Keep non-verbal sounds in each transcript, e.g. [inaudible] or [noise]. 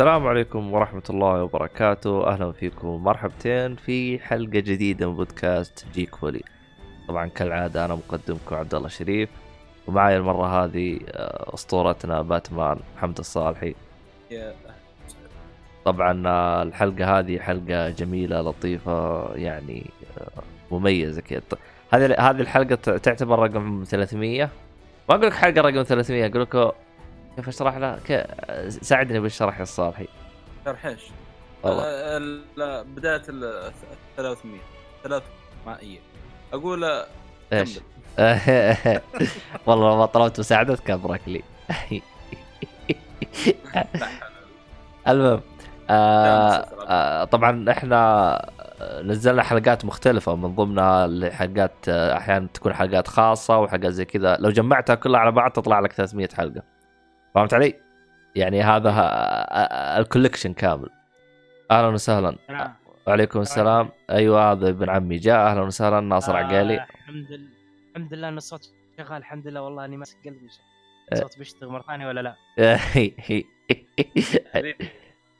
السلام عليكم ورحمة الله وبركاته. أهلا فيكم مرحبتين في حلقة جديدة من بودكاست جيك فولي طبعا كالعادة أنا مقدمكم عبد الله شريف ومعي المرة هذه آه، أسطورتنا باتمان محمد الصالحي. طبعا آه، الحلقة هذه حلقة جميلة لطيفة يعني آه، مميزة كذا. هذه هذه الحلقة تعتبر رقم 300 ما أقول لك حلقة رقم 300 أقول لك كيف أشرح لها كيف ساعدني بالشرح يا الصالحي شرح إيش؟ آه، ال- بداية ال 300 ثلاث مائية أقول آه، إيش؟ [laughs] والله ما طلبت مساعدتك ابرك لي. [laughs] المهم آه. آه طبعا إحنا نزلنا حلقات مختلفة من ضمنها اللي حلقات آه، أحيانا تكون حلقات خاصة وحلقات زي كذا لو جمعتها كلها على بعض تطلع لك 300 حلقة فهمت علي؟ يعني هذا آه، ال collection كامل. أهلا وسهلا. نعم. وعليكم السلام. أيوه هذا ابن عمي جاء. أهلا وسهلا. ناصر آه، عقيلي الحمد لله. الحمد لله إن الصوت شغال. الحمد لله والله إني ماسك قلبي. أه. الصوت بيشتغل مرة ثانية ولا لا؟ [laughs]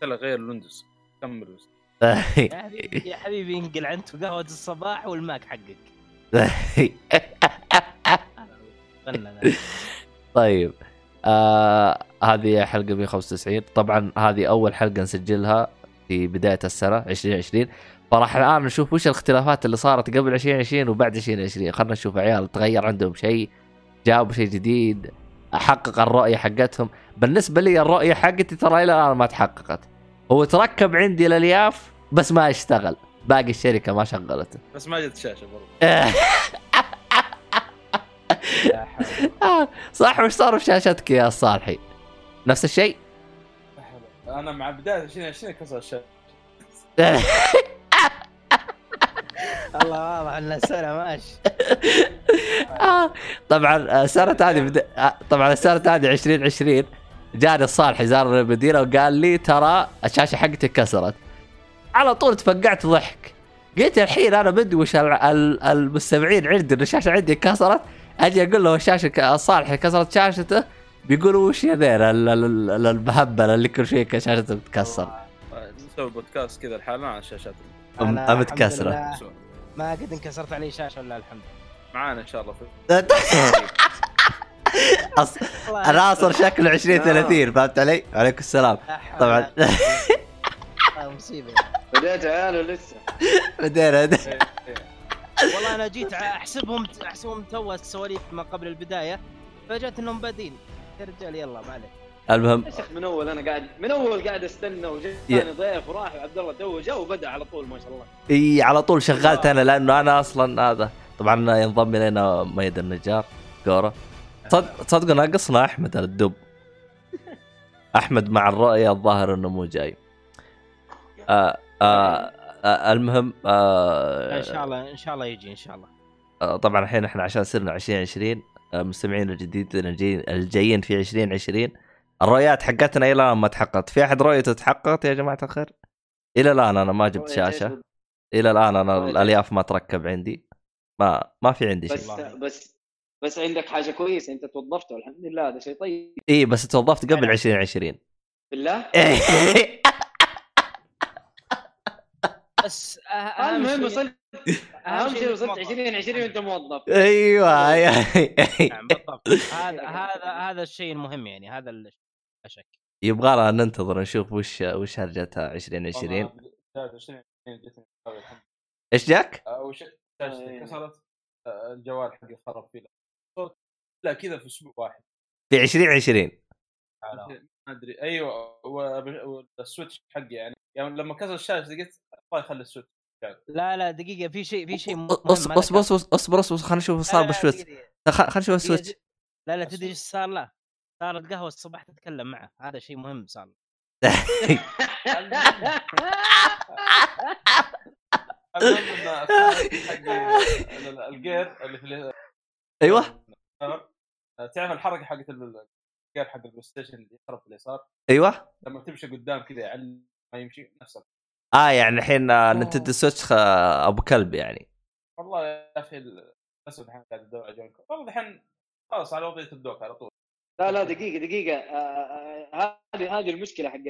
يلا غير ال Windows. كمل. يا حبيبي يا حبيبي انقل انت وقهوة الصباح والماك حقك. [laughs] [laughs] طيب. آه هذه حلقة 195 طبعا هذه أول حلقة نسجلها في بداية السنة 2020 فراح الآن نشوف وش الإختلافات اللي صارت قبل 2020 وبعد 2020 خلينا نشوف عيال تغير عندهم شيء جابوا شيء جديد حقق الرؤية حقتهم. بالنسبة لي الرؤية حقتي ترى إلى الآن ما تحققت. هو تركب عندي الالياف بس ما اشتغل باقي الشركة ما شغلته. بس ما جت شاشة برضه. [laughs] صح وش صار في شاشتك يا صالحي. نفس الشيء. أنا مع بداية 2020 كسر الشاشة؟ [laughs] الله واضح ان السنة ماشي [laughs] آه، طبعا السنة هذه بد... آه، طبعا السنة هذه 2020 جاني الصالح زار المدينة وقال لي ترى الشاشة حقتي كسرت. على طول تفقعت ضحك. قلت الحين أنا بدي وش ال- ال- المستمعين عندي إن الشاشة عندي كسرت. أجي أقول له الشاشه الصالح كسرت شاشته بيقولوا وش يا ذيل ال- ال- ال- المهبل اللي كل شيء شاشته بتكسر. نسوي بودكاست كذا لحالنا على الشاشات. لله. نسوي. ما قد انكسرت علي شاشة ولا الحمد معانا إن شاء الله في [laughs] أص... لله ناصر شكله 20 30 فهمت علي؟ وعليكم السلام. طبعا. [laughs] آه، مصيبة. بديت عيال ولسه بدينا. إيه، إيه. والله أنا جيت أحسبهم أحسبهم تو السواليف ما قبل البداية فجأت إنهم بادين. يا رجال يلا ما عليك. المهم. من أول أنا قاعد من أول قاعد أستنى وجاني ضيف وراح وعبد الله تو جاء وبدأ على طول ما شاء الله. إي على طول شغلت أنا لأنه أنا أصلا هذا طبعا ينضم إلينا ميد النجار كوره صدق تصدقوا ناقصنا أحمد الدب. أحمد مع الرؤية الظاهر إنه مو جاي. آه آه آه المهم آه إن شاء الله إن شاء الله يجي إن شاء الله. آه، طبعا الحين إحنا عشان صرنا 2020 آه، مستمعين الجديدين الجايين الجايين في 2020 الرؤيات حقتنا إلى الآن ما تحققت. في أحد رؤيته تحققت يا جماعة الخير؟ إلى الآن أنا ما جبت شاشة. إلى الآن أنا الألياف ما تركب عندي. ما ما في عندي بس شيء. بس بس عندك حاجة كويسة أنت توظفت والحمد لله هذا شيء طيب. اي بس توظفت قبل 2020 بالله؟ [laughs] بس أه- أهم المهم شيء وصلت أهم شيء وصلت موظف. 2020 وأنت موظف. أيوه نعم بالضبط. هذا [laughs] هذا هذا الشيء المهم يعني هذا لا شك. يبغى لنا ننتظر نشوف وش وش هرجتها 2020 والله بداية 2020 جتني الحمد إيش جاك؟ شيء شاشتي كسرت آه، الجوال حقي خرب فيه. لا كذا في أسبوع واحد. في 2020 ما أدري. أيوه و- وال Switch حقي يعني. يعني لما كسر الشاشة قلت الله يخلي ال Switch لا لا دقيقة في شيء في شيء اصبر اصبر أصبر أصبر خلينا نشوف صار بال Switch. خلينا نشوف ال Switch. لا لا تدري إيش صار؟ له؟ صارت قهوه الصباح تتكلم معه. هذا شيء مهم صار. [laughs] الجير اللي في أيوه. تعرف الحركة حقت حق البلاي ستيشن اللي يخرب في اليسار. أيوه. لما تمشي قدام كذا يعلم ما يمشي نفسه. آه يعني الحين آه، نينتندو سويتش خ- أبو كلب يعني. والله يا أخي بس الحين قاعد ادور على جوال والله الحين خلاص على وضعية الدوك على طول. لا لا دقيقة دقيقة. آه، آه، هذه هذه المشكلة حق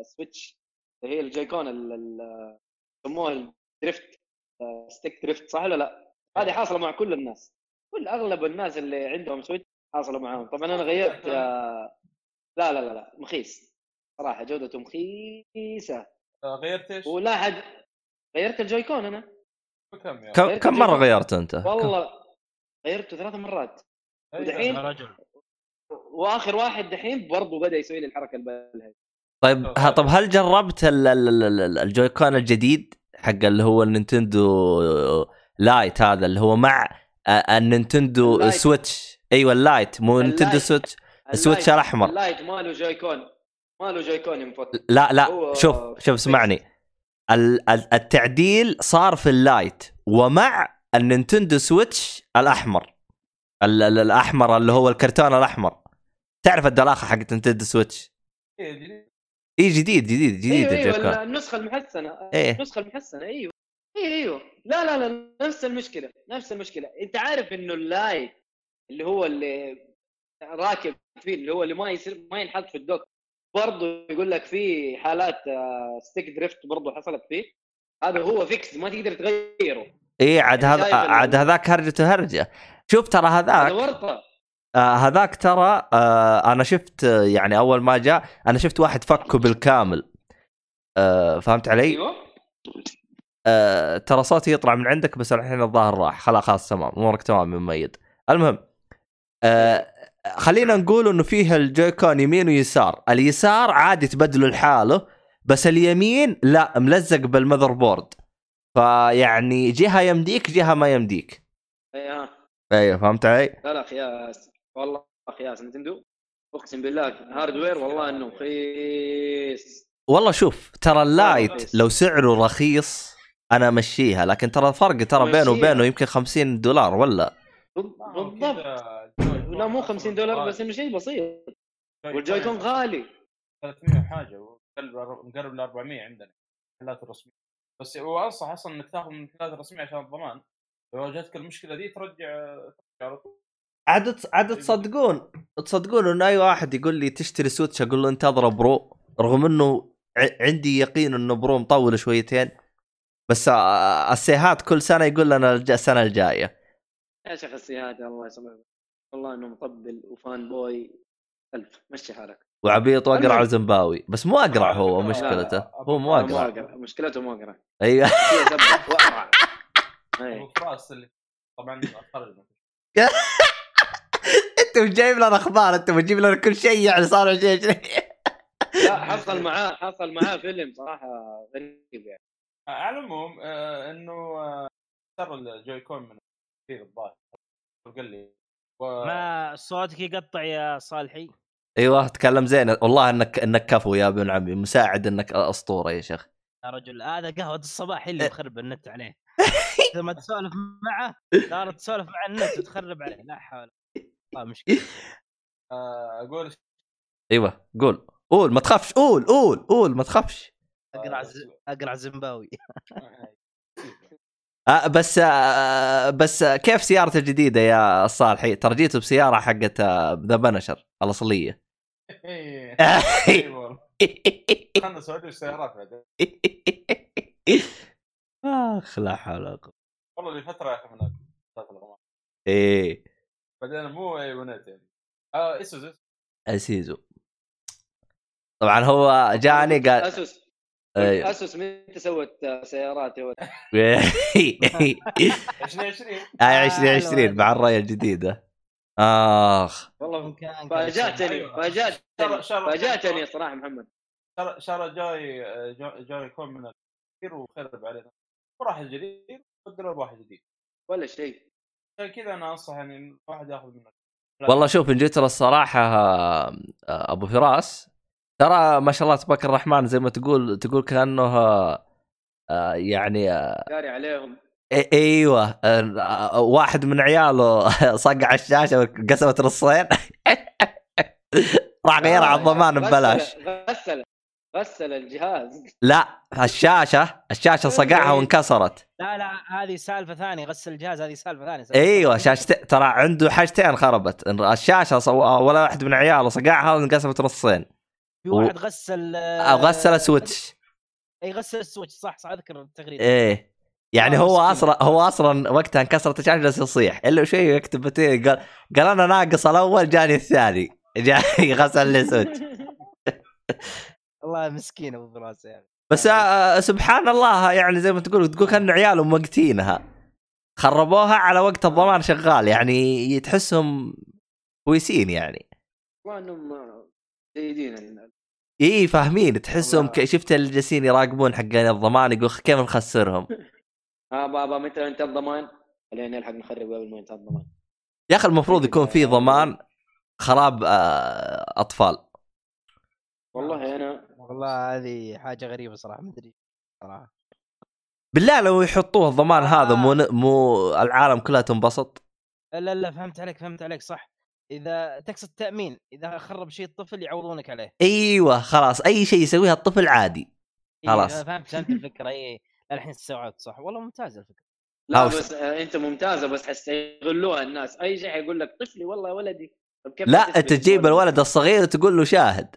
السويتش. اللي هي الجايكون ال- ال- يسموها ال drift stick drift صح ولا لا؟ هذه حاصلة مع كل الناس. كل أغلب الناس اللي عندهم Switch حاصلة معاهم طبعا أنا غيرت لا لا لا لا مخيس صراحة جودته مخيسة آه، غيرت إيش؟ ولا حد غيرت ال Joy-Con أنا كم يعني؟ كم مرة غيرت أنت؟ والله غيرته ثلاث مرات أيوة. ودحين- وآخر واحد دحين برضه بدأ يسوي لي الحركة البالهه طيب ها طب هل جربت ال- ال- ال- ال- ال Joy-Con الجديد حق اللي هو ال Nintendo Lite هذا اللي هو مع آه، النينتندو. سويتش أيوه اللايت. مو اللايت. سويتش السويتش الاحمر ال Lite ماله Joy-Con ماله Joy-Con ينفك لا لا. هو شوف شوف اسمعني. ال- ال- التعديل صار في ال Lite ومع ال Nintendo Switch الأحمر. ال- ال- الأحمر اللي هو الكرتون الأحمر. تعرف الدلاخة حقت Nintendo Switch؟ إيه، جديد. اي جديد جديد جديد أيوه ال Joy-Con أيوه النسخة المحسنة. إيه. النسخة المحسنة أيوه. أيوه أيوه. لا لا لا نفس المشكلة نفس المشكلة. أنت عارف إنه ال Lite اللي هو اللي راكب فيه اللي هو اللي ما يصير ما ينحط في ال dock. برضه يقول لك في حالات stick drift برضه حصلت فيه. هذا هو فيكس ما تقدر تغيره. اي عاد هذا شايف ال- عاد هذاك هرجته هرجة. شوف ترى هذا هذاك ورطة. آه هذاك ترى آه أنا شفت آه، يعني أول ما جاء أنا شفت واحد فكه بالكامل. آه فهمت علي؟ أيوه. آه ترى صوتي يطلع من عندك بس الحين الظاهر راح. خلاص خلاص تمام. أمورك تمام يا مميد المهم آه خلينا نقول إنه فيه الجويكون يمين ويسار. اليسار عادي تبدله لحاله بس اليمين لا ملزق بالمذر بورد فيعني جهة يمديك جهة ما يمديك. أيوه أيوه فهمت علي؟ لا لا خياس. والله خياس Nintendo. أقسم بالله hardware والله إنه رخيص والله شوف ترى ال Lite. لو سعره رخيص أنا أمشيها لكن ترى الفرق ترى بينه. وبينه يمكن 50 دولار ولا؟ بالضبط. لا مو أصلاً 50 دولار. بس انه شيء بسيط. Joy-Con وال Joy-Con غالي. 300 وحاجه ومقرب مقرب ل 400 عندنا المحلات الرسميه بس هو انصح أصلا إنك تاخذ من المحلات الرسميه عشان الضمان لو واجهتك المشكلة دي ترجع ترجع على طول. عاد عاد تصدقون تصدقون انه أي واحد يقول لي تشتري Switch أقول له انتظر Pro رغم إنه ع- عندي يقين إنه Pro مطول شويتين بس السيهات كل سنة يقول لنا السنة الجاية. يا شيخ السيهات الله يسامحك. والله إنه مطبل و fanboy. ألف مشي حالك. وعبيط وأقرع المهم. وزنباوي بس مو أقرع هو لا، مشكلته. لا، هو مو مو أقرع. مشكلته مو اقرا أيوه. [laughs] إيه. ابو فراس اللي طبعا [laughs] أنت مش جايب لنا أخبار أنت بتجيب لنا كل شيء يعني صار 2020 لا حصل معاه حصل معاه فيلم صراحة غريب يعني. على العموم آه إنه آه ترى الجويكون من كثير الظاهر قال لي و... ما صوتك يقطع يا صالحي؟ أيوه تكلم زين. والله انك انك كفو يا ابن عمي مساعد انك اسطوره يا شيخ. يا رجل هذا قهوة الصباح اللي مخرب النت عليه. [laughs] إذا ما تسولف معه صارت تسولف مع النت وتخرب عليه. لا حول والله مشكله [laughs] آه أقول أيوه قول. قول ما تخافش. قول قول قول ما تخافش. أقرع ز... أقرع زمباوي. [laughs] آه بس آه بس آه كيف سيارته الجديدة يا صالحي؟ ترى جيته بسيارة حقت ذا بنشر الاصليه والله. [laughs] خلنا نسوي له سيارات بعدين. [laughs] آخ لا حول ولا قوة. والله لفتره يا أخي من. إيه. بعدين مو أي ونت يعني. آه اسوس اسيزو طبعا هو جاني قال اسوس أيوه. أسوس متى سوت [laughs] [laughs] آه، سيارات يا ولد؟ 2020 هاي 2020 مع الرايه الجديده آخ. والله فاجأتني. فاجأتني شر- شر- فاجأتني صراحة محمد. شرى شرى جاي جاي- جاي يكون من الكثير وخرب علينا. وراح الجديد بدلوا بواحد جديد. ولا شيء. عشان كذا أنا أنصح يعني الواحد ياخذ منه والله شوف ان جيت الصراحة آه، أبو فراس ترى ما شاء الله تبارك الرحمن زي ما تقول تقول كأنه آه، آه، يعني آه، داري عليهم. إي- إيوه آه، واحد من عياله [laughs] صقع الشاشة وقسمت نصين. [laughs] راح غيرها على الضمان ببلاش. غسل غسل الجهاز. لا الشاشة الشاشة صقعها وانكسرت. لا لا هذه سالفة ثانية غسل الجهاز هذه سالفة ثانية سالفة إيوه. شاشتين ترى عنده حاجتين خربت. الشاشة صو... ولا واحد من عياله صقعها وانقسمت نصين. في واحد غسل أو غسل switch. أي غسل ال switch صح صح أذكر التغريده إيه. يعني آه، هو. أصلا هو أصلا وقتها انكسرت الشاشه جالس يصيح؟ إلا شيء يكتب بتين قال قال أنا ناقص الأول جاني الثاني. [laughs] جاني غسل لي switch. [laughs] والله مسكين أبو فراس يعني بس آه، سبحان الله يعني زي ما تقول تقول كأن عيالهم موقتينها خربوها على وقت الضمان شغال يعني تحسهم كويسين يعني. والله إنهم جيدين. إي فاهمين تحسهم. ك- شفت اللي جالسين يراقبون حقين الضمان يقول كيف نخسرهم [laughs] ها بابا متى انت الضمان؟ خلينا نلحق نخرب قبل ما ينتهي الضمان يا أخي المفروض [laughs] يكون في ضمان خراب آه، أطفال والله أنا والله هذه حاجة غريبة صراحة ما أدري صراحة بالله لو يحطوه الضمان هذا مو آه. مو العالم كلها تنبسط لا لا فهمت عليك فهمت عليك صح إذا تقصد تامين إذا خرب شيء الطفل يعوضونك عليه. أيوه خلاص أي شيء يسويها الطفل عادي. إيه، خلاص. فهمت فهمت الفكرة. اي الحين استوعبت صح. والله ممتازه الفكرة. لا. بس آه، أنت ممتازة بس حيستغلوها الناس. أي شيء حيقول لك طفلي والله يا ولدي. طب كيف لا أنت تجيب الولد؟ الصغير وتقول له شاهد.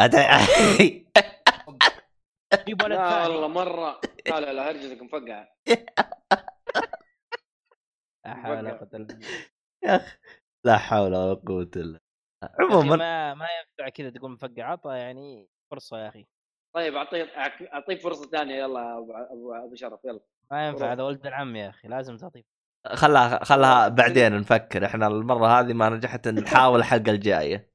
[laughs] جيب ولد لا ثاني. والله مرة. لا لا لا هرجتك مفقعة. [laughs] لا حول ولا قوة إلا بالله. يا أخي، لا حول ولا قوة إلا عموما ما ما ينفع كذا تقول مفقع عطى يعني فرصة يا أخي. طيب اعطيك أعطيك فرصة ثانية. يلا أبو أبو, أبو شرف يلا. ما ينفع. هذا ولد العم يا أخي لازم تعطيه. خلها خلها بعدين نفكر. إحنا المرة هذه ما نجحت نحاول الحلقة الجاية.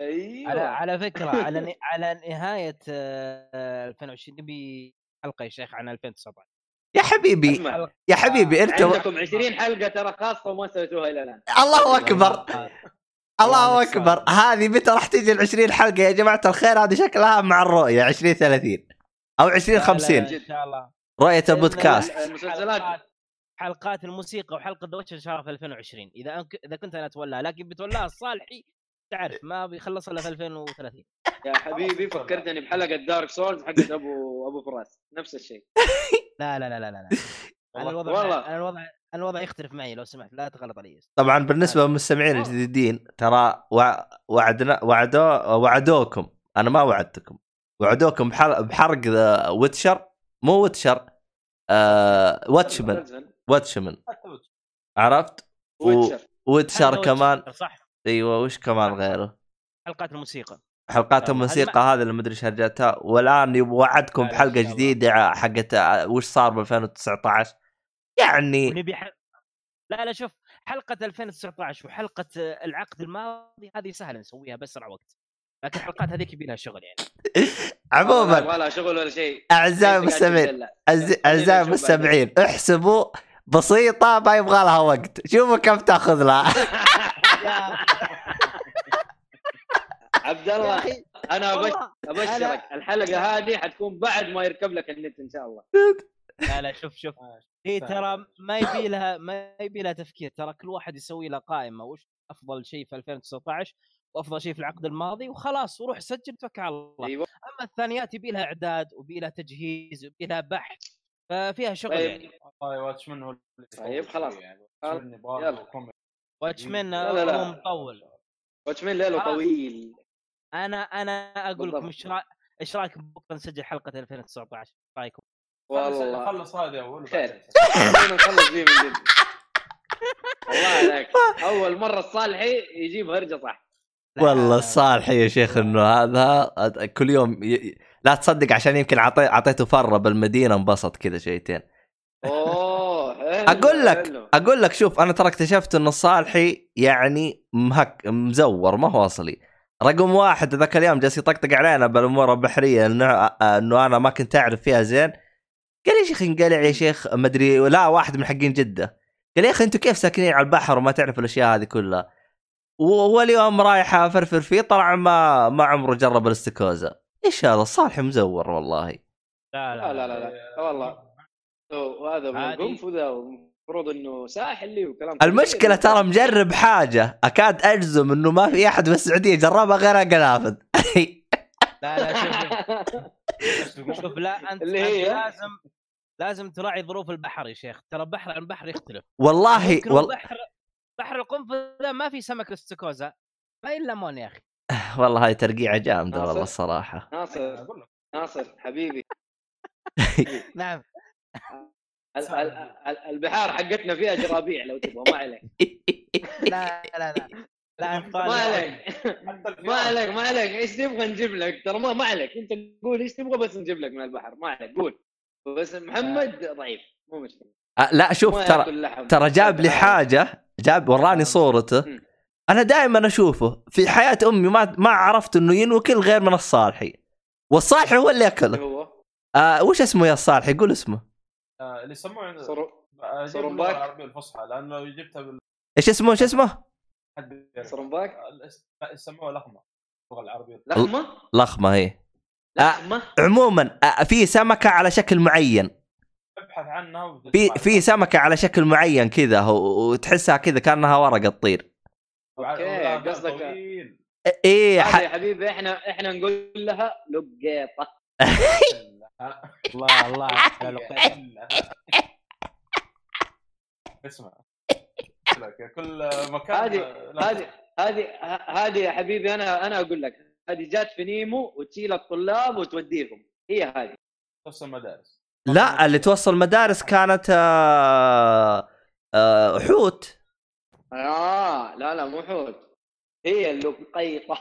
أيوه. على على فكرة على على نهاية آه، 2020 نبي حلقة يا شيخ عن 2019 يا حبيبي يا حبيبي أنت عندكم 20 حلقة ترى خاصة وما سويتوها إلى الآن. الله أكبر. الله أكبر. هذه متى راح تجي ال 20 حلقة يا جماعة الخير؟ هذه شكلها مع الرؤية 20 30 أو 20 لا، لا، 50 لا، إن شاء الله. رؤية البودكاست. المسلسلات. حلقات- الموسيقى وحلقة The Witcher ان شاء الله في 2020 إذا أنك... إذا كنت أنا أتولاها لكن بتولاها الصالحي تعرف ما بيخلص إلا في 2030 يا حبيبي فكرتني بحلقة دارك سولز حقت ابو أبو فراس. نفس الشيء. [laughs] لا لا لا لا لا, لا. [laughs] أنا الوضع والله. أنا الوضع أنا الوضع يختلف معي لو سمحت لا تغلط علي طبعا بالنسبة للمستمعين آه. الجديدين ترى وع- وعدنا وعدو وعدوكم. أنا ما وعدتكم. وعدوكم بحرق, The Witcher. مو Witcher آه Watchmen. مسلسل. Watchmen. عرفت؟ Witcher. Witcher كمان. صح. إيوه وش كمان غيره؟ حلقات الموسيقى. حلقات يلا، الموسيقى هذا اللي مدري إيش هرجتها والآن وعدكم لا، بحلقة. جديدة حقت آه، وش صار ب 2019 يعني ونبي ح... لا لا شوف حلقة 2019 وحلقة آه، العقد الماضي هذه سهلة نسويها باسرع وقت لكن الحلقات هذيك يبي لها شغل يعني. ما [laughs] عموما لها شغل ولا شيء. أعزائي المستمعين أعزائي المستمعين احسبوا بسيطة ما يبغى لها وقت. شوفوا كم تأخذ لها. [laughs] [laughs] عبد الله أخي أنا أبشرك. الحلقة هذه حتكون بعد ما يركب لك النت إن شاء الله. لا لا شوف شوف. هي ترى ما يبي لها ما يبي لها تفكير. ترى كل واحد يسوي له قائمة. وش أفضل شيء في 2019 وأفضل شيء في العقد الماضي؟ وخلاص وروح سجل توكل على الله. أيوه. أما الثانيات يبي لها إعداد ويبي لها تجهيز ويبي لها بحث. ففيها شغل يعني. طيب والله واتشمان هو اللي طيب، خلاص. يعني. لا. هو مطول. واتشمين ليله خلاص. طويل. أنا أنا أقول لكم. إيش إيش رأيكم بكرة نسجل حلقة 2019 رأيكم؟ والله. خلص هذا أول خير. [laughs] نخلص من جد. والله عليك. أول مرة الصالحي يجيب هرجة صح. والله لا. الصالح يا شيخ إنه هذا كل يوم ي... لا تصدق عشان يمكن عطي... فرة بالمدينة انبسط كذا شويتين. أوه حلو، أقول لك حلو. أقول لك شوف أنا ترى اكتشفت انه الصالحي يعني مهك مزور ما هو أصلي. رقم واحد ذاك اليوم جالس يطقطق علينا بالأمور البحرية إنه إنه أنا ما كنت أعرف فيها زين. قال يا شيخ انقلع يا شيخ مدري لا واحد من حقين جدة. قال يا أخي أنتم كيف ساكنين على البحر وما تعرف الأشياء هذه كلها؟ و- واليوم رايح أفرفر فيه طلع ما ما عمره جرب الاستكوزا إيش هذا؟ الصالح مزور والله. لا لا لا لا لا والله. وهذا من عادي. القنفذه المفروض إنه ساحلي وكلام المشكلة ترى مجرب حاجة أكاد أجزم إنه ما في أحد في السعوديه جربها غير قنافذ [laughs] لا لا شوف؟ شوف لا أنت اللي أنت هي؟ لازم لازم تراعي ظروف البحر يا شيخ ترى بحر عن بحر يختلف والله. بحر بحر القنفذ ما في سمك الاستاكوزا ما إلا ليمون يا أخي [laughs] والله هاي ترقيعة جامدة والله. الصراحة ناصر ناصر حبيبي [laughs] نعم البحار حقتنا فيها جرابيع لو تبغى ما عليك. لا لا لا لا. ما عليك. ما عليك ما عليك. إيش تبغى نجيب لك؟ ترى ما ما عليك. أنت قول إيش تبغى بس نجيب لك من البحر. ما عليك. قول. بس محمد ضعيف. مو مشكلة. لا شوف ترى ترى جاب لي حاجة جاب وراني صورته. مم. أنا دائما أشوفه في حياة أمي ما ما عرفت إنه ينوكل غير من الصالحي. والصالحي هو اللي ياكله هو؟ آه وش اسمه يا الصالحي؟ قول اسمه. آه، اللي يسموه عند صرو آه،. اللغة العربية الفصحى لأنه لو جبتها بال إيش اسمه إيش اسمه. صرمباك آه، يسموها لخمة اللغة العربية لحمه لخمة هي لحمه عموما آه في سمكة على شكل معين ابحث عنها في. في سمكة على شكل معين كذا وتحسها كذا كأنها ورقة تطير ذيل قصدك-. إيه. يا حبيبي إحنا إحنا نقول لها لقيطة [laughs] الله الله على لقيت. [laughs] اسمع. لك كل مكان هذه هذه هذه هذه يا حبيبي أنا أنا أقول لك هذه جات في نيمو وتشيل الطلاب وتوديهم. هي هذه. نفس المدارس لا اللي توصل مدارس كانت آه آه حوت. آه لا لا مو حوت. هي اللقيطه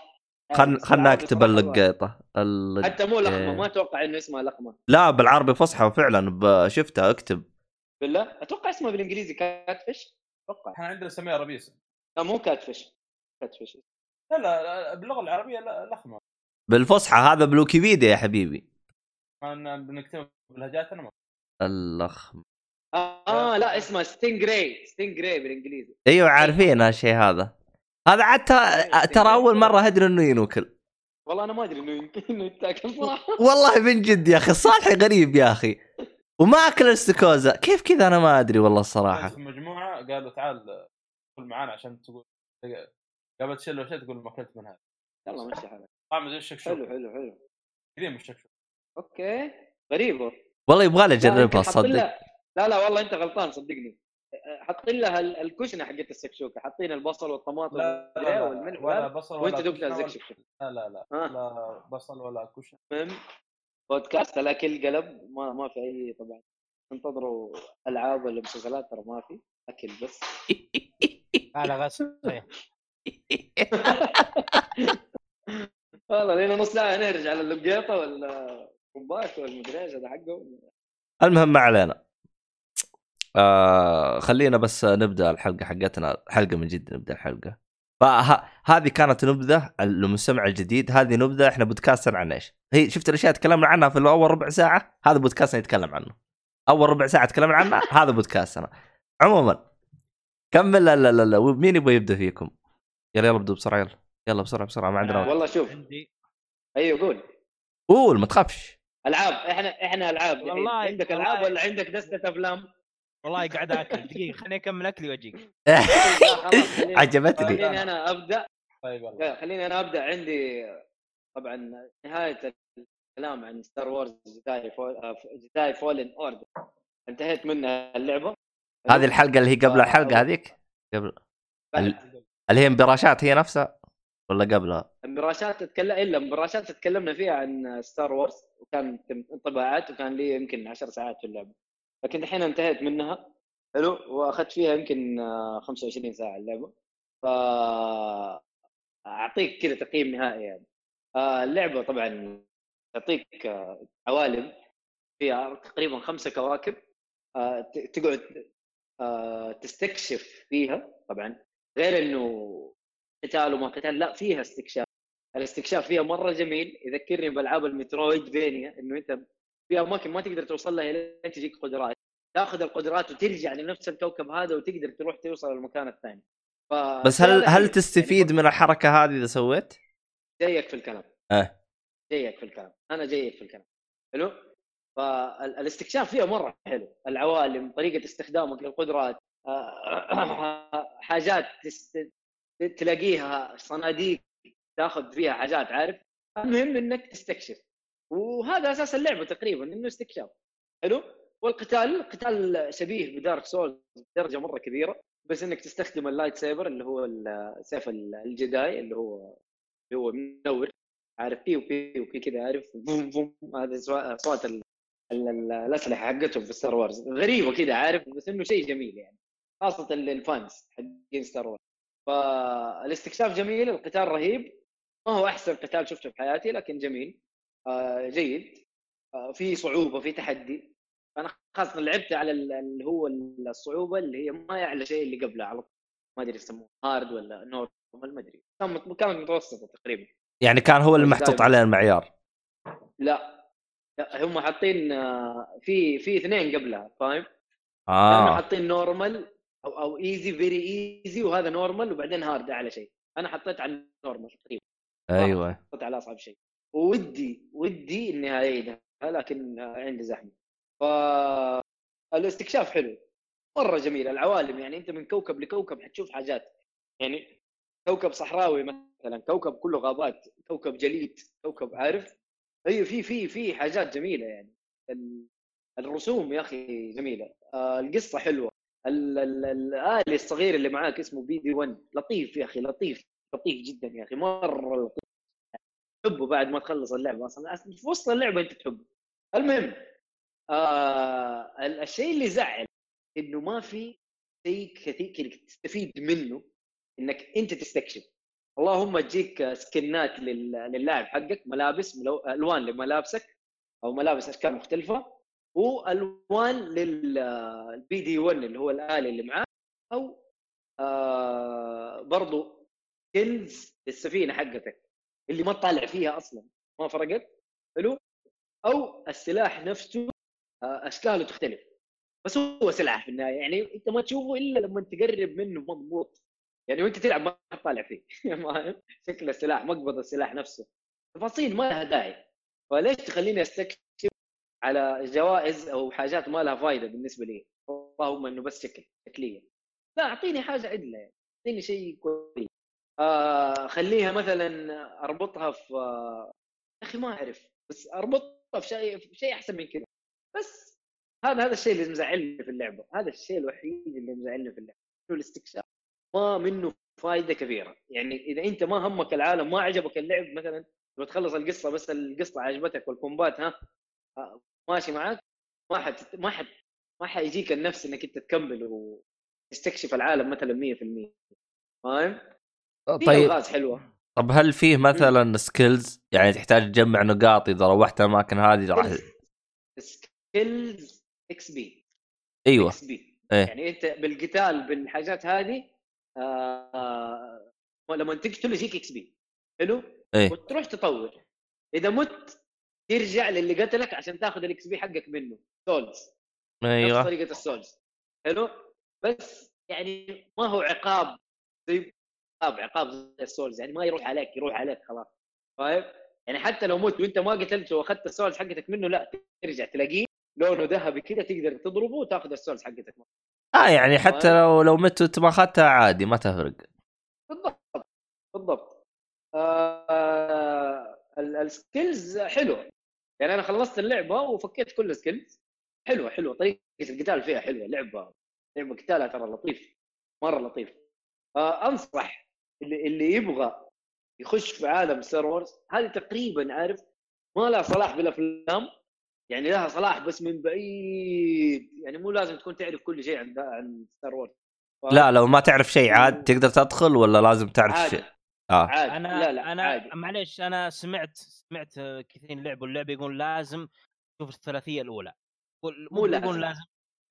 خل خلنا اكتب اللقيطه اللق... حتى مو لخمه إيه. ما أتوقع إنه اسمها لخمه لا بالعربي فصحى فعلا ب- شفتها اكتب. بالله؟ أتوقع اسمها بالإنجليزي كاتفش أتوقع. إحنا عندنا نسميها ربيسه لا مو كاتفش كاتفش لا لا لا، باللغة العربية لا لخمه بالفصحى هذا بلوكيبيديا يا حبيبي. ن- بنكتب بلهجاتنا ما اللخم. آه, آه لا اسمها stingray stingray بالإنجليزي. أيوه عارفين هالشيء هذا. هذا عاد ت- ترى أول مرة ادري إنه ينوكل. والله أنا ما أدري إنه يمكن يتاكل صراحة. [laughs] والله من جد يا أخي الصالحي غريب يا أخي. وما أكل الاستكوزا كيف كذا أنا ما أدري والله الصراحة. في مجموعه قالوا تعال كل معانا عشان تقول قبل تشيل وشيء تقول ما أكلت من هذا يلا مشي حالك طعم زي الشكشوك. حلو حلو حلو. كريم الشكشوك. أوكي. غريبه والله يبغى لي اجربها لها- لا لا والله أنت غلطان صدقني. حاطين لها ال- الكشنة حقت السكشوكة حاطين البصل والطماطم لا والمدري لا, والملح لا ولا ولا بصل وانت ولا دقت كشري ولا- الزكشوكه لا لا لا. لا بصل ولا كشري المهم بودكاست الاكل قلب ما ما في أي طبعا. انتظروا ألعاب ولا مسلسلات ترى ما في أكل بس. [laughs] هذا غسل [laughs] والله لين نص ساعة نرجع على اللقيطه ولا كومبات ولا مدري إيش هذا حقه المهم ما علينا. آه خلينا بس نبدأ الحلقة حقتنا حلقة من جد نبدأ الحلقة فهذه كانت نبذة المستمع الجديد هذه نبذة إحنا بودكاست عن إيش؟ هي شفت الأشياء تكلمنا عنها في اول ربع ساعة هذا بودكاست نتكلم عنه أول ربع ساعة تكلمنا عنها [laughs] هذا بودكاستنا عموما كمل لا لا لا. مين يبغى يبدأ فيكم؟ يلا يلا ابدوا بسرعة يلا يلا بسرعة بسرعة ما عندنا وقت والله شوف عندي أيوه قول قول ما تخافش ألعاب إحنا إحنا ألعاب. والله- عندك ألعاب ولا عندك دستة أفلام؟ والله قاعد آكل. دقيقة خليني أكمل أكلي وأجيك. [laughs] عجبتني. خليني أنا أبدأ. طيب لا، خليني أنا أبدأ. عندي طبعا نهاية الكلام عن Star Wars Jedi Fall Jedi Fallen Order انتهيت منها اللعبة. هذه الحلقة اللي هي قبل الحلقة هذيك؟ قبل. اللي هي مبراشات هي نفسها؟ ولا قبلها؟ مبراشات تتكلم إلا مبراشات تكلمنا فيها عن Star Wars وكان انطباعات وكان لي يمكن 10 ساعات في اللعبة. لكن الحين انتهيت منها. حلو. وأخذت فيها يمكن آه، 25 ساعة اللعبة. ف أعطيك كذا تقييم نهائي يعني. آه، اللعبة طبعا تعطيك آه، عوالم. فيها تقريبا خمسة كواكب. آه، تقعد آه، تستكشف فيها طبعا. غير إنه قتال وما قتال لا فيها استكشاف. الاستكشاف فيها مرة جميل. يذكرني بألعاب المترويد فينيا. إنه أنت في أماكن ما تقدر توصل لها لين تجيك قدرات. تاخذ القدرات وترجع لنفس الكوكب هذا وتقدر تروح توصل للمكان الثاني. ف... بس هل هل يعني تستفيد من الحركة هذه إذا سويت؟ جايك في الكلام. آه جايك في الكلام. أنا جايك في الكلام. حلو؟ فالاستكشاف فيها مرة حلو. العوالم طريقة استخدامك للقدرات آه، [clears throat] حاجات تست... تلاقيها صناديق تاخذ فيها حاجات عارف؟ المهم إنك تستكشف. وهذا أساس اللعبة تقريبا إنه استكشاف. حلو؟ والقتال قتال شبيه ب Dark Souls بدرجه مرة كبيرة بس إنك تستخدم ال lightsaber اللي هو سيف ال- ال Jedi اللي هو اللي هو منور عارف بيو بيو بي كذا عارف بوم بوم هذا أصوات ال- ال- ال- الأسلحة حقتهم في Star Wars غريبة كذا عارف بس إنه شيء جميل يعني خاصة ال fans حقين Star Wars فالاستكشاف جميل القتال رهيب ما هو أحسن قتال شفته في حياتي لكن جميل. جيد. آه في صعوبة في تحدي. أنا خاصة لعبت على ال- اللي هو الصعوبة اللي هي ما يعلى شيء اللي قبلها على طول. ما أدري يسموه hard ولا normal ما أدري. كانت متوسطة تقريبا. يعني كان هو اللي محطوط. عليه المعيار. لا. لا، هم حاطين آه، في في اثنين قبلها فاهم؟ آه. حاطين normal أو أو easy very easy وهذا normal وبعدين hard أعلى شيء. أنا حطيت على ال normal تقريبا. أيوه. حطيت على أصعب شيء. ودي ودي إني اعيدها لكن عندي زحمة. ف الاستكشاف حلو. مرة جميل العوالم يعني أنت من كوكب لكوكب حتشوف حاجات. يعني كوكب صحراوي مثلا كوكب كله غابات كوكب جليد كوكب عارف؟ أيوه في في في حاجات جميلة يعني. ال- الرسوم يا أخي جميلة. آه القصة حلوة. ال- ال- الآلي الصغير اللي معاك اسمه بي دي 1 لطيف يا أخي لطيف لطيف جدا يا أخي. مرة لطيف. تحبه بعد ما تخلص اللعبة أصلا في وسط اللعبة أنت تحبه. المهم آه ال- الشيء اللي زعل إنه ما في شيء كثير تستفيد منه إنك أنت تستكشف. اللهم تجيك سكنات لل- للاعب حقك ملابس ملو... ألوان لملابسك أو ملابس اشكال مختلفة وألوان للبي دي 1 اللي هو الاله اللي معاه أو آه برضو سكنز للسفينة حقتك. اللي ما تطالع فيها أصلا. ما فرقت؟ حلو؟ أو السلاح نفسه آه أشكاله تختلف. بس هو سلاح في النهاية. يعني أنت ما تشوفه إلا لما تقرب منه مضبوط. يعني وأنت تلعب ما تطالع فيه؟ [laughs] شكل السلاح مقبض السلاح نفسه. تفاصيل ما لها داعي. فليش تخليني أستكشف على جوائز أو حاجات ما لها فائده بالنسبة لي؟ اللهم إنه بس شكل شكلية. لا أعطيني حاجة عدلة يعني. أعطيني شيء كويس. آه خليها مثلا أربطها في آه، يا أخي ما أعرف بس أربطها في شيء في شيء أحسن من كذا بس هذا هذا الشيء اللي مزعلني في اللعبة هذا الشيء الوحيد اللي مزعلني في اللعبة الاستكشاف؟ ما منه فائده كبيرة. يعني إذا أنت ما همك العالم ما عجبك اللعب مثلا لو تخلص القصة بس القصة عجبتك وال combat ها آه، ماشي معك ما حت ما حت ما حيجيك النفس إنك أنت تكمل وتستكشف العالم مثلا 100% فاهم؟ في طيب. الغاز حلوة. طب هل فيه مثلا skills يعني تحتاج تجمع نقاط إذا روحت الاماكن هذه راح skills XP أيوه. XP إيه. يعني أنت بالقتال بالحاجات هذه آه لما تقتل يجيك XP حلو؟ إيه. وتروح تطور. إذا مت ترجع للي قتلك عشان تاخذ ال XP حقك منه. Souls نفس أيوه. طريقة ال Souls. حلو؟ بس يعني ما هو عقاب. زي عقاب عقاب زي ال Souls يعني ما يروح عليك يروح عليك خلاص. فاهم يعني حتى لو مت وانت ما قتلته واخذت ال souls حقتك منه لا ترجع تلاقيه لونه ذهبي كذا تقدر تضربه وتاخذ ال souls حقتك آه يعني حتى لو لو مت وانت ما أخذتها عادي ما تفرق. بالضبط بالضبط. آه ال- ال skills حلوة يعني أنا خلصت اللعبة وفكيت كل ال skills حلوة حلوة. طريقة القتال فيها حلوة لعبة لعبة قتالها ترى لطيف مرة لطيف. آه أنصح اللي, اللي يبغى يخش في عالم Star Wars هذه تقريبا عارف ما لها صلة بالافلام يعني لها صلة بس من بعيد يعني مو لازم تكون تعرف كل شيء عن عن Star Wars لا لو ما تعرف شيء عاد تقدر تدخل ولا لازم تعرف عادي شيء؟ آه. عادي أنا لا لا أنا عادي. معليش أنا سمعت سمعت كثيرين لعبوا اللعبة يقول لازم تشوف الثلاثية الأولى. يقول مو يقول لازم. لازم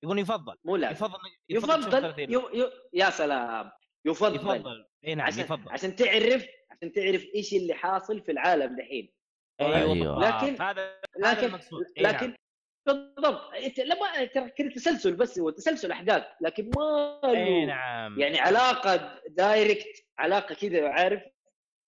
يقول يفضل مو لازم. يفضل يفضل تشوف الثلاثية الأولى. يو يو يا سلام. يفضل, يفضل. إي نعم عشان يفضل. عشان تعرف عشان تعرف إيش اللي حاصل في العالم دحين. أيوه أيوة. لكن- هذا هذا لكن المقصود. نعم. لكن بالضبط. أنت لما ترى كذا تسلسل بس هو تسلسل أحداث لكن ما إي نعم. يعني علاقة دايركت علاقة كذا عارف؟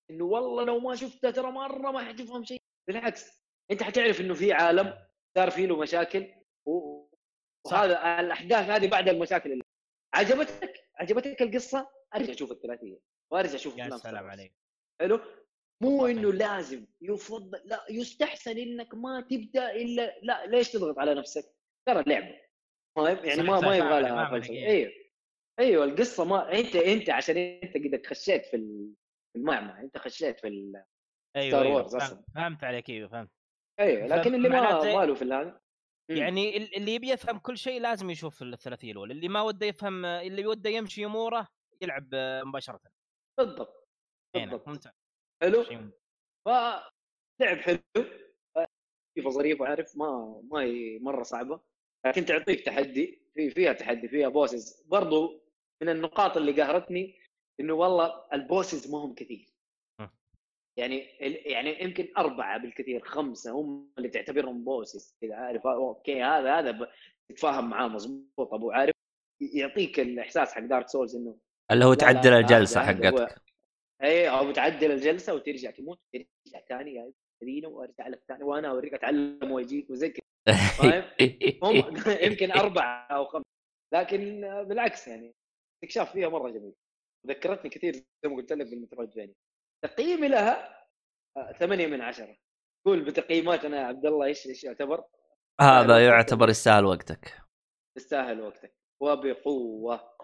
إنه والله لو ما شفتها ترى مرة ما حتفهم شيء. بالعكس. أنت حتعرف إنه في عالم صار فيه له مشاكل. وهذا الأحداث هذه بعد المشاكل اللي عجبتك؟ عجبتك القصة؟ أرجع شوف الثلاثية وأرجع أشوف يا سلام. عليك حلو مو إنه لازم يفضل لا يستحسن إنك ما تبدأ إلا لا ليش تضغط على نفسك؟ ترى لعبة فاهم يعني ما ما يبغى لها. أيوه أيوه القصة ما أنت أنت عشان أنت قد خشيت في ال- في المعمعة أنت خشيت في ال... أيوه Star أيوه Wars فهمت, عليك أيوه فهمت أيوه لكن اللي ما فمعناته- ما له في هذا مم. يعني ال- اللي يبي يفهم كل شيء لازم يشوف الثلاثية الأولى اللي ما وده يفهم اللي وده يمشي أموره يلعب مباشرة. بالضبط هنا بالضبط. ممتاز. حلو؟ ممتاز. فلعب حلو. ظريفه ظريف وعارف ما ما هي مرة صعبة لكن تعطيك تحدي في فيها تحدي فيها bosses برضو من النقاط اللي قهرتني إنه والله ال bosses ما هم كثير. يعني يعني يمكن أربعة بالكثير خمسة هم اللي تعتبرهم bosses كذا عارف okay هذا هذا تتفاهم معاه مضبوط. أبو عارف يعطيك الإحساس حق Dark Souls إنه اللي هو تعدل الجلسة هو- حقتك. اي أو بتعدل الجلسة وترجع تموت ترجع ثاني يا ذينا وأرجع لك ثاني وأنا أوريك أتعلم واجيك وزي كذا فاهم؟ هم [laughs] [laughs] يمكن أربعة أو خمسة لكن بالعكس يعني استكشاف فيها مرة جميل. ذكرتني كثير زي ما قلت لك بال Metroidvania تقييمي لها آه، ثمانية من عشرة. قول بتقييماتنا يا عبد الله إيش إيش يعتبر؟ هذا يعتبر يستاهل وقتك. تستاهل وقتك. وبقوة.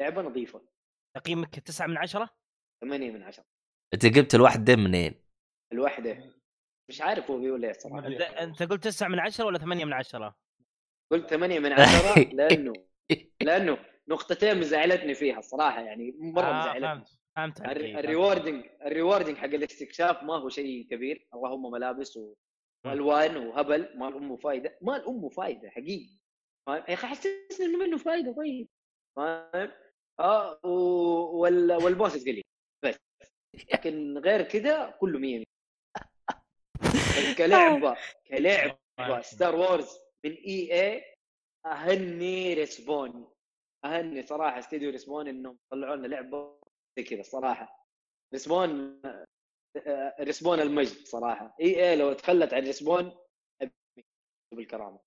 لعبة نظيفة. تقييمك 9 من 10 ثمانية من عشرة. انت جبت الواحد منين؟ الواحدة مش عارف هو بيقول إيه الصراحة انت, انت قلت 9 من 10 ولا 8 من 10 قلت ثمانية من عشرة [laughs] لأنه لأنه نقطتين مزعلتني فيها الصراحة يعني مرة آه مزعلتني. فهمت. ال rewarding ال rewarding حق الاستكشاف ما هو شيء كبير. اللهم ملابس و... والوان وهبل ما الامه فايدة. ما الامه فايدة حقيقي. فاهم؟ يا أخي حسسني إنه منه فايدة طيب. فاهم؟ آه. وال bosses قليل بس. لكن غير كذا كله 100 كلعبه كلعبه Star Wars من اي اي أهني Respawn. أهني صراحة استديو Respawn إنهم طلعوا لنا لعبة زي كذا الصراحه Respawn آه، Respawn المجد صراحة. اي اي لو تخلت عن Respawn بالكرامة.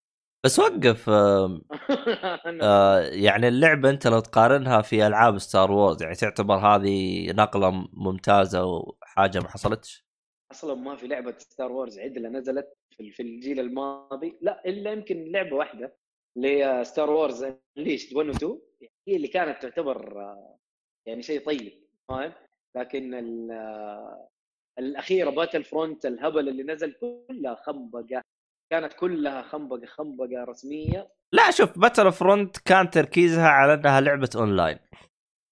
بس وقف آه، [laughs] آه، يعني اللعبة أنت لو تقارنها في ألعاب Star Wars يعني تعتبر هذه نقلة ممتازة وحاجة ما حصلتش؟ أصلا ما في لعبة Star Wars عدلة نزلت في الجيل الماضي. لا إلا يمكن لعبة واحدة اللي هي Star Wars ليش 1 و 2 هي اللي كانت تعتبر آه، يعني شيء طيب فاهم؟ لكن آه، الأخيرة Battlefront الهبل اللي نزل كلها خنبقة. كانت كلها خنبقة خنبقة رسمية. لا شوف Battlefront كان تركيزها على أنها لعبة أونلاين.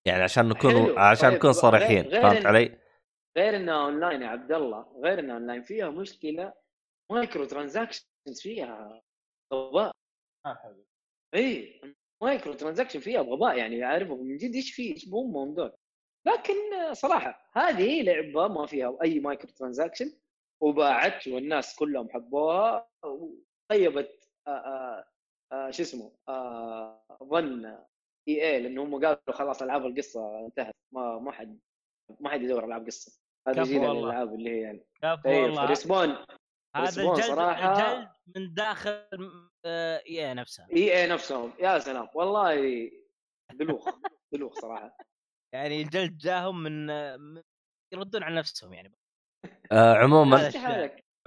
يعني عشان نكون حلو، عشان طيب، نكون صريحين فهمت علي؟ غير إنها أونلاين يا عبد الله غير إنها أونلاين فيها مشكلة microtransactions فيها غباء. آه، حلو. إي microtransaction فيها بغباء يعني عارف من جد إيش في إيش بامهم دول لكن صراحة هذه لعبة ما فيها أي microtransaction وباعت والناس كلهم حبوها وطيبت آه، آه، آه، شو اسمه ظن إي اي لأنه هم قالوا خلاص ألعاب القصة انتهت. ما ما حد ما حد يدور ألعاب قصة. هذا جيل. الألعاب اللي هي يعني كفو اي والله. Respawn هذا الجلد صراحة- الجلد من داخل آه، إي نفسها. إي اي نفسهم. يا سلام. والله دلوخ دلوخ صراحة. يعني الجلد جاهم من من- يردون على نفسهم يعني. آه عموما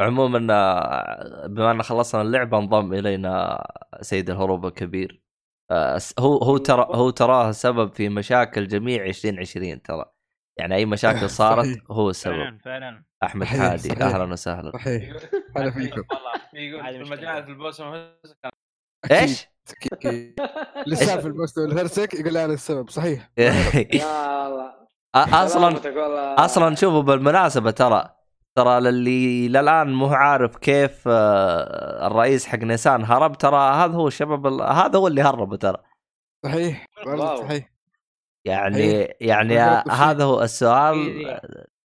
عموما آه، بما إن خلصنا اللعبة انضم إلينا سيد الهروب الكبير. آه، هو هو ترى هو تراه سبب في مشاكل جميع 2020 ترى. يعني أي مشاكل [laughs] صارت صحيح. هو السبب. فعلا فعلا. أحمد صحيح، حادي صحيح. أهلا وسهلا. صحيح. [laughs] هلا فيكم. والله في إيش؟ [laughs] لسه في البوست والهرسك يقول أنا السبب. صحيح. يا الله. أصلا أصلا شوفوا بالمناسبة ترى ترى للي للآن مو عارف كيف آه، الرئيس حق نيسان هرب ترى هذا هو الشباب ال- هذا هو اللي هربه ترى صحيح صحيح يعني أيه. يعني. هذا هو السؤال.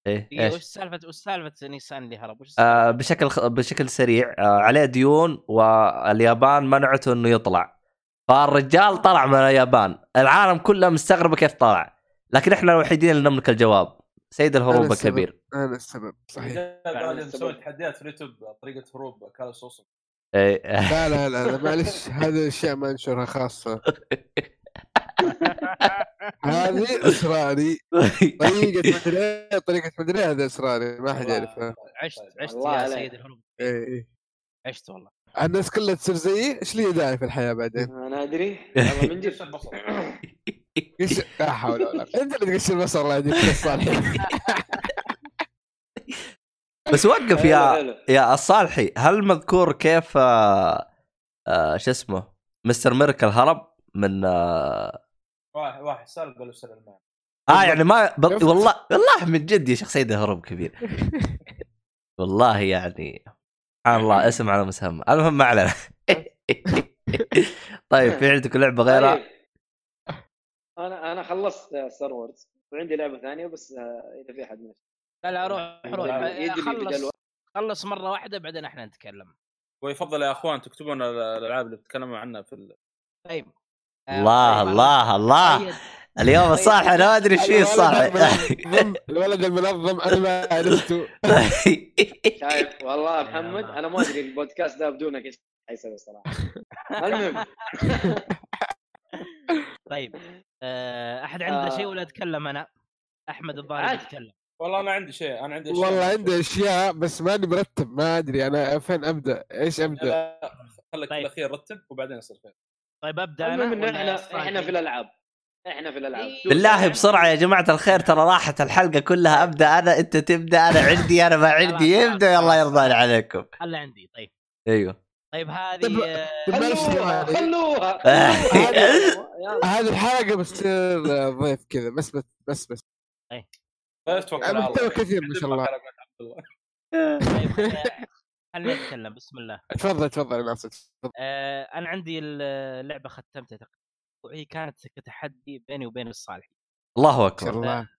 إيه إيش وش سالفه وش سالفة نيسان اللي هرب؟ وش آه بشكل خ- بشكل سريع آه عليه ديون واليابان منعته إنه يطلع فالرجال طلع من اليابان العالم كله مستغرب كيف طلع لكن إحنا الوحيدين اللي نملك الجواب سيد الهروب. الكبير أنا السبب صحيح السبب. نسوي تحديات في اليوتيوب طريقة هروب كالا صوص إيه. لا لا لا لا، معلش هذه الاشياء ما ننشرها خاصة هذه إسراري طريقة مدري إيه، طريقة مدري إيه، هذا إسراري ما حد يعرفها عشت عشت يا. سيد الهروب إيه، إيه. عشت والله الناس كلها تصير زيي إيش لي داعي في الحياة بعدين؟ أنا أدري [laughs] والله من جد [coughs] [laughs] لا حول ولا قوة. أنت اللي تقش البصر الله يهديك يا صالح [laughs] بس وقف يا. يا الصالحي هل مذكور كيف آه آه شو اسمه مستر ميركل هرب من آه, واحد واحد سال قالوا سال المال آه يعني ما ب... شفت؟ والله والله من جد يا شيخ سيد هرب كبير. [laughs] والله يعني سبحان الله اسم على مسمى. المهم ما علينا. طيب في عندك لعبة غيرها؟ طيب. أنا أنا خلصت ستار وورز وعندي لعبة ثانية بس آه، إذا في أحد لا لا روح روح. يجري خلص. خلص مرة واحدة بعدين إحنا نتكلم. ويفضل يا أخوان تكتبون ال- الألعاب اللي بتتكلموا عنها في ال... طيب. آه، الله طيب، الله الله. طيب. اليوم الصالح أنا ما أدري إيش فيه الصالح. الولد المنظم أنا ما عرفته. [laughs] شايف؟ والله محمد أنا ما أدري البودكاست ده بدونك إيش حيسوي صراحة المهم. [laughs] طيب آه، أحد عنده آه. شيء ولا أتكلم أنا؟ أحمد الظاهر. يتكلم. والله أنا عندي شيء أنا عندي أشياء والله عندي أشياء بس ماني مرتب ما أدري أنا فين أبدأ؟ إيش أبدأ؟ خليك في طيب. الاخير رتب وبعدين يصير خير. طيب أبدأ أنا ولا إحنا؟ إحنا في الألعاب إحنا في الألعاب. إيه. بالله بسرعة يا جماعة الخير ترى راحت الحلقة كلها. أبدأ أنا أنت تبدأ أنا عندي أنا ما عندي. خلاص، الله. يرضى عليكم. خلى عندي طيب. أيوه. طيب طيب، هذه آه، معلش خلوها. ثواني. خلوها. يلا. هذه الحلقة بتصير ضيف كذا بس بس بس بس. توكل على الله كثير ما شاء الله. طيب خلينا- خلينا نتكلم بسم الله. تفضل تفضل. آه، أنا عندي اللعبه ختمتها تقريبا وهي كانت كتحدي بيني وبين الصالح الله أكبر. الله.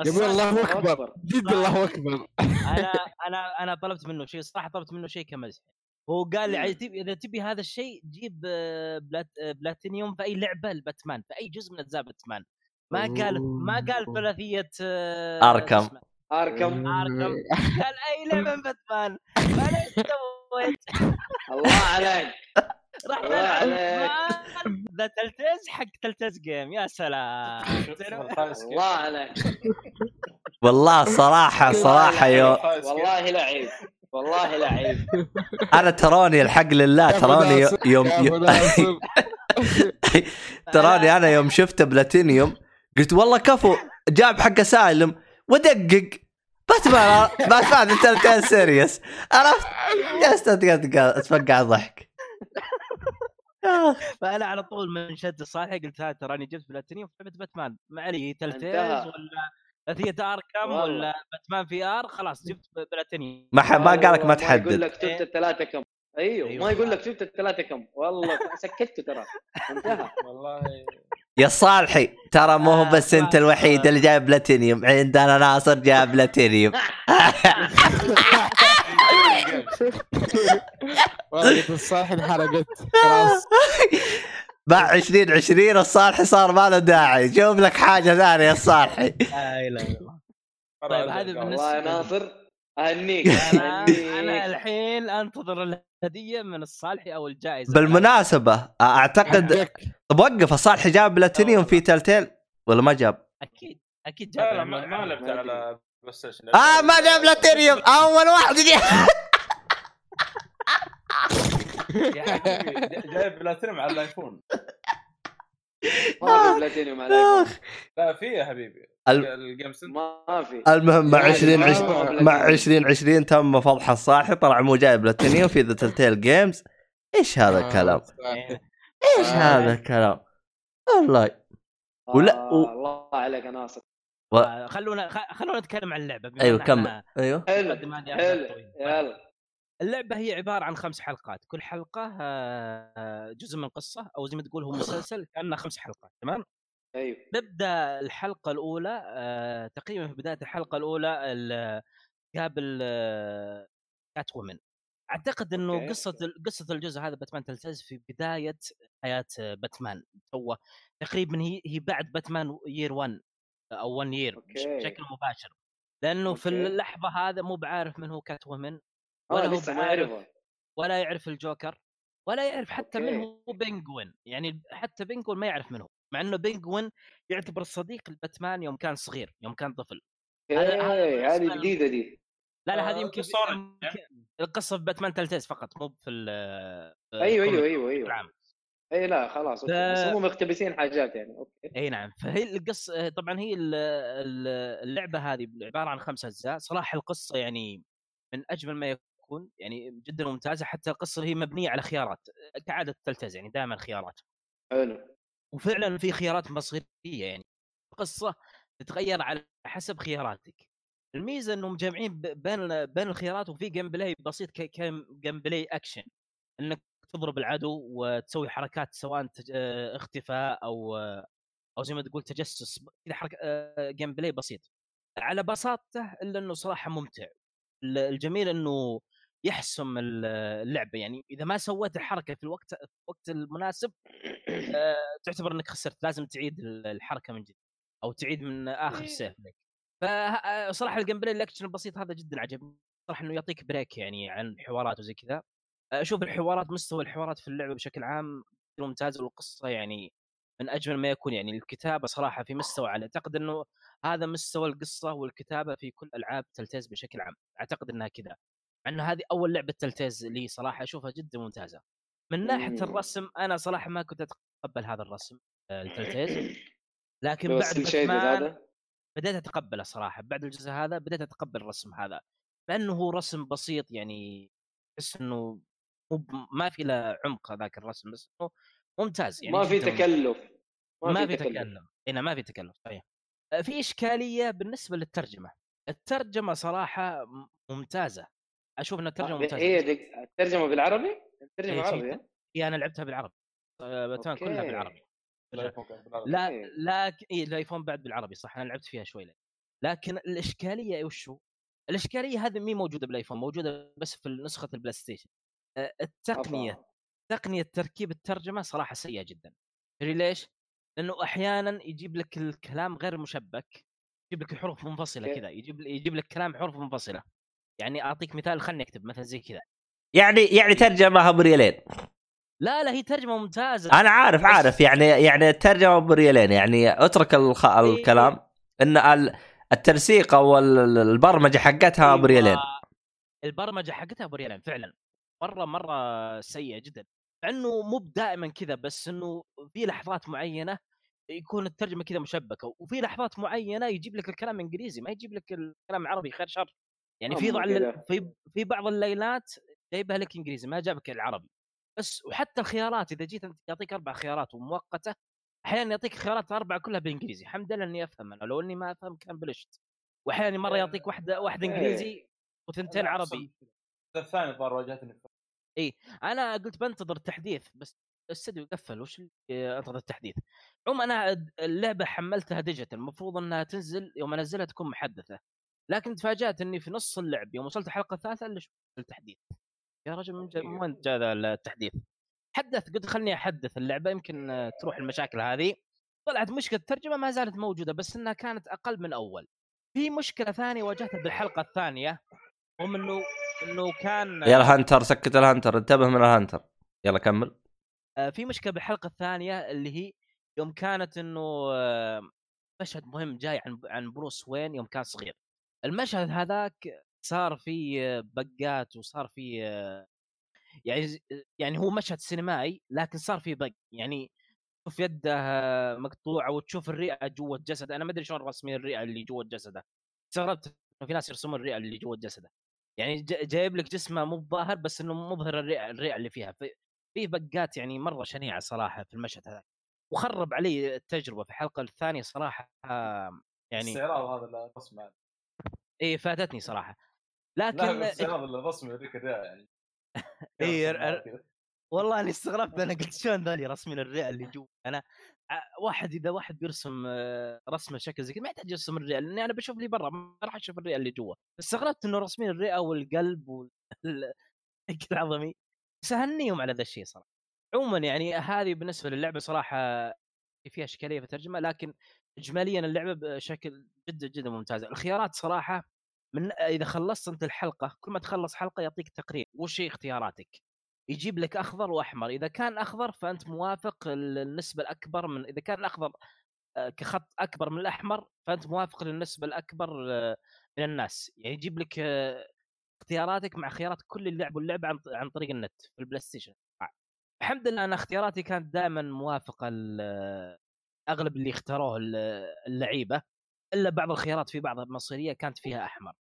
الصالح- الله أكبر. جد الله أكبر. أنا [laughs] أنا أنا طلبت منه شيء صراحة طلبت منه شيء كمزح. هو قال لي تبي إذا تبي هذا الشيء جيب آه، بلات آه، بلاتينيوم في أي لعبة الباتمان في أي جزء من أجزاء باتمان ما قال ما قال. ثلاثية آه، اسمه، أركم. أركم. [laughs] قال أي لعبة من باتمان؟ فانا إيش سويت؟ [laughs] الله [laughs] عليك. باتمان. ذا تلتز حق تلتز جيم. يا سلام. الله عليك. والله صراحة صراحة كيف. والله لعيب. والله لعيب. أنا تراني الحق لله تراني يوم. [laughs] تراني أنا يوم شفته بلاتينيوم قلت والله كفو جاب حق سالم ودقق. Batman Batman انت serious عرفت؟ جلست اتفقع ضحك فأنا على طول من شات الصالحي قلت هذا تراني جبت بلاتينيوم في لعبه باتمان. ما علي Telltale's. ولا ثلاثية Arkham والله. ولا باتمان VR؟ خلاص جبت بلاتينيوم. ما ح- ما قالك ما ما يقول تحدد لك شفت الثلاثة كم. أيوه أيوه. ما يقول لك شفت الثلاثة كم. والله سكته ترى. انتهى. [laughs] والله. يا صالحي ترى مو هو بس انت الوحيد اللي جايب بلاتينيوم. عندنا ناصر جايب بلاتينيوم. [laughs] والله قلت الصالحي انحرقت. خلاص. [laughs] مع 2020 الصالحي صار ما له داعي. شوف لك حاجة ثانية الصالحي لا إله إلا الله. طيب، هذه بالنسبة- والله يا ناصر أهنيك. أنا أنا الحين أنتظر الهدية من الصالحي أو الجائزة. بالمناسبة أعتقد. طب وقف الصالحي جاب بلاتينيوم في Telltale ولا ما جاب؟ أكيد أكيد جاب. لا ما, ما لعبت على Play آه ما جاب بلاتينيوم. أول واحد. جاب [laughs] [laughs] يا حبيبي ج- جايب بلاتينيوم على ال iPhone. [laughs] ما في بلاتينيوم على ال iPhone لا في يا حبيبي ال- ال game ما في المهم مع يعني 20 ما عش... هو بلاتينيوم. مع 2020 تم فضح الصالحي طلع مو جايب بلاتينيوم في ذا Telltale Games إيش هذا الكلام؟ إيه. إيش آه. هذا الكلام؟ والله ولا- آه، و- الله عليك يا ناصر و... آه، خلونا خ- خلونا نتكلم عن اللعبة أيوه كمل أيوه حلو حلو. يلا اللعبة هي عبارة عن خمس حلقات كل حلقة جزء من قصة أو زي ما تقول هو مسلسل كأنه خمس حلقات تمام أيوه نبدأ الحلقة الأولى تقريبا في بداية الحلقة الأولى ال- قابل Catwoman أعتقد إنه okay. قصة قصة الجزء هذا باتمان Telltale's في بداية حياة باتمان two تقريبا هي هي بعد باتمان year 1 أو 1 year. بشكل مباشر لأنه في okay. اللحظة هذا مو بعارف من هو Catwoman ولا هو لسه ولا يعرف الجوكر ولا يعرف حتى من okay. هو Penguin. يعني حتى Penguin ما يعرف منه مع إنه Penguin يعتبر صديق لباتمان يوم كان صغير يوم كان طفل. هذه جديدة دي. لا لا آه، هذه يمكن origin، يمكن- القصة في باتمان Telltale's فقط مو في ال أيوه أيوه أيوه بشكل أيوه. عام. إي لا خلاص ف- بس هم مقتبسين حاجات يعني okay. إي نعم. فهي القصة طبعا هي ال- ال- اللعبة هذه عبارة عن خمس أجزاء. صراحة القصة يعني من أجمل ما يكون يعني جدا ممتازة حتى القصة هي مبنية على خيارات كعادة Telltale's يعني دائما خيارات. حلو. وفعلا في خيارات مصيرية يعني. القصة تتغير على حسب خياراتك. الميزة إنهم جامعين ب- بين بين الخيارات وفي gameplay بسيط gameplay action إنك تضرب العدو وتسوي حركات سواء آه، اختفاء أو آه، أو زي ما تقول تجسس كذا حركه gameplay بسيط. على بساطته إلا إنه صراحة ممتع. ال- الجميل إنه يحسم ال- اللعبة. يعني إذا ما سويت الحركة في الوقت في الوقت المناسب [clears throat] آه، تعتبر إنك خسرت. لازم تعيد ال- الحركة من جديد أو تعيد من آخر save لك فصراحه ال gameplay ال action البسيط هذا جدا عجبني. صراحة إنه يعطيك break يعني عن الحوارات وزي كذا. أشوف الحوارات مستوى الحوارات في اللعبة بشكل عام ممتاز والقصة يعني من أجمل ما يكون. يعني الكتابة صراحة في مستوى عالي أعتقد إنه هذا مستوى القصة والكتابة في كل ألعاب Telltale's بشكل عام. أعتقد إنها كذا. مع إنه هذه أول لعبة Telltale's لي صراحة أشوفها جدا ممتازة. من ناحية. الرسم أنا صراحة ما كنت أتقبل هذا الرسم آه، ال Telltale's. [coughs] لكن بعد باتمان هذا؟ بديت أتقبله صراحة. بعد الجزء هذا بديت أتقبل الرسم هذا. لأنه هو رسم بسيط يعني تحس إنه ما في له عمق هذاك الرسم بس إنه ممتاز يعني ما في. تكلف. ما في تكلم هنا ما في تكلف صحيح. آه، في إشكالية بالنسبة للترجمة. الترجمة صراحة ممتازة. أشوف ان الترجمة آه، ممتازة هي دق... الترجمة بالعربي؟ الترجمة إيه، عربي شيء- ها؟ هي أنا لعبتها بالعربي آه، باتمان كلها أوكي. بالعربي بالعربي. لا إيه. لكن إيه ال iPhone بعد بالعربي صح أنا لعبت فيها شوي لك. لكن الإشكالية وشو؟ الإشكالية هذه مي موجودة بال iPhone موجودة بس في نسخة ال PlayStation آه، التقنية أفا. تقنية تركيب الترجمة صراحة سيئة جدا تدري ليش؟ لأنه أحيانا يجيب لك الكلام غير مشبك يجيب لك الحروف منفصلة. كذا يجيب يجيب لك كلام حروف منفصلة يعني أعطيك مثال خلني أكتب مثلا زي كذا. يعني يعني ترجمة بريالين لا لا هي ترجمة ممتازة. أنا عارف عارف يعني يعني الترجمه بريالين يعني أترك الخ... إيه. الكلام. إن ال- التنسيق أو ال- البرمجة حقتها أيوة. بريالين البرمجة حقتها بريالين فعلا. مرة مرة سيئة جدا. مع إنه مو دائما كذا بس إنه في لحظات معينة يكون الترجمة كذا مشبكة وفي لحظات معينة يجيب لك الكلام إنجليزي ما يجيب لك الكلام عربي خير شر. يعني في أما بعض. في في بعض الليلات جايبها لك إنجليزي ما جابك العربي. بس وحتى الخيارات إذا جيت يعطيك أربع خيارات ومؤقتة أحيانا يعطيك خيارات أربعة كلها بالانجليزي الحمد لله إني أفهم أنا لو إني ما أفهم كان بلشت. واحيانا مرة يعطيك واحدة واحدة إيه. إنجليزي وثنتين عربي. الثاني الظاهر واجهتني أنا قلت بنتظر تحديث بس الاستديو قفل وش اللي أنتظر التحديث. عموما أنا اللعبة حملتها ديجيتال المفروض إنها تنزل يوم أنزلها تكون محدثة. لكن تفاجأت إني في نص اللعب يوم وصلت الحلقة الثالثة إلا شفت التحديث. يا رجل من, جا... من وين جاء ذا التحديث؟ حدث قلت خلني أحدث اللعبة يمكن تروح المشاكل هذه. طلعت مشكلة الترجمة ما زالت موجودة بس إنها كانت أقل من أول. في مشكلة ثانية واجهتها بالحلقة الثانية هم إنه إنه كان يلا Hunter سكت ال Hunter انتبه من ال Hunter. يلا كمل. آه، في مشكلة بالحلقة الثانية اللي هي يوم كانت إنه آه، مشهد مهم جاي عن عن بروس وين يوم كان صغير. المشهد هذاك صار فيه بقات وصار آه، يعني يعني هو مشهد سينمائي لكن صار فيه بق. يعني تشوف يده مقطوعة وتشوف الرئة جوة جسده. أنا ما أدري شلون رسمين الرئة اللي جوة جسده. استغربت في ناس يرسمون الرئة اللي جوة جسده. يعني جايب لك جسمه مو ظاهر بس إنه مظهر الرئة الرئة اللي فيها. في في بقات يعني مرة شنيعة صراحة في المشهد هذا. وخرب علي التجربة في الحلقة الثانية صراحة يعني استعراض هذا الرسم اي فاتتني صراحة. لكن استعراض الرسم يوريك الرئه يعني. [laughs] كذا. والله اني استغربت أنا قلت شلون ذولي رسمين الرئه اللي جوا أنا واحد إذا واحد بيرسم آه، رسمة شكل زي كذا ما يحتاج يرسم الرئه لأني أنا بشوف لي برا ما راح أشوف الرئه اللي جوا. استغربت إنه رسمين الرئه والقلب وال [laughs] العظمي. سهنيهم على ذا الشيء صراحة. عموما يعني هذه بالنسبة للعبة صراحة فيها أشكالية في الترجمه لكن اجماليا اللعبة بشكل جدا جدا ممتازة. الخيارات صراحة من إذا خلصت أنت الحلقة كل ما تخلص حلقة يعطيك تقرير وش اختياراتك؟ يجيب لك أخضر وأحمر إذا كان أخضر فأنت موافق النسبة الأكبر من إذا كان الاخضر آه، كخط أكبر من الأحمر فأنت موافق للنسبة الأكبر آه، من الناس. يعني يجيب لك آه، اختياراتك مع خيارات كل اللي لعبوا اللعبه عن طريق النت في ال PlayStation. الحمد لله أنا اختياراتي كانت دائما موافقة أغلب اللي اختاروه ال- اللعيبة إلا بعض الخيارات في بعض المصيرية كانت فيها أحمر.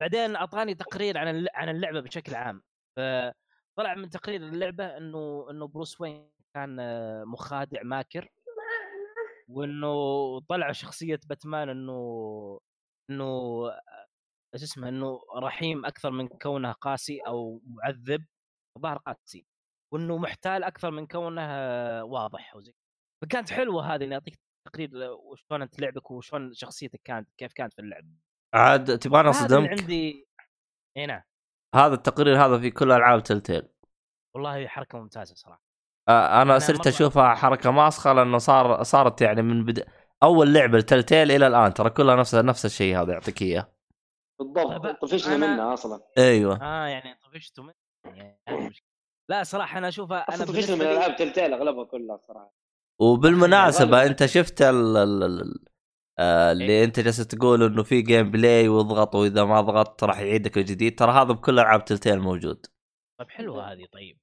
بعدين أعطاني تقرير عن عن اللعبة بشكل عام. فطلع من تقرير اللعبة إنه إنه Bruce Wayne كان مخادع ماكر وإنه طلع شخصية باتمان إنه إنه اسمه إنه رحيم أكثر من كونه قاسي أو معذب الظاهر قاسي. وإنه محتال أكثر من كونه آه، واضح وزي فكانت حلوة هذه اني اعطيك تقرير وشلون أنت لعبك وشلون شخصيتك كانت كيف كانت في اللعب. عاد تبغاني أصدمك؟ عندي هنا هذا التقرير هذا في كل ألعاب تلتيل والله حركة ممتازة صراحة. آه، أنا صرت مرة- أشوفها حركة ماسخة لأنه صار صارت يعني من بدا أول لعبة Telltale إلى الآن ترى كلها نفس نفس الشيء هذا يعطيك إياه. بالضبط طفشنا أنا- منها أصلا. أيوه. آه يعني طفشتوا من يعني. لا صراحة أنا أشوفها أنا طفشنا من بالنسبة لي العاب Telltale اغلبها كلها صراحة وبالمناسبة. أنت شفت ال ال ال آه، اللي أنت جالس تقول إنه في gameplay واضغط وإذا ما ضغطت راح يعيدك الجديد ترى هذا بكل ألعاب Telltale موجود طيب حلوة هذه طيب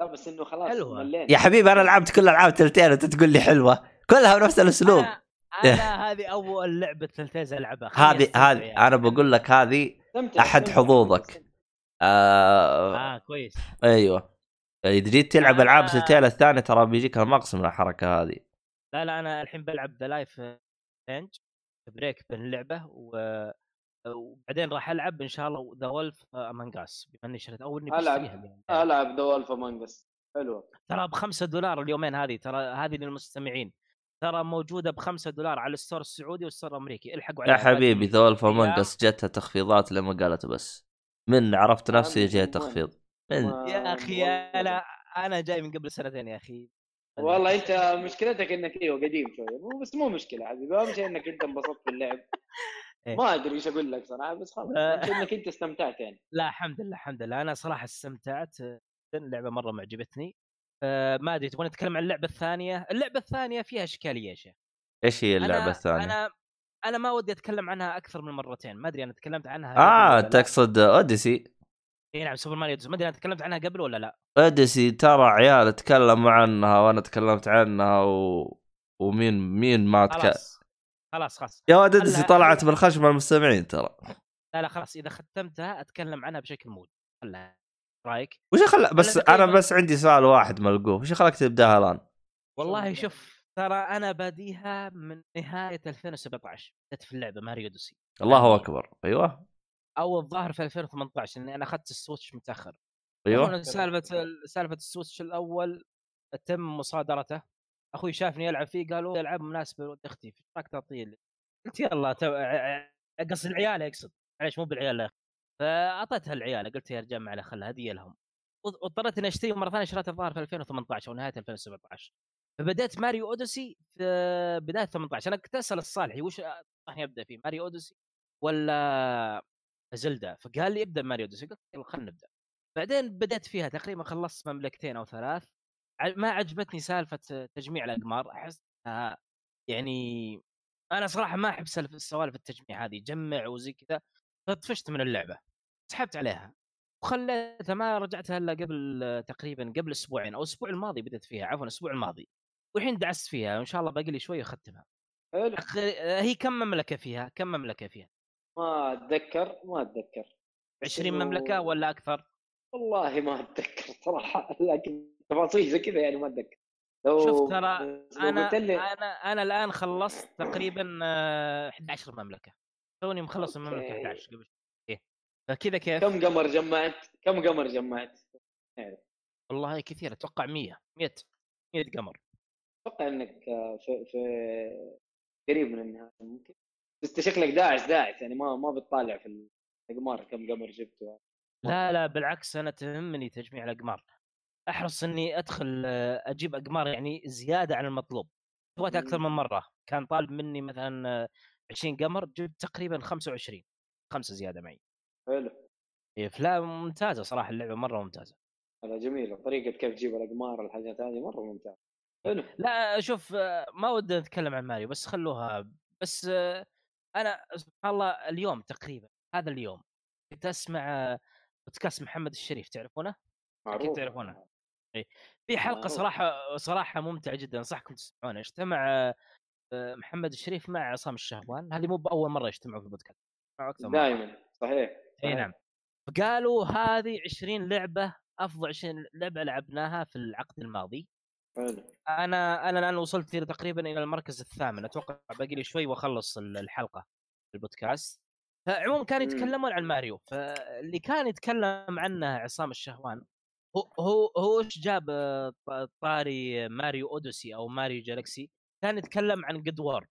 لا بس إنه خلاص حلوة. ملينا يا حبيبي أنا لعبت كل ألعاب Telltale وانت تقول لي حلوة كلها بنفس الأسلوب أنا أنا [laughs] هذه أول لعبة Telltale ألعبها هذه هذه يعني. أنا بقول لك هذه استمتع. حظوظك. آه آه كويس أيوه اذا جيت تلعب ألعاب Telltale الثانية ترى بيجيك المقص من الحركه هذه لا لا أنا الحين بلعب ذا Life is Strange break بين اللعبه و... وبعدين راح ألعب إن شاء الله The Wolf Among Us بما إني شريت أو إني ألعب. بشتريها اليوم. ألعب The Wolf Among Us حلوة ترى ب 5 دولار اليومين هذه ترى هذه للمستمعين ترى موجودة ب 5 دولار على ال store السعودي وال store الأمريكي الحقوا يا عليها حبيبي باقي- The Wolf أيام. Among Us جتها تخفيضات لما قالت بس من عرفت نفسي جاي؟ تخفيض يا أخي أنا أنا جاي من قبل سنتين يا أخي والله أنت مشكلتك إنك أيوه قديم شوية مو بس مو مشكلة حبيبي أهم شيء إنك أنت انبسطت باللعب. [laughs] إيه. ما أدري إيش أقول لك صراحة بس خلاص شيء إنك أنت استمتعت يعني. لا الحمد لله الحمد لله. أنا صراحة استمتعت اللعبه مرة معجبتني. آه، ما أدري تبغى نتكلم عن اللعبة الثانية؟ اللعبة الثانية فيها إشكالية يا شيخ. إيش هي اللعبة أنا الثانية؟ أنا أنا ما ودي أتكلم عنها أكثر من مرتين ما أدري أنا تكلمت عنها آه. تقصد اوديسي اي نعم سوبر ماريو. ما أدري أنا تكلمت عنها قبل ولا لا؟ Odyssey ترى عيال تكلموا عنها وأنا تكلمت عنها و... ومين مين ما تك... خلاص خلاص خلاص. يا ولد Odyssey خلها- طلعت من خشم المستمعين ترى. لا لا خلاص إذا ختمتها أتكلم عنها بشكل موجود خلها رأيك؟ وش خلى بس أنا أنا بس عندي سؤال واحد ملقوف وش خلاك تبدأها الآن؟ والله الله. شوف ترى أنا باديها من نهاية 2017 بدأت في اللعبة Mario Odyssey الله يعني أكبر. أيوه. أو الظاهر في 2018 لاني أنا أخذت ال Switch متأخر. أيوه. سالفة سالفة ال Switch الأول تم مصادرته. أخوي شافني العب فيه قالوا ألعاب مناسبة لولد أختي تعطيه؟ قلت يلا قصدي العيال اقصد معليش مو بالعيال يا أخي. فأعطيتها العيال قلت يا رجال معله خلها هديه لهم. واض- واضطريت إني أشتري مرة ثانية شريتها الظاهر في 2018 أو نهايه 2017 فبديت Mario Odyssey في بداية 18 أنا كنت أسأل الصالحي وش انصحني ابدا فيه Mario Odyssey ولا Zelda فقال لي ابدأ Mario Odyssey قلت يلا خلينا نبدأ. بعدين بدأت فيها تقريبا خلصت مملكتين أو ثلاث ما عجبتني سالفة تجميع الأقمار أحس يعني أنا صراحة ما أحب سالفه سوالف التجميع هذه جمع وزي كذا فطفشت من اللعبة سحبت عليها. وخليتها ما رجعتها إلا قبل تقريبا قبل أسبوعين أو الأسبوع الماضي بدأت فيها عفوا الأسبوع الماضي. والحين دعست فيها وإن شاء الله باقي لي شوي أخ- هي كم مملكة فيها؟ كم مملكة فيها؟ ما أتذكر ما أتذكر. 20 إنه- مملكة ولا أكثر؟ والله ما أتذكر صراحة [laughs] لكن تفاصيل زي كذا يعني ما أتذكر. لو شوف ترى أنا لي أنا أنا الآن خلصت تقريبا آه، 11 مملكة. توني مخلص المملكة أوكي. 11 قبل شوي. فكذا كيف؟ كم قمر جمعت؟ كم قمر جمعت؟ والله كثير أتوقع 100 100 100 قمر. أتوقع إنك آه، في, في قريب من النهاية ممكن. انت شكلك داعس داعس يعني ما ما بتطالع في الأقمار كم قمر جبته. لا لا بالعكس أنا تهمني تجميع الأقمار. أحرص إني أدخل آه، أجيب أقمار يعني زيادة عن المطلوب. سويت أكثر من مرة. كان طالب مني مثلا آه، 20 قمر جبت تقريبا 25 خمسة زيادة معي. حلو. إيه، فلا ممتازة صراحة اللعبة مرة ممتازة. لا جميله طريقة كيف تجيب الأقمار الحاجات هذه مرة ممتازة. حلو. لا شوف آه، ما ودي نتكلم عن ماريو بس خلوها بس آه، أنا سبحان الله اليوم تقريبا هذا اليوم كنت أسمع بودكاست محمد الشريف تعرفونه؟ أكيد تعرفونه. في حلقة. صراحة صراحة ممتعة جدا أنصحكم تسمعونها. اجتمع آه، محمد الشريف مع عصام الشهوان. هذه مو بأول مرة يجتمعوا في البودكاست دائما صحيح إي. نعم. فقالوا هذه 20 لعبة أفضل 20 لعبة لعبناها في العقد الماضي. أنا أنا الآن وصلت تقريبا إلى المركز الثامن. أتوقع باقي لي شوي وأخلص ال- الحلقة البودكاست. فعموما كانوا. يتكلمون عن ماريو. فاللي كان يتكلم عنه عصام الشهوان هو هو هو إيش جاب آه، طاري Mario Odyssey أو Mario Galaxy كان يتكلم عن God of War.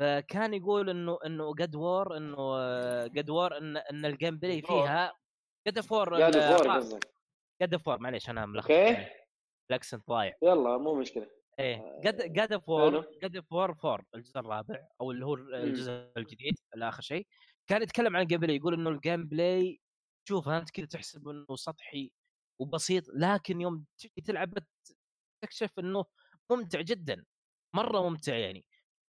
فكان يقول إنه إنه God of War إنه God of War إن إن ال gameplay. فيها God of War God of War of War معليش أنا ملخبط أوكي. ال accent ضايع. يلا مو مشكلة. إيه God God of حلو. War God of War 4 الجزء الرابع أو اللي هو الجزء الجديد الآخر شيء. كان يتكلم عن ال gameplay يقول إنه ال gameplay شوف أنت كذا تحسب إنه سطحي وبسيط لكن يوم تجي تلعب تكتشف إنه ممتع جدا مرة ممتع يعني.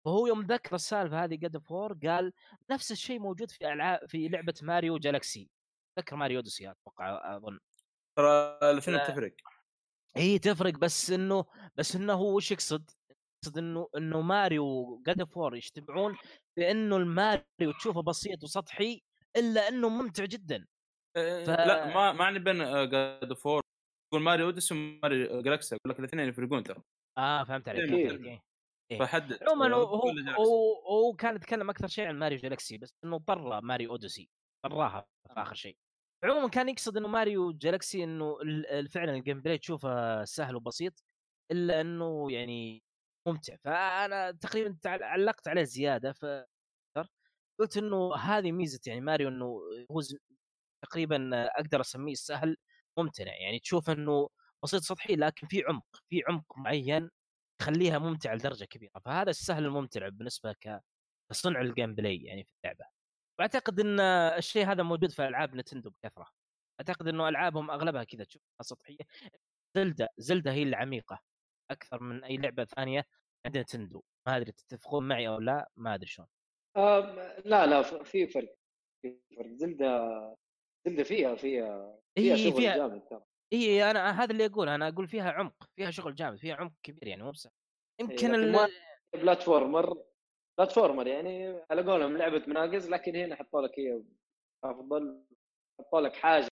فهو يوم ذكر السالفة هذه God of War قال نفس الشيء موجود في العاب في لعبة Mario Galaxy ذكر Mario Odyssey أتوقع أظن. ترى الاثنين لا. تفرق. هي تفرق بس إنه بس إنه هو وش يقصد؟ يقصد إنه إنه Mario و God of War يجتمعون بانه الماريو تشوفه بسيط وسطحي إلا إنه ممتع جدا ف... ف- لا ما ما عندي بين God of War يقول Mario Odyssey و Mario Galaxy أقول لك الاثنين يفرقون ترى آه فهمت عليك عليك. إيه. فحدد عموما هو هو؟ هو كان يتكلم أكثر شيء عن Mario Galaxy بس إنه طر Mario Odyssey طراها في آخر شيء عموما كان يقصد إنه Mario Galaxy إنه فعلا ال gameplay تشوفه سهل وبسيط إلا إنه يعني ممتع. فأنا تقريبا علقت عليه زيادة ف قلت إنه هذه ميزة يعني ماريو إنه هو تقريبا أقدر أسميه سهل ممتنع يعني تشوف إنه بسيط سطحي لكن في عمق في عمق معين يخليها ممتعة لدرجة كبيرة. فهذا السهل الممتع بالنسبة كصنع ال gameplay يعني في اللعبة. وأعتقد إن الشيء هذا موجود في ألعاب Nintendo بكثرة. أعتقد إنه ألعابهم أغلبها كذا تشوفها سطحية. Zelda Zelda هي العميقه أكثر من أي لعبة ثانية عند Nintendo. ما أدري تتفقون معي أو لا ما أدري شلون. لا لا في فرق في فرق. Zelda Zelda فيها فيها فيها هي شغل فيها جامد ترى. اي أنا هذا اللي أقول أنا أقول فيها عمق فيها شغل جامد فيها عمق كبير يعني مو بس يمكن لكن ال... بلاتفورمر بلاتفورمر يعني على قولهم لعبة مناقز لكن هنا حطوا لك هي أفضل حطوا لك حاجة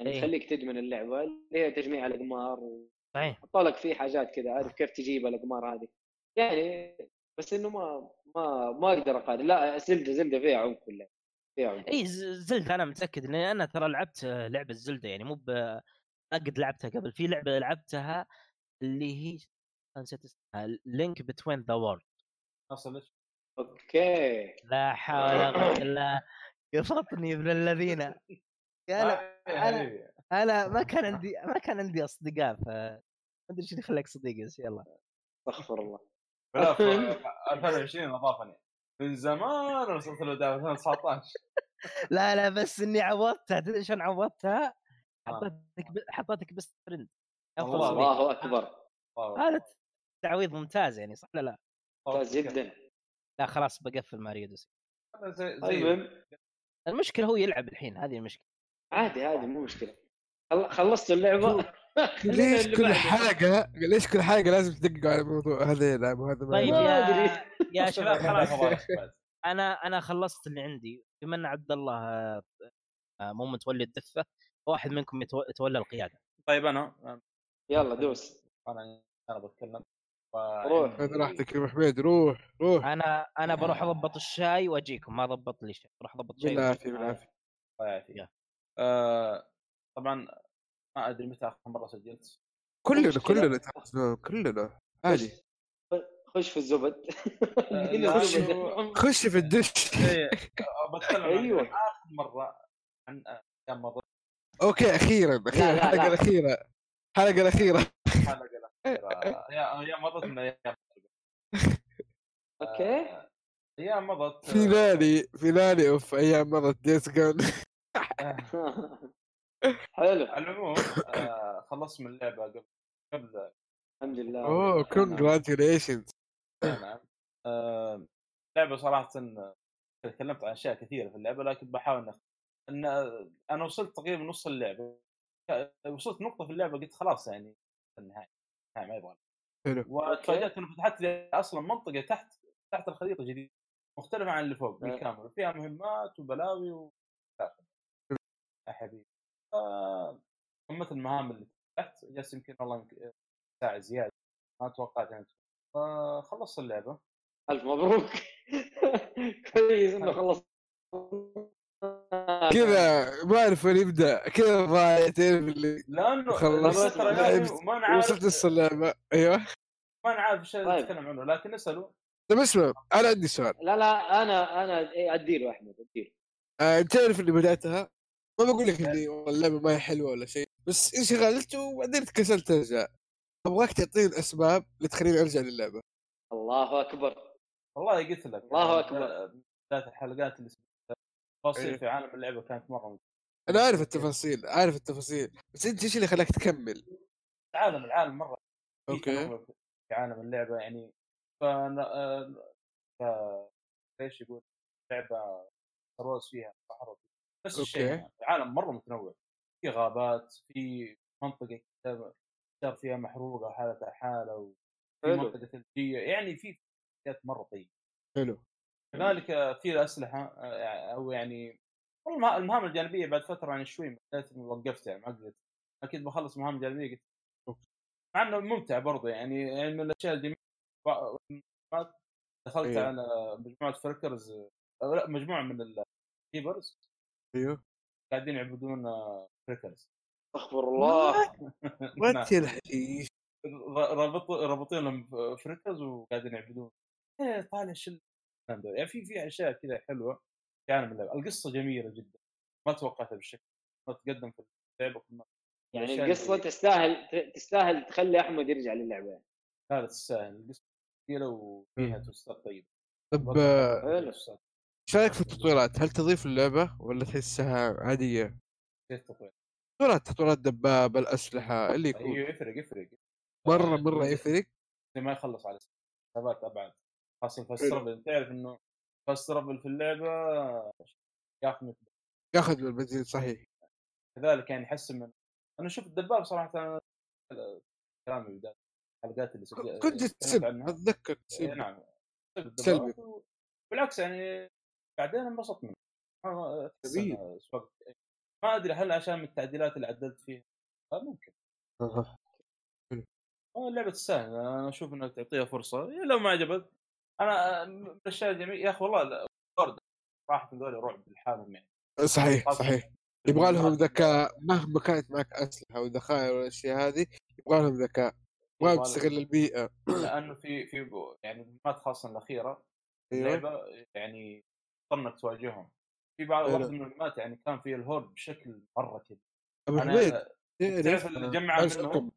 يعني إيه. تخليك تدمن اللعبة اللي هي تجميع الأقمار صحيح. حطوا لك فيه حاجات كذا عارف كيف تجيب الأقمار هذه. يعني بس إنه ما ما ما أقدر أقارن لا زلدة زلدة فيها عمق ولا فيها عمق. إي ز- Zelda أنا متأكد لأن أنا ترى لعبت لعبة Zelda يعني مو ب ما قد لعبتها قبل. في لعبة لعبتها اللي هي نسيت اسمها Link Between the Worlds اصل إيش؟ أوكي. لا حول ولا قوة إلا قفطني ابن الذين. آه، أنا- حبيبي. أنا ما كان عندي ما كان عندي أصدقاء ف ما أدري إيش اللي خلاك صديقي بس يلا. استغفر الله. لا، ف- 2020 أضافني. من زمان وصلت له دعوة 2019 لا لا بس إني عوضتها. تدري شلون عوضتها؟ آه. حطيتك ب... حطيتك best friend الله، صديق الله أكبر. الله. هذا تعويض ممتاز يعني صح ولا لا؟ ممتاز جدا. لا خلاص بقفل Mario Odyssey هذا زي زي المهم المشكلة هو يلعب الحين هذه المشكلة. عادي عادي مو مشكلة. خل- خلصت اللعبة؟ [laughs] ليش كل. حلقه ليش كل حلقه لازم تدققوا على موضوع هذا يلعب وهذا ما طيب يا. يا [laughs] شباب خلاص [laughs] أنا أنا خلصت اللي عندي. بما أن عبد الله آه، آه، مو متولي الدفة واحد منكم يتو- يتولى القيادة. طيب أنا يلا دوس. أنا أنا بتكلم. روح. خذ راحتك يا حميد روح روح. أنا أنا بروح أضبط الشاي وأجيكم ما ضبط لي شيء بروح أضبط شاي بالعافية بالعافية. بالعافيه آه، طبعا ما أدري متى آخر مرة سجلت. كلنا. كلنا كلنا. عادي. خش في الزبد. آه، [laughs] خش في الدش. إيه، آه، بتكلم عن أيوة. آخر مرة عن أيام مضت okay أخيرا أخيرا. الحلقة الأخيرة الحلقة الأخيرة. أيام مضت من أيام [laughs] okay. آه، أيام مضت في نادي في نادي of أيام مضت Days Gone آه، حلو. على العموم آه خلصت من اللعبة قبل قبل الحمد لله. أوه congratulations نعم آه لعبة صراحة تكلمت عن أشياء كثيرة في اللعبة لكن بحاول نخ... إن أنا وصلت تقريبا نص اللعبة. وصلت نقطة في اللعبة قلت خلاص يعني النهاية. ما يبغى. حلو. وتفاجات انه فتحت لي أصلا منطقة تحت تحت الخريطة جديدة مختلفة عن اللي فوق أه. بالكامل فيها مهمات وبلاوي و يا حبيبي. آه، قمه المهام اللي تحت جالس يمكن والله يمكن ساعة زيادة ما توقعت يعني. آه، خلصت اللعبة. ألف مبروك. [laughs] كويس إنه خلص كذا ما أعرف وين يبدأ. كذا ضايع تعرف اللي لأنه خلصت أنا عارف. وصلت نص اللعبة. أيوه. ما أنا عارف إيش طيب. نتكلم عنه لكن اسألوا. طيب اسمع. أنا عندي سؤال. لا لا أنا أنا إيه، اديله احمد اديله آه، تعرف اني بدأتها؟ ما بقول لك اني والله اللعبة ما هي حلوة ولا شيء بس انشغلت وبعدين تكسلت أرجع. أبغاك تعطيني الأسباب اللي تخليني أرجع للعبة. الله أكبر. والله قلت لك. الله أكبر. بداية الحلقات اللي تفاصيل إيه. في عالم اللعبة كانت مرة أنا عارف التفاصيل عارف التفاصيل بس أنت إيش اللي خلاك تكمل العالم العالم مرة أوكي في عالم اللعبة يعني ف ف- إيش يقول لعبة تروس فيها صحراء نفس الشيء. يعني. العالم مرة متنوع في غابات في منطقة صار فيها محروقة وحالتها حالة وفي. منطقة ثلجية يعني في اشياء مرة طيبة حلو كذلك في أسلحة آه، أو يعني والله المهام الجانبية بعد فترة يعني شوي وقفت يعني ما قدرت. أكيد بخلص مهام جانبية قلت. مع إنه ممتع برضه يعني يعني من الأشياء الجميلة. دخلت إيه. على مجموعة freakers أو لأ مجموعة من ال rippers أيوه. قاعدين يعبدون آه، freakers استغفر الله. what [laughs] يا الحشيش رابط رابطين لهم فريكرز وقاعدين يعبدون. إيه طالع شل الكلام ده. يعني في في أشياء كذا حلوة في عالم اللعبه القصة جميلة جدا. ما توقعتها بالشكل ما تقدم في اللعبة كلها يعني القصة اللي- تستاهل ت- تستاهل تخلي أحمد يرجع للعبة. لا تستاهل. القصة جميلة وفيها. توستات طيبة. طب. إيش رأيك في التطويرات؟ هل تضيف اللعبة ولا تحسها عادية؟ كيف تطوير تطويرات تطويرات دبابة الأسلحة اللي يكون. أيوه يفرق يفرق. مرة مرة يفرق؟ ما يخلص على حسابات أبعد. خاصة fast travel تعرف إنه fast travel في اللعبة ياخذ ياخذ البنزين. صحيح. كذلك يعني يحسن من أنا شفت الدباب صراحة أنا- كلامي بدايه الحلقات اللي سجل- كنت تكلمت تسب. أتذكر تسب نعم سلبي. بالعكس يعني بعدين انبسطت منه. ما- أدري هل عشان من التعديلات اللي عدلت فيها. آه، ممكن. آه، اللعبة تستاهل. أنا أشوف انك تعطيها فرصة. إيه لو ما عجبت أنا آه، من الأشياء الجميلة يا أخي والله وورد صراحة ذول رعب لحالهم يعني. صحيح صحيح. يبغى لهم ذكاء مهما كانت معك أسلحة وذخائر والاشياء هذه يبغى لهم ذكاء. يبغى تستغل البيئة. لأنه في في يعني المهمات خاصة الأخيرة في أيوه. اللعبة يعني انك تواجههم. في بعض حلو. واحدة من المهمات يعني كان في الهورد بشكل مرة كذا. أبو حميد تعرف تعرف اللي جمع منهم؟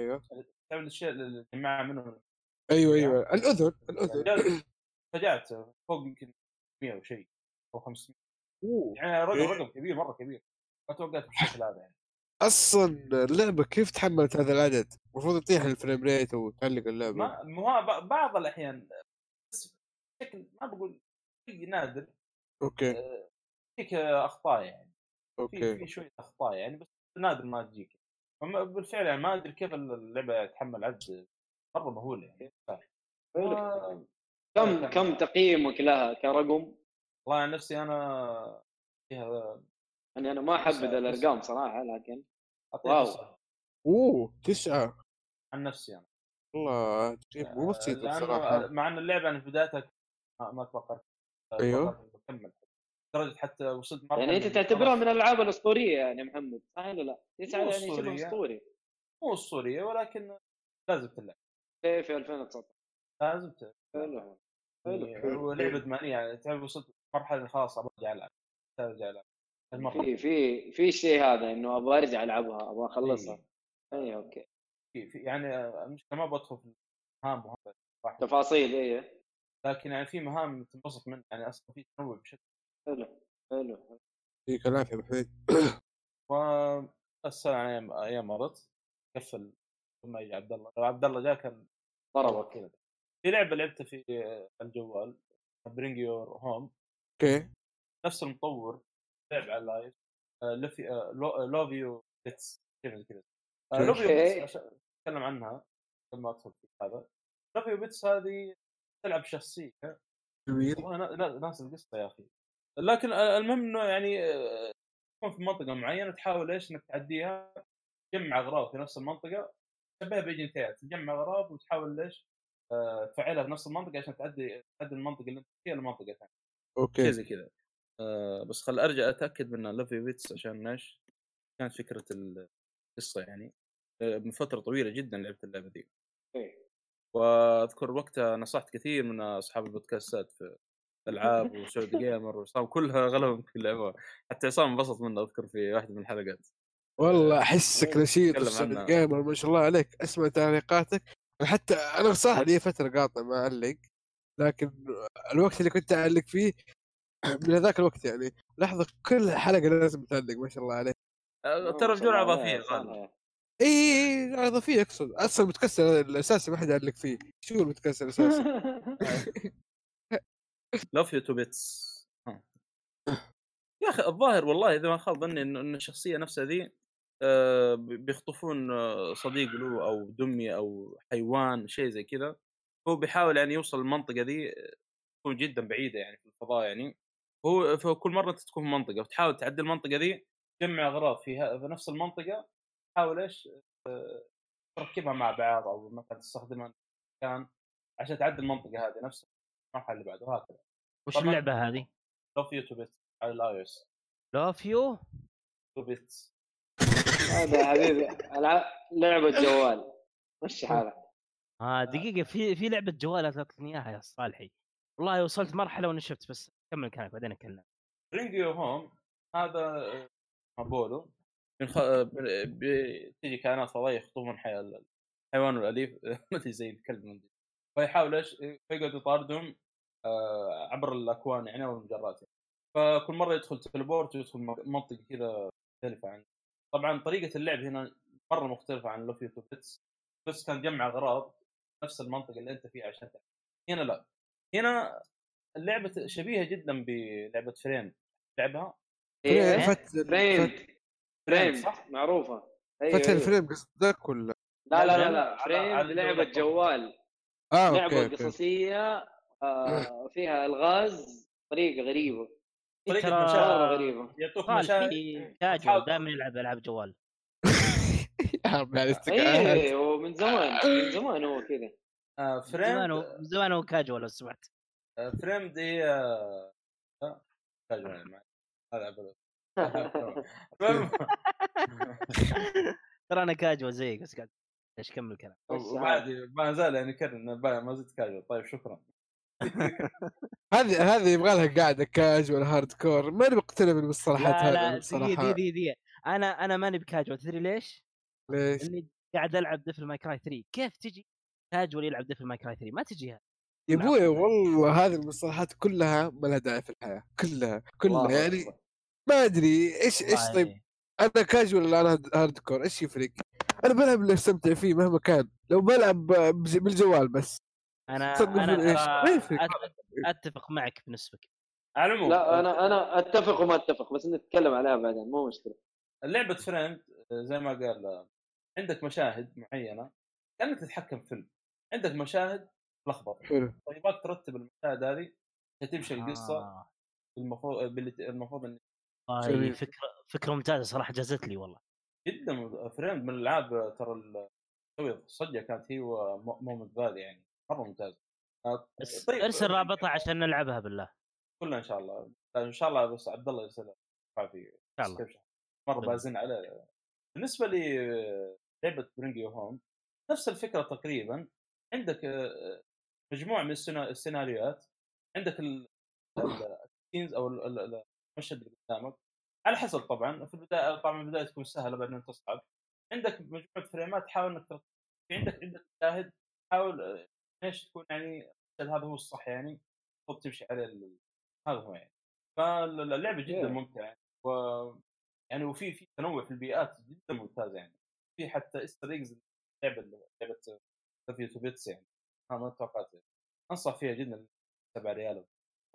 أيوه. تعرف الشيء اللي جمعها منهم؟ أيوه أيوه. الأذن الأذن. [clears throat] جات- فجأت فوق يمكن 100 وشيء أو 500 أوه. يعني رقم إيه. رقم كبير مرة كبير. ما توقعت بالشكل هذا يعني. أصلا اللعبة كيف تحملت هذا العدد؟ المفروض يطيح الفريم ريت وتعلق اللعبة. ما ب- بعض الأحيان بس بشكل ما بقول شيء نادر. okay. آه، فيك أخطاء يعني. okay. في شوية أخطاء يعني بس نادر ما تجيك. بالفعل يعني ما أدري كيف اللعبة تحمل عدد مرة مهول يعني. آه، كم كم تقييمك لها كرقم؟ والله عن نفسي أنا فيها يعني أنا ما احبذ الأرقام صراحة لكن wow. تسعة. أوه تسعة. عن نفسي أنا. والله تقييم مو بسيط لأنه الصراحه مع إن اللعبة أنا في بدايتها ما, ما توقعت إني بكمل. درجه حتى وصلت مرحلة يعني أنت تعتبرها من الألعاب الأسطورية يعني محمد صح ولا لا؟ تسعة يعني شبه. أسطوري. مو أسطورية ولكن لازم تلعب. في في 2019 لازم تلعب حلو حلو. يعني هو لعبة [laughs] ادمانيه يعني تعرف وصلت مرحله خلاص أبغى أرجع ألعب. أرجع ألعب. في في في الشيء هذا إنه أبغى أرجع ألعبها أبغى أخلصها. اي okay. في في يعني المشكلة ما بدخل في مهام وهذا. تفاصيل اي لكن يعني في مهام تنبسط منها يعني أصلا في تنوع بشكل. حلو حلو. يعطيك العافيه أبو حميد. [coughs] والسنة أيام أيام مرت قفل ثم يجي عبد الله. لو عبد الله جاء كان ضربك كذا. في لعبة لعبتها في الجوال Bring You Home أوكي. نفس المطور لعب على اللايف آه، لوفيو بيتس كذا كذا. آه،. لوفيو بيتس عشان أتكلم عنها لما أدخل في هذا. لوفيو بيتس هذه تلعب شخصية. جميل. ناس القصة يا أخي. لكن آه، المهم إنه يعني آه، تكون في منطقة معينة تحاول إيش إنك تعديها تجمع أغراض في نفس المنطقة. تشبهها بايجنتات تجمع أغراض وتحاول ليش آه، تفعلها في نفس المنطقة عشان تعدي تعدي المنطقة اللي أنت فيها لمنطقه ثانية okay. زي كذا. آه بس خل أرجع أتأكد من Love You to Bits عشان إيش؟ كانت فكرة القصة يعني. آه، من فترة طويلة جدا لعبت اللعبة دي. إيه. وأذكر وقتها نصحت كثير من أصحاب البودكاستات في ألعاب [laughs] وسعودي Gamer وعصام كلها اغلبهم في اللعبة. حتى عصام انبسط منه أذكر في واحدة من الحلقات. والله احسك نشيط السعودي عنها. Gamer ما شاء الله عليك أسمع تعليقاتك. حتى أنا صح لي فترة قاطع ما أعلق لكن الوقت اللي كنت أعلق فيه [clears throat] من هذاك الوقت يعني. لحظة كل حلقة لازم تعلق ما شاء الله عليك. آه، ترى بجرعه إضافية إي إي إي إضافية أقصد. أصلا متكسر الاساسي ما حد يعلق فيه. شو المتكسر الاساسي Love You to Bits يا أخي الظاهر والله إذا ما خاب ظني انه الشخصية نفسها ذي بيخطفون آه، صديق له أو دميه أو حيوان شيء زي كذا. هو بيحاول يعني يوصل المنطقة ذي آه، تكون جدا بعيدة يعني في الفضاء يعني. هو فكل مرة أنت تكون في منطقة وتحاول تعدي المنطقة ذي تجمع أغراض في, ه- في نفس المنطقة تحاول إيش آه، تركبها مع بعض أو مثلا تستخدمها كان عشان تعدي المنطقة هذه نفس المرحلة اللي بعدها وهكذا. وش. اللعبة هذه؟ لو في يوتيوب على ال iOS لوفيو تو بيتس هذا يا حبيبي لعبة جوال. مشي حالك؟ آه دقيقة في في لعبة جوال اعطتني إياها يا صالحي. والله وصلت مرحلة ونشفت بس كمل كلامك بعدين أتكلم. Bring You Home هذا آه، بولو. من خ... آه، ب- بتجي كائنات فضائية يخطفون حي... الحيوان الأليف. [laughs] ما أدري زي الكلب من فيحاول إيش فيقعد يطاردهم آه، عبر الأكوان يعني أو المجرات يعني. فكل مرة يدخل teleport ويدخل منطقة كذا مختلفة عن طبعا طريقة اللعب هنا مرة مختلفة عن Love You to Bits بس كان جمع أغراض نفس المنطقة اللي أنت فيها عشان تلعب. هنا لا. هنا اللعبة شبيهة جدا بلعبة Framed لعبها؟ إيه؟ فت Framed فت Framed صح؟ معروفة. أيوه. فتح أيوه. ال Framed قصدك ولا؟ لا لا لا لا. Framed لعبة. جوال. آه لعبة okay okay. قصصية آه فيها ألغاز طريقة غريبة. طريقة مرة غريبة. يعطوك تحاول- دائما يلعب ألعاب جوال. [laughs] إيه ومن زمان من زمان هو كذا. آه، من Framed زمان هو- من زمان هو كاجوال لو سمعت آه، Framed دي آه، كاجوال يعني. هذا [laughs] ترى أنا كاجوال زيك بس قاعد إيش كمل كلام وبعد ما زال يعني كرر ما زلت كاجوال. طيب شكرا. [laughs] هذه هذه يبغى لها قاعدة casual hardcore ماني مقتنع بالمصطلحات هذه لا دقيقة بصراحه دقيقة دقيقة. أنا أنا ماني بكاجوال. تدري ليش؟ ليش؟ إني قاعد ألعب Devil May Cry 3 كيف تجي كاجوال يلعب Devil May Cry 3 ما تجي هذا يا أبوي والله هذه المصطلحات كلها ما لها داعي في الحياة. كلها كلها. يعني. ما أدري إيش إيش طيب؟ أنا كاجوال ولا أنا hardcore إيش يفرق؟ أنا بلعب اللي استمتع فيه مهما كان. لو بلعب بالجوال بس. أنا أنا من إيش؟ ترى ما يفرق. أت- أتفق معك بنسبه. على العموم لا أنا أنا أتفق وما أتفق بس نتكلم عليها بعدين مو مشكلة لعبه Framed زي ما قال عندك مشاهد معينة كأنك تتحكم في فيلم عندك مشاهد لخبط حلو طيبات ترتب المشاهد هذه تمشي القصة آه. المفروض باللي- المفروض ان. فكرة فكرة ممتازة صراحة جازت لي والله جدا Framed من الألعاب ترى ال- تسوي ضجه كانت هي و Monument Valley يعني مرة ممتازه آه، بس طيب، ارسل رابطها عشان نلعبها بالله. كلها إن شاء الله. إن شاء الله بس عبد الله يرسلها في إن شاء الله. مرة. بازن عليه بالنسبة لي لعبة Bring You Home نفس الفكرة تقريبا. عندك آه، مجموعة من السينا- السيناريوهات. عندك ال- ال- السينز أو ال- ال- المشهد اللي قدامك. على حسب طبعا. في البداية طبعا البداية تكون سهلة بعدين تصعب. عندك مجموعة فريمات تحاول إنك. في عندك عندك مشاهد تحاول آه، إيش تكون يعني هذا هو الصح يعني المفروض تمشي عليه ال- هذا هو يعني. فاللعبه جدا Yeah. ممتعة و يعني وفي في تنوع في البيئات جدا ممتاز يعني. في حتى Easter eggs لعبة Love You to Bits يعني. أنا ما توقعت يعني. أنصح فيها جدا 7 ريال.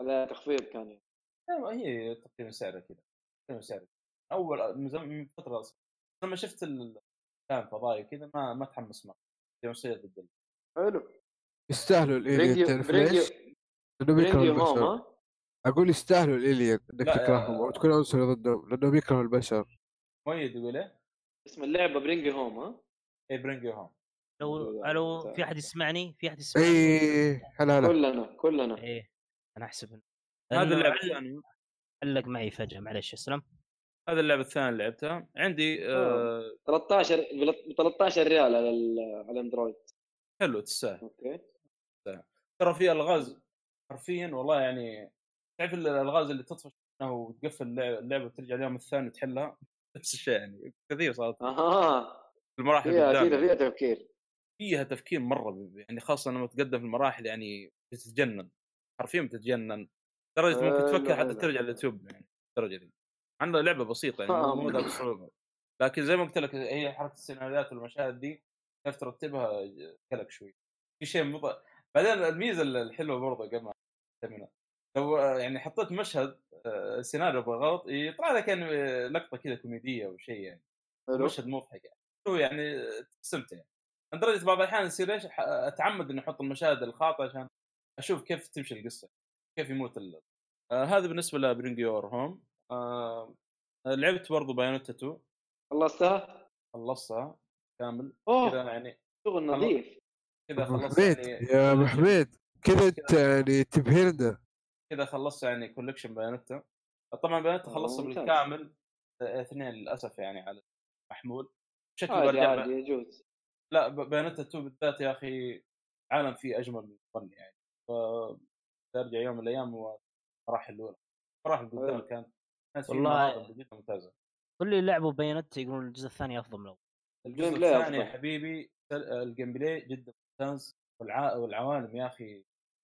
على تخفيض كان يعني. أيوة، هي تقريبا سعرها كذا تقريبا سعرها أول من زمان من فترة أصلا. لما شفت الكلام فضائي كذا ما ما تحمس ضد ال- حلو. يستاهلوا Bring تعرف ليش؟ لأنهم يكرهوا Bring Home البشر. ها؟ أقول يستاهلوا ال alien إنك تكرههم آه. أو تكون عنصري ضدهم لأنهم يكرهوا البشر. مؤيد يقول إيه؟ اسم اللعبة Bring Home ها؟ اي Bring Home. لو ألو لا. في أحد يسمعني؟ في أحد يسمعني؟ اي هلا هلا. كلنا كلنا. إيه أنا أحسب هذا اللعبة عل- الثانية. علق معي فجأة معلش أسلم. هذا اللعبة الثانية اللي لعبتها. عندي آه 13 ب 13 ريال على ال- على الأندرويد. حلو تستاهل. أوكي. ترى في ألغاز حرفيا والله يعني تعرف الألغاز اللي تطفش منها وتقفل اللعبة وترجع اليوم الثاني تحلها؟ نفس الشيء يعني كثير صارت أها. في المراحل فيها فيها. فيها تفكير. فيها تفكير مرة يعني خاصة لما تقدم في المراحل يعني بتتجنن. حرفيا بتتجنن. لدرجه ممكن تفكر حتى. ترجع اليوتيوب يعني الدرجة دي. عندها لعبة بسيطة يعني مو ذاك الصعوبه [laughs] لكن زي ما قلت لك هي حركة السيناريوهات والمشاهد دي كيف ترتبها كلك شوي. في شيء مض... بعدين الميزة الحلوة برضه قبل ما. لو آه، يعني حطيت مشهد آه، سيناريو بالغلط يطلع لك يعني آه، لقطة كذا كوميدية أو شيء يعني. حلو. مشهد مضحك يعني. هو يعني تستمتع لدرجة بعض الأحيان يصير إيش أتعمد إني أحط المشاهد الخاطئة عشان أشوف كيف تمشي القصة كيف يموت ال... آه هذا بالنسبة ل Bring Your Home. آه لعبت برضو Bayonetta 2 خلصتها؟ خلصتها. كامل. أوه! يعني. شغل نظيف. كذا خلصت يعني يا أبو حميد كذا أنت يعني تبهرنا كذا خلصت يعني collection Bayonetta طبعا Bayonetta آه، خلصت ممتاز. بالكامل آه، اثنين للأسف يعني على محمول. بشكل عادي يجوز. لا ب- Bayonetta 2 بالذات يا أخي عالم فيه أجمل من الفن يعني. ف ارجع يوم من الأيام ومراحل الأولى. مراحل قدام. كانت والله- ممتازة. كل اللي لعبوا Bayonetta يقولون الجزء الثاني أفضل من الأول. الجزء الثاني يا. حبيبي سل- ال gameplay جدا. والع... والعوالم يا أخي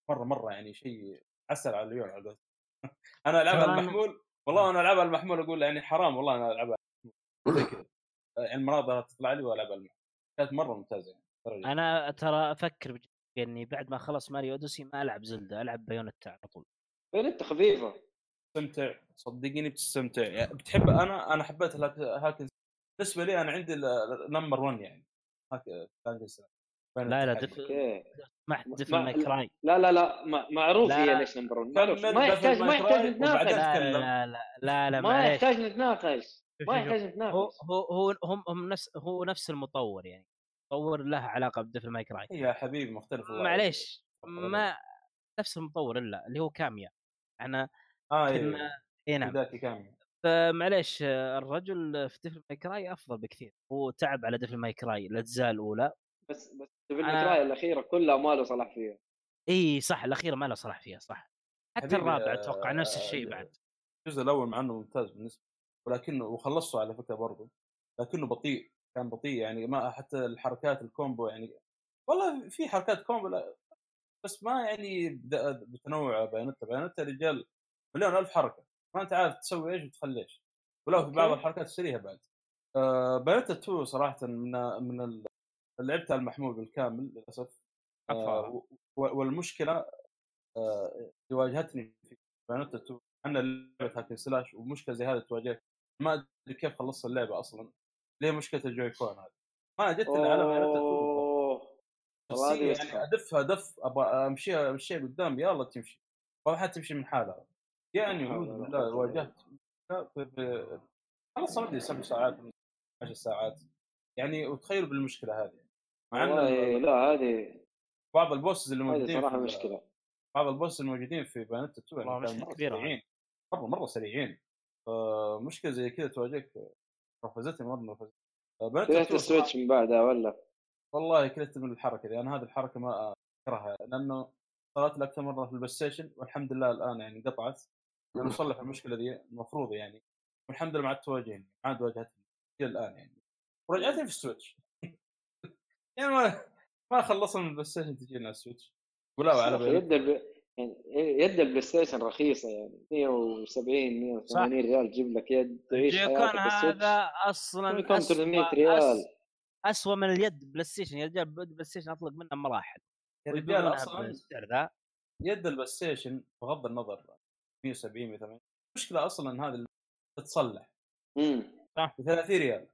مرة مرة يعني شيء عسل على العيون على. [laughs] أنا ألعبها المحمول والله أنا ألعبها المحمول أقول يعني حرام والله أنا ألعبها. زي كذا يعني المناظر تطلع لي وألعبها المحمول كانت مرة ممتازة يعني درجة. أنا ترى أفكر بجد إني بعد ما خلص Mario Odyssey ما ألعب Zelda ألعب Bayonetta على طول انت خفيفة تستمتع صدقيني بتستمتع يعني بتحب أنا أنا حبيت ال hack hack and بالنسبة لي أنا عندي number 1 يعني hack. لا لا Dev ما- Devil May لا. Cry لا لا لا ما- معروف لا. هي ليش number 1 معروف. ما Devil يحتاج ما يحتاج نتناقش. لا. لا لا لا لا ما يحتاج نتناقش. [laughs] ما يحتاج. نتناقش. هو هو هو هم هم نفس هو نفس المطور يعني. مطور له علاقة ب Devil May Cry. يا حبيبي مختلف معليش. ما نفس المطور إلا اللي هو كاميا. إحنا آه كنا إي نعم. ذاتي كامل فمعليش الرجل في Devil May Cry أفضل بكثير. هو تعب على Devil May Cry الأجزاء الأولى. بس بس في أنا- ال May Cry الأخيرة كلها ما له صلاح فيها. إي صح الأخيرة ما له صلاح فيها صح. حتى الرابع آه، أتوقع نفس آه، الشيء بعد. الجزء الأول مع إنه ممتاز بالنسبة ولكنه وخلصته على فكرة برضه لكنه بطيء كان بطيء يعني ما حتى الحركات ال combo يعني والله في حركات combo لا بس ما يعني بتنوع Bayonetta Bayonetta رجال مليون ألف حركة. ما أنت عارف تسوي إيش وتخلي إيش. ولو في بعض. الحركات تشتريها بعد. آه Bayonetta 2 صراحة من من ال- لعبتها المحمول بالكامل للأسف. آه والمشكلة آه اللي واجهتني في Bayonetta 2 إن لعبه hack and slash ومشكلة زي هذه تواجهك ما أدري كيف خلصت اللعبة أصلا. ليه مشكلة ال Joy-Con هذه؟ ما جت الا على Bayonetta 2 أوه. والله هذه شخصية وسخة. يعني أدفها دف أبغى أمشيها أمشيها قدام يلا تمشي. والله حتى تمشي من حالها. يعني اعوذ بالله. واجهت خلاص صار لي سبع ساعات 10 ساعات. يعني وتخيلوا بالمشكلة هذه. والله ال- لا هذه بعض ال bosses اللي موجودين صراحة مشكلة. بعض ال bosses الموجودين في Bayonetta 2 يعني كانوا مشكلة مرة كبيرة سريعين. مرة مرة سريعين. فمشكله زي كذا تواجهك نرفزتني مره نرفزتني 2 ال Switch من بعدها ولا؟ والله كرهت من الحركة دي. أنا هذه الحركة ما أكرهها لأنه صارت لي أكثر مرة في ال PlayStation والحمد لله الآن يعني قطعت لأنه [laughs] صلح المشكلة دي المفروض يعني. والحمد لله ما عاد تواجهني ما عاد واجهتني إلى الآن يعني. ورجعتني في ال Switch. يعني ما ما خلصنا من ال PlayStation تجينا ال Switch. ولا على بالي. يبدأ الب... يعني يد ال PlayStation رخيصة يعني 170 180 ريال تجيب لك يد تعيش حياتك هذا أصلا Joy-Con 300 ريال. اسوء من اليد PlayStation يا رجال PlayStation أطلق منه مراحل. يا رجال أصلا ذا. يد ال PlayStation بغض النظر 170 180 المشكلة أصلا هذه تتصلح. امم ب 30 ريال.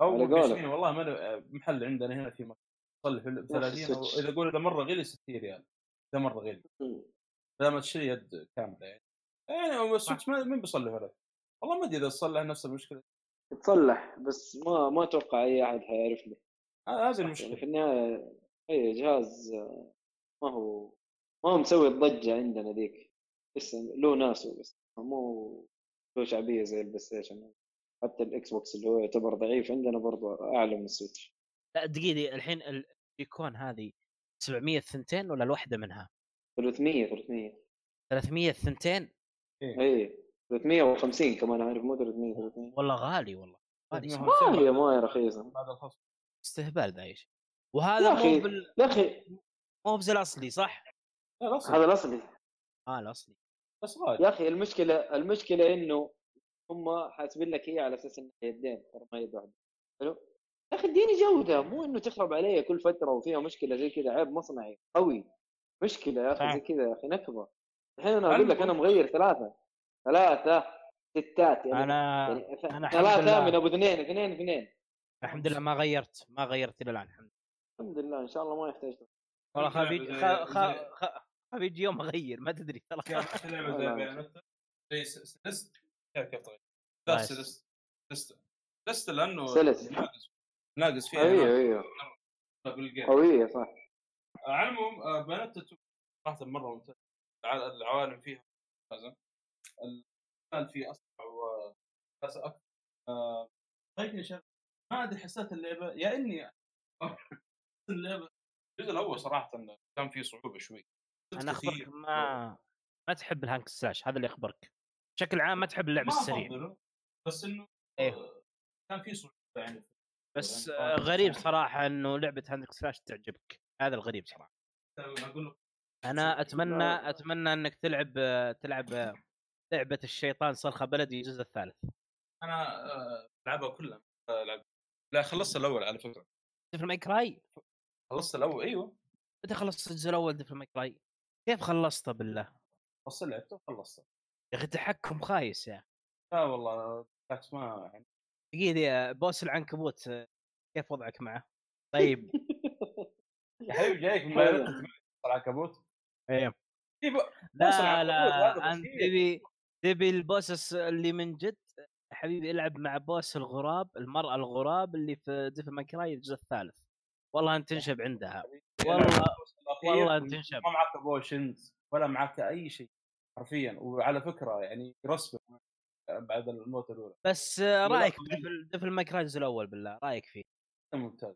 أو على ب قولك. 20 والله ما محل عندنا هنا في مكان تصلح ب 30 ال Switch. وإذا قول إذا مرة غلي 60 ريال إذا مرة غلي. لما تشتري يد كاملة يعني. يعني ال Switch مين بيصلحه لك؟ والله ما أدري إذا صلح نفس المشكلة. تصلح بس ما ما أتوقع أي أحد حيعرف له هذه يعني المشكلة. في النهاية أي جهاز آه، ما هو ما هو مسوي الضجة عندنا ذيك. لسه له ناسه بس مو له شعبية زي ال PlayStation. حتى ال Xbox اللي هو يعتبر ضعيف عندنا برضه أعلى من ال Switch. لا دقيقة الحين ال Joy-Con هذه 700 ثنتين ولا الواحده منها؟ 300 300 300 ثنتين؟ اي 350 كمان عارف مو 300 300 والله غالي والله. غالي 350 ما هي ما هي رخيصة. بعد الخصم. استهبال ذا إيش وهذا. مو بال... يا أخي. مو بزي الأصلي صح؟ هذا الأصلي. آه الأصلي. بس غالي يا أخي المشكلة المشكلة إنه هم حاسبين لك هي على أساس إنها يدين ترى ما يد واحدة حلو؟ يا أخي اديني جودة مو إنه تخرب علي كل فترة وفيها مشكلة زي كذا عيب مصنعي قوي. مشكلة يا أخي. زي كذا يا أخي نكبة. الحين أنا أقول لك أنا مغير ثلاثة. ثلاثة ستات يعني أنا يعني الحمد ثلاثة. من أبو اثنين اثنين اثنين. الحمد لله ما غيرت ما غيرت إلى الآن الحمد لله. الحمد لله إن شاء الله ما يحتاج. والله خاف يجي خا- زي- خا- خاف يجي يوم اغير ما تدري ترى. لعبه زي لا. بياناتا زي كيف طيب؟ لا سلست لأنه سلست. ناقص ناقص فيها أيوه أيوه. بالجيم قوية صح. على العموم آه، بياناتا 2 صراحة مرة ممتاز. الع- العوالم فيها ممتازة. القتال فيه أسرع و أكثر. طيب يا شباب. ما أدري حسيت اللعبة يا إني [laughs] اللعبة. الجزء الأول صراحة كان فيه صعوبة شوي. أنا أخبرك. ما ما تحب ال hack and slash هذا اللي أخبرك. بشكل عام ما تحب اللعب السريع. بس إنه إيه. كان في صعوبة يعني بس يعني آه، غريب صراحة. إنه لعبة hack and slash تعجبك. هذا الغريب صراحة. أنا أتمنى. أتمنى إنك تلعب تلعب لعبة الشيطان صرخة بلدي الجزء الثالث. أنا آه، ألعبها كلها. لعب لا خلصت الأول على فكرة. ديفل ماي كراي خلصت الأول أيوه. متى خلصت الجزء الأول Devil May Cry كيف خلصته بالله؟ بس لعبته وخلصته. يا أخي تحكم خايس يا أخي. لا والله بالعكس ما يعني. دقيقة يا boss العنكبوت كيف وضعك معه؟ طيب. [laughs] يا حبيبي جايك من العنكبوت؟ boss لا لا أنت. تبي تبي ال bosses اللي من جد حبيبي العب مع boss الغراب المرأة الغراب اللي في Devil May Cry الجزء الثالث. والله أنت تنشب عندها. والله والله أنت تنشب. ما معك potions ولا معك أي شيء. حرفيا. وعلى فكرة يعني رسمه بعد الموت الأولى. بس رأيك Devil May Cry الجزء الأول بالله؟ رأيك فيه؟ ممتاز.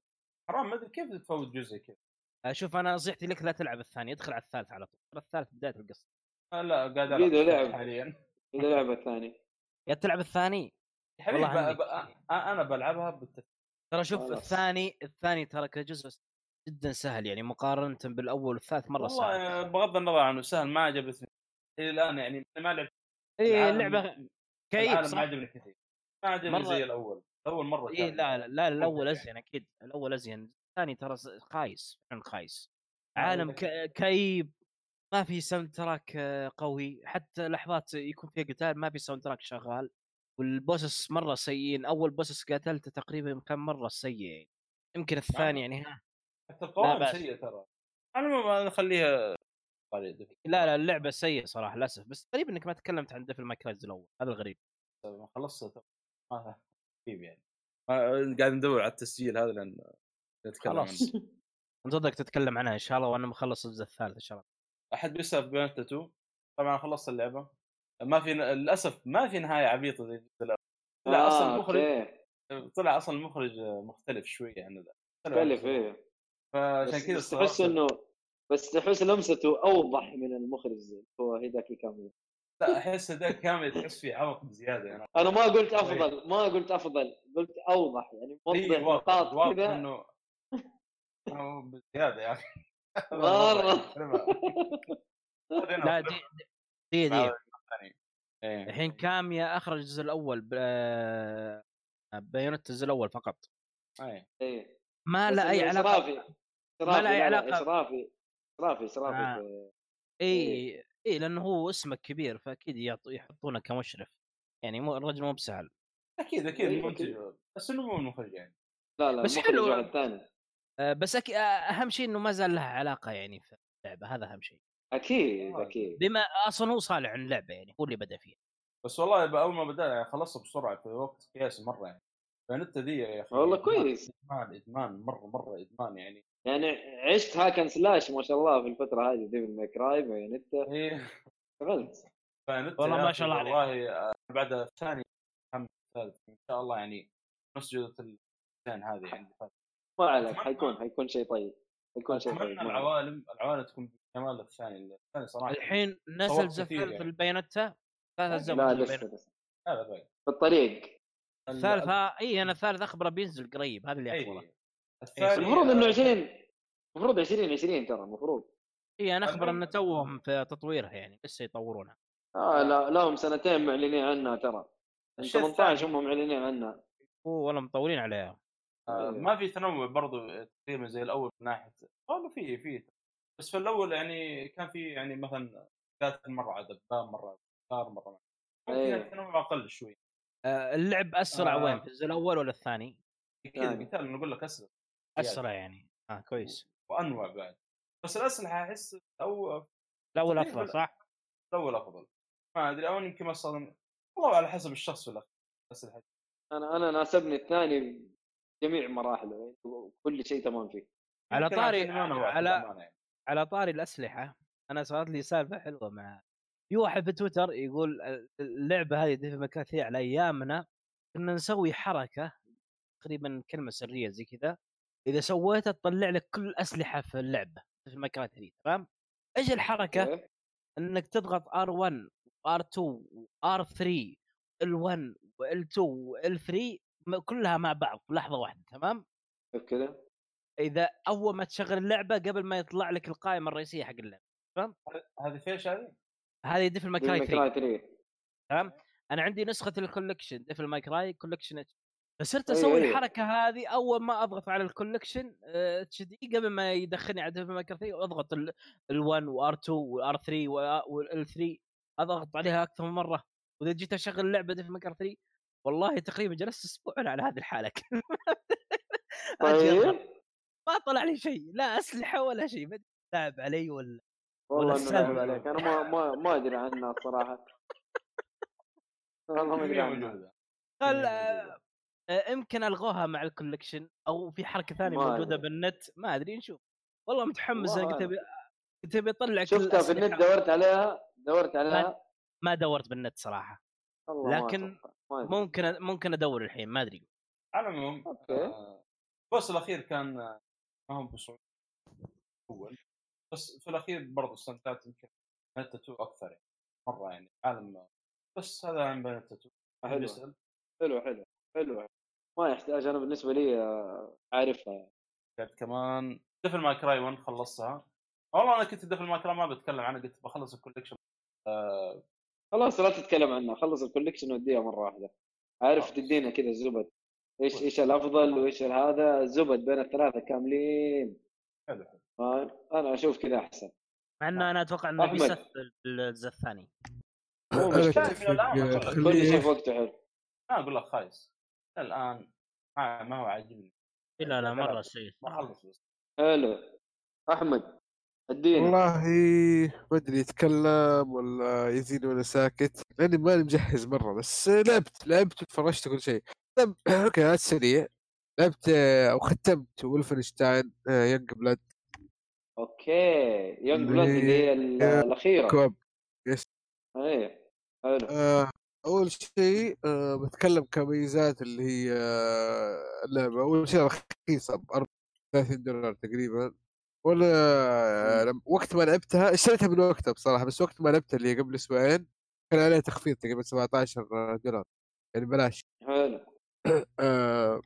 حرام ما أدري كيف تفوت جزء كذا. آه، شوف أنا نصيحتي لك لا تلعب الثاني ادخل على الثالث على طول. ترى الثالث بداية القصة. آه، لا قاعد ألعب لعب. حاليا. اذا لعبه ثانية يا تلعب الثاني؟ يا حبيبي أنا بلعبها بالتفكير ترى شوف خلاص. الثاني الثاني ترى كجزء جدا سهل يعني مقارنة بالأول والثالث مرة سهل والله بغض النظر عنه سهل ما عجبتني. إلى الآن يعني ما لعبت العالم- اللعبة كيف صح ما عجبني كثير. ما عجبني زي الأول الأول مرة كان لا لا, لا الأول أزين أكيد الأول أزين الثاني ترى خايس فعلا خايس. آه، عالم. كئيب ما في soundtrack آه، قوي. حتى لحظات يكون فيها قتال ما في soundtrack شغال. وال bosses مرة سيئين أول boss قاتلته تقريبا كان مرة سيء يعني. يمكن الثاني يعني ها؟ حتى القوائم. سيئة ترى. أنا ما نخليها لا لا اللعبة سيئة صراحة للأسف بس غريب إنك ما تكلمت عن Devil May Cry الأول هذا الغريب. ما خلصت؟ ما كيف يعني. قاعد ندور على التسجيل هذا لأن نتكلم خلاص. انتظرك تتكلم عنها إن شاء الله وأنا مخلص الجزء الثالث إن شاء الله. أحد بيسأل في بيانتا 2 طبعا خلصت اللعبة. ما في للأسف ما في نهاية عبيطة زي الجزء الأول. طلع آه، أصلا المخرج. طلع أصلا المخرج مختلف شوية عن ذا. مختلف إيه. فعشان كذا بس تحس. إنه بس تحس لمسته أوضح من المخرج هو هيداكي كامل. لا أحس ذاك كامل تحس فيه عمق بزيادة يعني. أنا ما قلت أفضل ما قلت أفضل قلت أوضح يعني إيه، موضح واضح نقاط واضح كذا إنه [laughs] إنه بزيادة [laughs] [laughs] يا أخي مرة. لا دي دي, دي. إيه. الحين كاميا أخرج الجزء الأول؟ ب... Bayonetta الجزء الأول فقط. إيه. إيه. ما بس له أي علاقة إشرافي. إشرافي، لا أي إشرافي إشرافي آه. في- إي إي لأنه هو اسمه كبير فأكيد يحطونه كمشرف يعني مو الرجل مو بسهل أكيد أكيد إيه، أكيد. بس إنه مو المخرج يعني لا لا بس حلو. آه، بس أك... آه، أهم شيء إنه ما زال لها علاقة يعني في اللعبة هذا أهم شيء أكيد. أكيد بما أصلا هو صانع اللعبة يعني هو اللي بدأ فيها بس والله أول ما بدأ يعني خلصت بسرعة في وقت قياسي مرة يعني فأنت ذي يا أخي والله كويس. إدمان إدمان مرة مرة إدمان يعني يعني عشت hack and slash ما شاء الله في الفترة هذه Devil May Cry Bayonetta اشتغلت والله ما شاء الله عليك. والله بعد الثاني الحمد الثالث. إن شاء الله يعني نفس جوده الزين هذه يعني. ما عليك حيكون حيكون شيء طيب. حيكون شيء طيب. العوالم العوالم تكون بجمال الثاني الثاني صراحة. الحين نزل كثير الثالث يعني. البيانتا ثلاث اجزاء لا من لسه. لسه باقي في الطريق. الثالث ها اي أنا الثالث أخبره بينزل قريب هذا اللي أخبره. اي الثاني المفروض إنه آه، 20 المفروض 20 20 ترى المفروض. اي أنا أخبر المهم- إن توهم في تطويرها يعني لسه يطورونها. آه لا لهم سنتين معلنين عنها ترى. من الشيء 18 هم معلنين عنها. هو والله مطورين عليها. آه، أيوه. ما في تنوع برضو تقريبا زي الأول من ناحية والله في في. بس في الأول يعني كان في يعني مثلا قاتل مره دبان مرة دار مرة. ممكن أيوه. التنوع أقل شوي. آه، اللعب أسرع آه. وين في الجزء الأول ولا الثاني؟ أكيد. القتال نقول لك أسرع. أسرع يعني. آه كويس. وانواع بعد. بس الاسلحه احس أو الأول افضل صح؟ الأول افضل ما أدري أو يمكن مثلا والله على حسب الشخص في الاخير الاسلحه أنا أنا ناسبني الثاني بجميع مراحله كل شيء تمام فيه. على طاري ما على يعني. على طاري الأسلحة أنا صارت لي سالفة حلوة مع في واحد في تويتر يقول اللعبة هذه ديفل مكاثي على أيامنا كنا نسوي حركة تقريبا كلمة سرية زي كذا. إذا سويتها تطلع لك كل الأسلحة في اللعبة في المكاثي تمام إيش الحركة؟ أوكي؟ إنك تضغط R1 R2 R3 L1 و L2 و L3 كلها مع بعض في لحظة واحدة تمام؟ كذا إذا أول ما تشغل اللعبة قبل ما يطلع لك القائمة الرئيسية حق اللعبة هذه فيش هذه؟ هذه ديفل ماي كراي ديفل 3 ماي كراي 3 تمام أنا عندي نسخة ال collection ديفل ماي كراي collection فصرت أيوة، أسوي أيوة. الحركة هذه أول ما أضغط على ال collection HD قبل ما يدخلني على ديفل ماكراي 3 واضغط ال1 وار2 وار3 وال3 أضغط عليها أكثر من مرة. وإذا جيت أشغل اللعبة ديفل ماي كراي 3 والله تقريبا جلست أسبوع على هذه الحالة. [laughs] طيب. ما طلع لي شيء لا أسلحة ولا شيء ما لاعب علي ولا والله ولا انه. لعب عليك. أنا ما ما ما أدري عنها الصراحه والله ما [laughs] أدري عنها موجوده آه، يمكن ألغوها مع ال collection أو في حركة ثانية ما موجودة أدري. بالنت ما أدري نشوف والله متحمس أنا قلت أعلم. أبي قلت أبي أطلع شفتها في النت. دورت عليها دورت عليها ما دورت بالنت صراحة ما لكن. ما. ممكن ممكن أدور الحين ما أدري على العموم. آه، ال boss الأخير كان آه، ما هو بصعوبه أول بس في الأخير برضه استمتعت يمكن بايونيتا 2 أكثر يعني مرة يعني عالم بس هذا عن بايونيتا 2 أحد حلو. حلو حلو حلو ما يحتاج أنا بالنسبة لي آه، عارفها يعني. كمان ديفل ماي كراي 1 خلصتها. والله أنا كنت ديفل ماي كراي ما بتكلم عنها قلت بخلص ال collection. آه. خلاص لا تتكلم عنها خلص الكوليكشن وديها مرة واحدة. عارف. تدينا كذا زبد. إيش إيش الأفضل وإيش هذا زبد بين الثلاثة كاملين. حلو حلو؟ أنا أشوف كذا أحسن. مع إنه أنا أتوقع إنه أحمد. بيسث الجزء الثاني. أنا أقول لك. كل شيء في وقته حلو. ما أقول لك خايس. الآن ما, ما هو عاجبني. لا لا مرة شيء ما خلص بس. حلو أحمد أديني. والله ما أدري يتكلم ولا يزيد ولا ساكت لأني ماني مجهز مرة بس لعبت لعبت وتفرجت كل شيء. طب [clears throat] okay هذا سريع. لعبت آه، أو ختمت ولفنشتاين ينج بلاد أوكي. يونج اللي بلاد اللي هي ال- هي الاخيره co-op إيه حلو. آه، أول شيء آه، بتكلم كميزات اللي هي آه، اللعبه أول شيء رخيصة ب 34 دولار تقريبا. ولا آه، وقت ما لعبتها اشتريتها من وقتها بصراحة بس وقت ما لعبتها اللي قبل أسبوعين كان عليها تخفيض تقريبا 17 دولار. يعني بلاش حلو. [clears throat] آه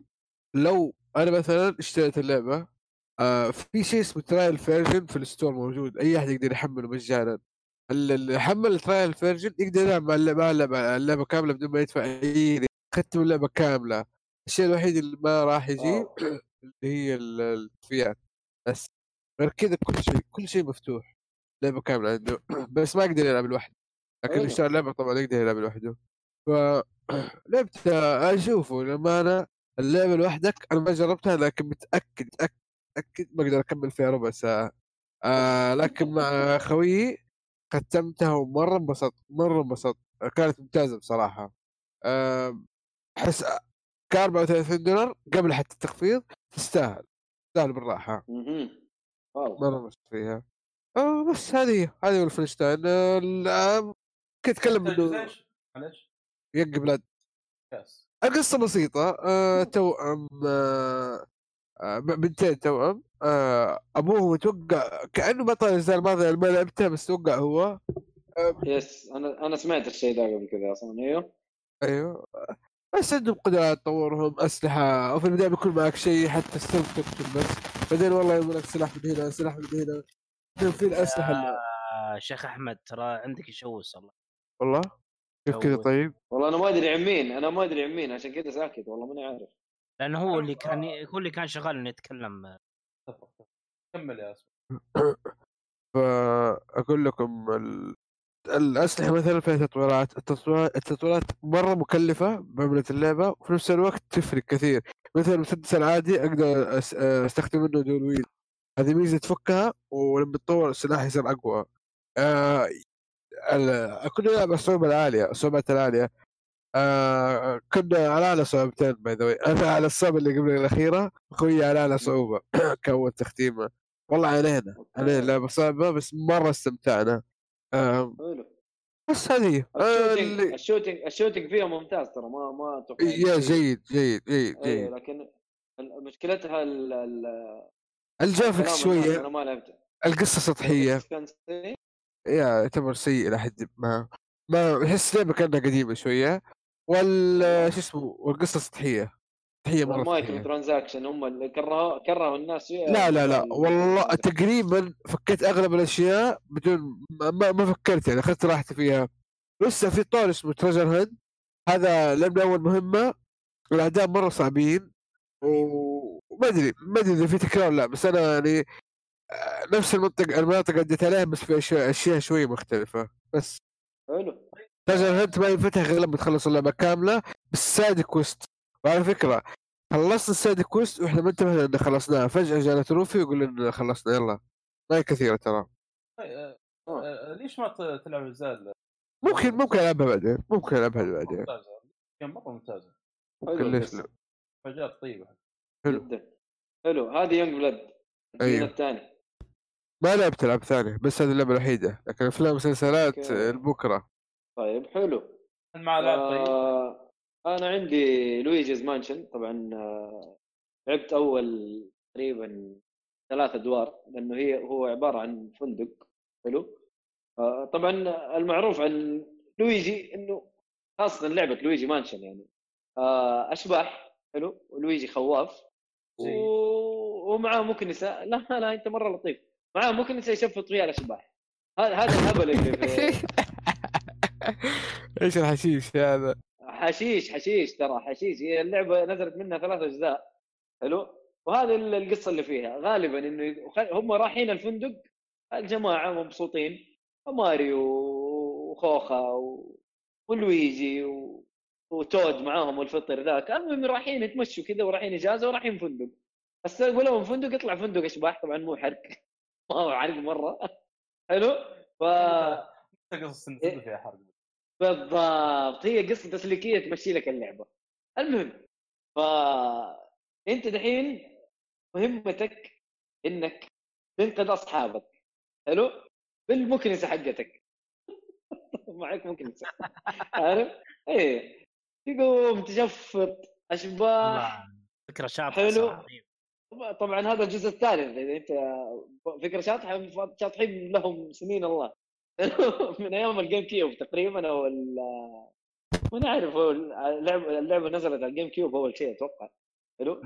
لو أنا مثلا اشتريت اللعبة آه في شيء اسمه trial version في ال store موجود. أي أحد يقدر يحمله مجانا. اللي حمل trial version يقدر يلعب مع اللعبه اللعبه, اللعبة كاملة بدون ما يدفع أي ختم اللعبة كاملة. الشيء الوحيد اللي ما راح يجي. [clears throat] اللي هي ال- الفئات بس. غير كذا كل شيء كل شيء مفتوح. لعبة كاملة عنده. [clears throat] بس ما يقدر يلعب لوحده. لكن اللي. اشترى اللعبه طبعا يقدر يلعب لوحده. ف [clears throat] لعبت اشوفه لما أنا اللعبة لوحدك أنا ما جربتها لكن متأكد متأكد ما أقدر أكمل فيها ربع ساعة. آه لكن مع خويي ختمتها ومره انبسطت مرة انبسطت. كانت ممتازة بصراحة. أحس ك 34 دولار قبل حتى التخفيض تستاهل تستاهل بالراحة. مرة انبسطت فيها. آه بس هذه هذه آه، آه، كنت أتكلم انه إيش؟ معلش يق بلاد. كاس القصة بسيطة. آه توأم آه بنتين توأم آه أبوهم أتوقع كأنه بطل الأجزاء الماضية اللي ما لعبتها بس أتوقع هو. يس أنا أنا سمعت الشيء ده قبل كذا أصلا إيوه. أيوه. بس عندهم قدرات تطورهم أسلحة وفي البداية بيكون معك شيء حتى السيلف تقتل بس. بعدين والله يقول لك سلاح من هنا سلاح من هنا. بعدين في الأسلحة اللي... آه شيخ أحمد ترى عندك يشوس والله. والله؟ كيف كذا. طيب؟ والله أنا ما أدري عن مين أنا ما أدري عن مين عشان كذا ساكت والله ماني عارف. لأنه هو اللي كان هو اللي كان شغال إنه يتكلم كمل يا اسف [coughs] فأقول لكم ال... الأسلحة مثلا فيها تطويرات التطويرات التطويرات مرة مكلفة بعمله اللعبة وفي نفس الوقت تفرق كثير. مثلا المسدس العادي أقدر أس... أستخدم منه دول ويل. هذه ميزة تفكها ولما تطور السلاح يصير أقوى. آه... ال... نلعب على الصعوبة العالية الصعوبات العالية. آه... كنا على أعلى صعوبتين باي ذا أنا على الصعوبه اللي قبل الأخيرة أخوي على أعلى صعوبة. [coughs] كون تختيمه والله علينا علينا. اللعبه صعبه بس مرة استمتعنا. آه... بس هذه آه... ال shooting. ال shooting ال shooting فيها ممتاز ترى ما ما أتوقع يا جيد جيد جيد أيوه جيد. لكن مشكلتها ال- ال- الجافك كلام الناس، شوية أنا ما لعبت. القصة سطحية. يا يعتبر سيء إلى حد ما. ما احس اللعبه كانها قديمة شوية. وال شو اسمه والقصة سطحيه سطحيه مرة سطحية. transaction هم اللي كرهوا كرهوا الناس فيها لا لا لا. ال- والله تقريبا فكيت أغلب الأشياء بدون ما, ما فكرت يعني أخذت راحتي فيها. لسه في طور اسمه treasure hunt هذا لعبنا أول مهمة. الأعداء مرة صعبين. وما أدري ما أدري إذا في تكرار لا بس أنا يعني آه، نفس المنطقة المناطق اللي عليها بس في أشياء أشياء شوية مختلفة. بس. حلو. treasure hunt ما ينفتح غير لما تخلص اللعبة كاملة بال side quest. وعلى فكرة خلصنا ال side quest وإحنا ما انتبهنا إن خلصناها. فجأة جانا trophy ويقول لنا خلصنا. يلا. ما هي كثيرة ترى. آه، آه، ليش ما تلعب اجزاء ممكن ممكن ألعبها بعدين. ممكن ألعبها بعدين. ممتازة. كان مرة ممتازة. ممكن ليش. لا فجات طيبة. حلو. جدا. حلو. هذه يونج بلاد أيوه. الثاني ما لعبت العاب ثانية بس هذه اللعبة الوحيدة. لكن أفلام ومسلسلات. آه، لبكرة. طيب حلو. لعب طيب؟ آه أنا عندي لويجيز مانشن. طبعا آه لعبت أول تقريبا ثلاث أدوار لأنه هي هو عبارة عن فندق. حلو. آه طبعا المعروف عن لويجي إنه خاصة لعبة لويجي مانشن يعني. آه أشباح. حلو. ولويجي خواف. و... ومعاه مكنسة. [laughs] لا لا أنت مرة لطيف. معاه مكنسة يشفط فيها الأشباح. هذا هذا الهبل اللي في [laughs] [laughs] إيش الحشيش هذا؟ حشيش حشيش ترى حشيش. هي اللعبة نزلت منها ثلاث أجزاء. حلو؟ وهذه ال- القصة اللي فيها. غالبا إنه هم رايحين الفندق الجماعة مبسوطين. ماريو وخوخة و... ولويجي و... وتود معاهم والفطر ذاك. المهم رايحين يتمشوا كذا ورايحين إجازة ورايحين فندق. استقبلوا لهم فندق يطلع فندق اشباح طبعا مو حرق. [laughs] ما هو حرق مرة. حلو؟ ف قصص فيها حرق. بالضبط. هي قصة تسليكية تمشي لك اللعبة. المهم ف أنت دحين مهمتك إنك تنقذ أصحابك. حلو؟ بالمكنسة حقتك. [laughs] معك مكنسة. عارف؟ إيه. تقوم تشفط أشباح. فكرة شاطحة حلو. صراحة. طبعا هذا الجزء الثالث إذا أنت فكرة شاطحة شاطحين لهم سنين الله. [laughs] من أيام الجيم كيوب تقريبا أو ال- ما نعرف هو اللعبه اللعبة نزلت على الجيم كيوب أول شيء أتوقع. حلو.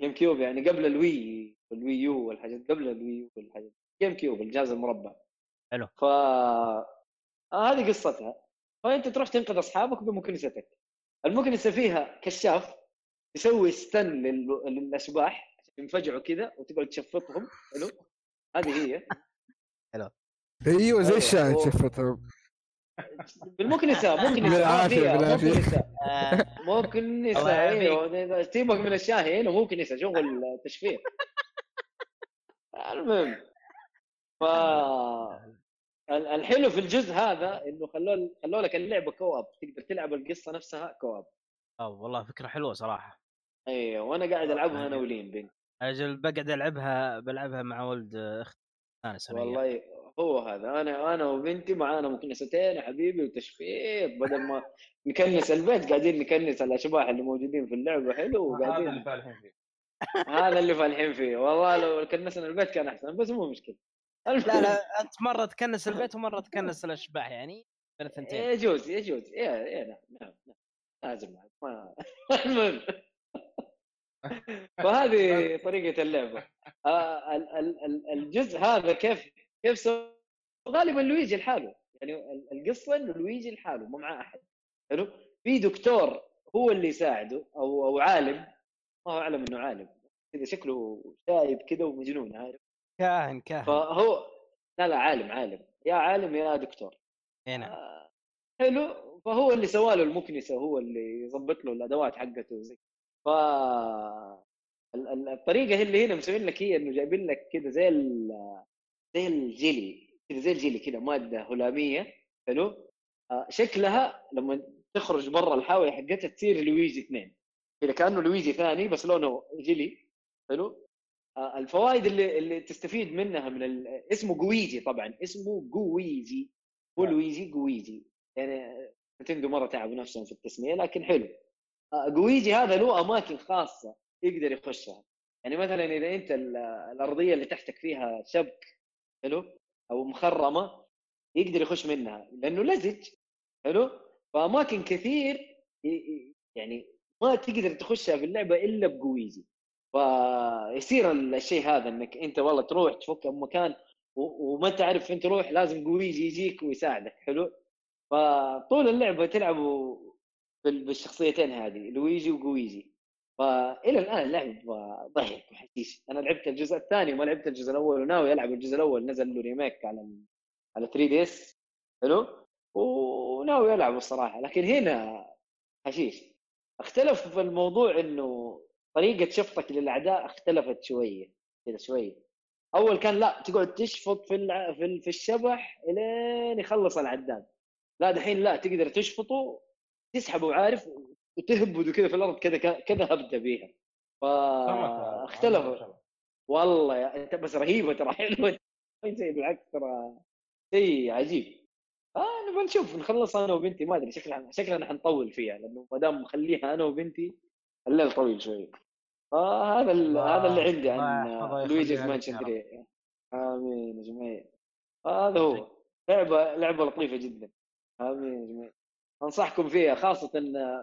جيم كيوب يعني قبل الوي والوي يو والحاجات قبل الوي يو والحاجات. جيم كيوب الجهاز المربع. حلو. ف آه هذه قصتها. فأنت تروح تنقذ أصحابك بمكنستك. المكنسة فيها كشاف تسوي ستن لل- للأشباح ينفجعوا كذا وتقعد تشفطهم. حلو؟ هذه هي. [laughs] أيوه زي أيوة، الشاي هو- شفتهم بالمكنسه مكنسه بالعافية. مكنسه آه، مكنسه. أيوه سيبك من الشاهي هنا مكنسه شغل تشفير المهم ف ال- الحلو في الجزء هذا إنه خلوا خلوا لك اللعبة كواب. تقدر تلعب القصة نفسها كواب. آه، والله فكرة حلوة صراحة. أيوه وأنا قاعد ألعبها أنا ولين بنت. أجل بقعد ألعبها بلعبها مع ولد آه، أختي والله هو هذا. أنا أنا وبنتي معانا مكنستين يا حبيبي وتشفيط بدل ما نكنس البيت قاعدين نكنس الأشباح اللي موجودين في اللعبة. حلو هذا وقاعدين. اللي فالحين فيه. هذا اللي فالحين فيه. والله لو كنسنا البيت كان أحسن بس مو مشكلة. لا لا أنت مرة تكنس البيت ومرة تكنس الأشباح يعني بين الثنتين. يجوز يجوز. يا يا نعم نعم نعم. لازم ما [laughs] المهم. [laughs] فهذه طريقة اللعبة. آه، ال- ال- ال- الجزء هذا كيف كيف. غالبا لويجي لحاله. يعني ال- القصة إنه لويجي لحاله ما معاه أحد. حلو؟ في دكتور هو اللي يساعده أو أو عالم. ما هو أعلم إنه عالم. كذا شكله شايب كذا ومجنون عارف؟ كاهن كاهن. فهو لا لا عالم عالم. يا عالم يا دكتور. هنا آه، حلو؟ فهو اللي سواله المكنسة هو اللي يظبط له الأدوات حقته وزي. ف ال- ال- الطريقة اللي هنا مسوين لك هي إنه جايبين لك كذا زي زي الجيلي كذا زي الجيلي كذا مادة هلاميه حلو؟ آه، شكلها لما تخرج برا الحاوية حقتها تصير لويجي اثنين. كذا كأنه لويجي ثاني بس لونه جيلي حلو؟ آه، الفوائد اللي اللي تستفيد منها من ال... اسمه جويجي طبعا اسمه جويجي هو نعم. لويجي جويجي. يعني نتندو مرة تعبوا نفسهم في التسمية لكن حلو. آه، جويجي هذا له أماكن خاصة يقدر يخشها. يعني مثلا إذا أنت ال- الأرضية اللي تحتك فيها شبك حلو؟ أو مخرمة يقدر يخش منها لأنه لزج حلو؟ فأماكن كثير يعني ما تقدر تخشها في اللعبة إلا بجويجي فيصير الشيء هذا إنك أنت والله تروح تفك مكان وما تعرف فين تروح لازم جويجي يجيك ويساعدك حلو؟ فطول اللعبة تلعبوا بال- بالشخصيتين هذه لويجي وجويجي فإلى الآن اللعبه ضحك وحشيش. أنا لعبت الجزء الثاني وما لعبت الجزء الأول وناوي ألعب الجزء الأول. نزل له ريميك على على 3 دي إس. حلو؟ وناوي ألعب الصراحة. لكن هنا حشيش. اختلف في الموضوع إنه طريقة شفطك للأعداء اختلفت شوية كذا شوية. أول كان لا تقعد تشفط في الع... في. في الشبح إلين يخلص العداد. لا دحين لا تقدر تشفطه تسحبه عارف وتهبده كذا في الأرض كذا كذا هبدة بيها. فاختلفوا والله يا أنت بس رهيبة ترى. حلوة شيء بالعكس ترى شيء عجيب. آه نبغى نشوف. نخلص أنا وبنتي. ما أدري شكلنا شكلنا حنطول فيها لأنه ما دام مخليها أنا وبنتي الليل طويل شوي. آه هذا هذا اللي عندي عن لويجيز مانشن يا رب. 3 آمين يا جماعة. هذا هو. لعبة لعبة لطيفة جدا. آمين يا جماعة. أنصحكم فيها خاصة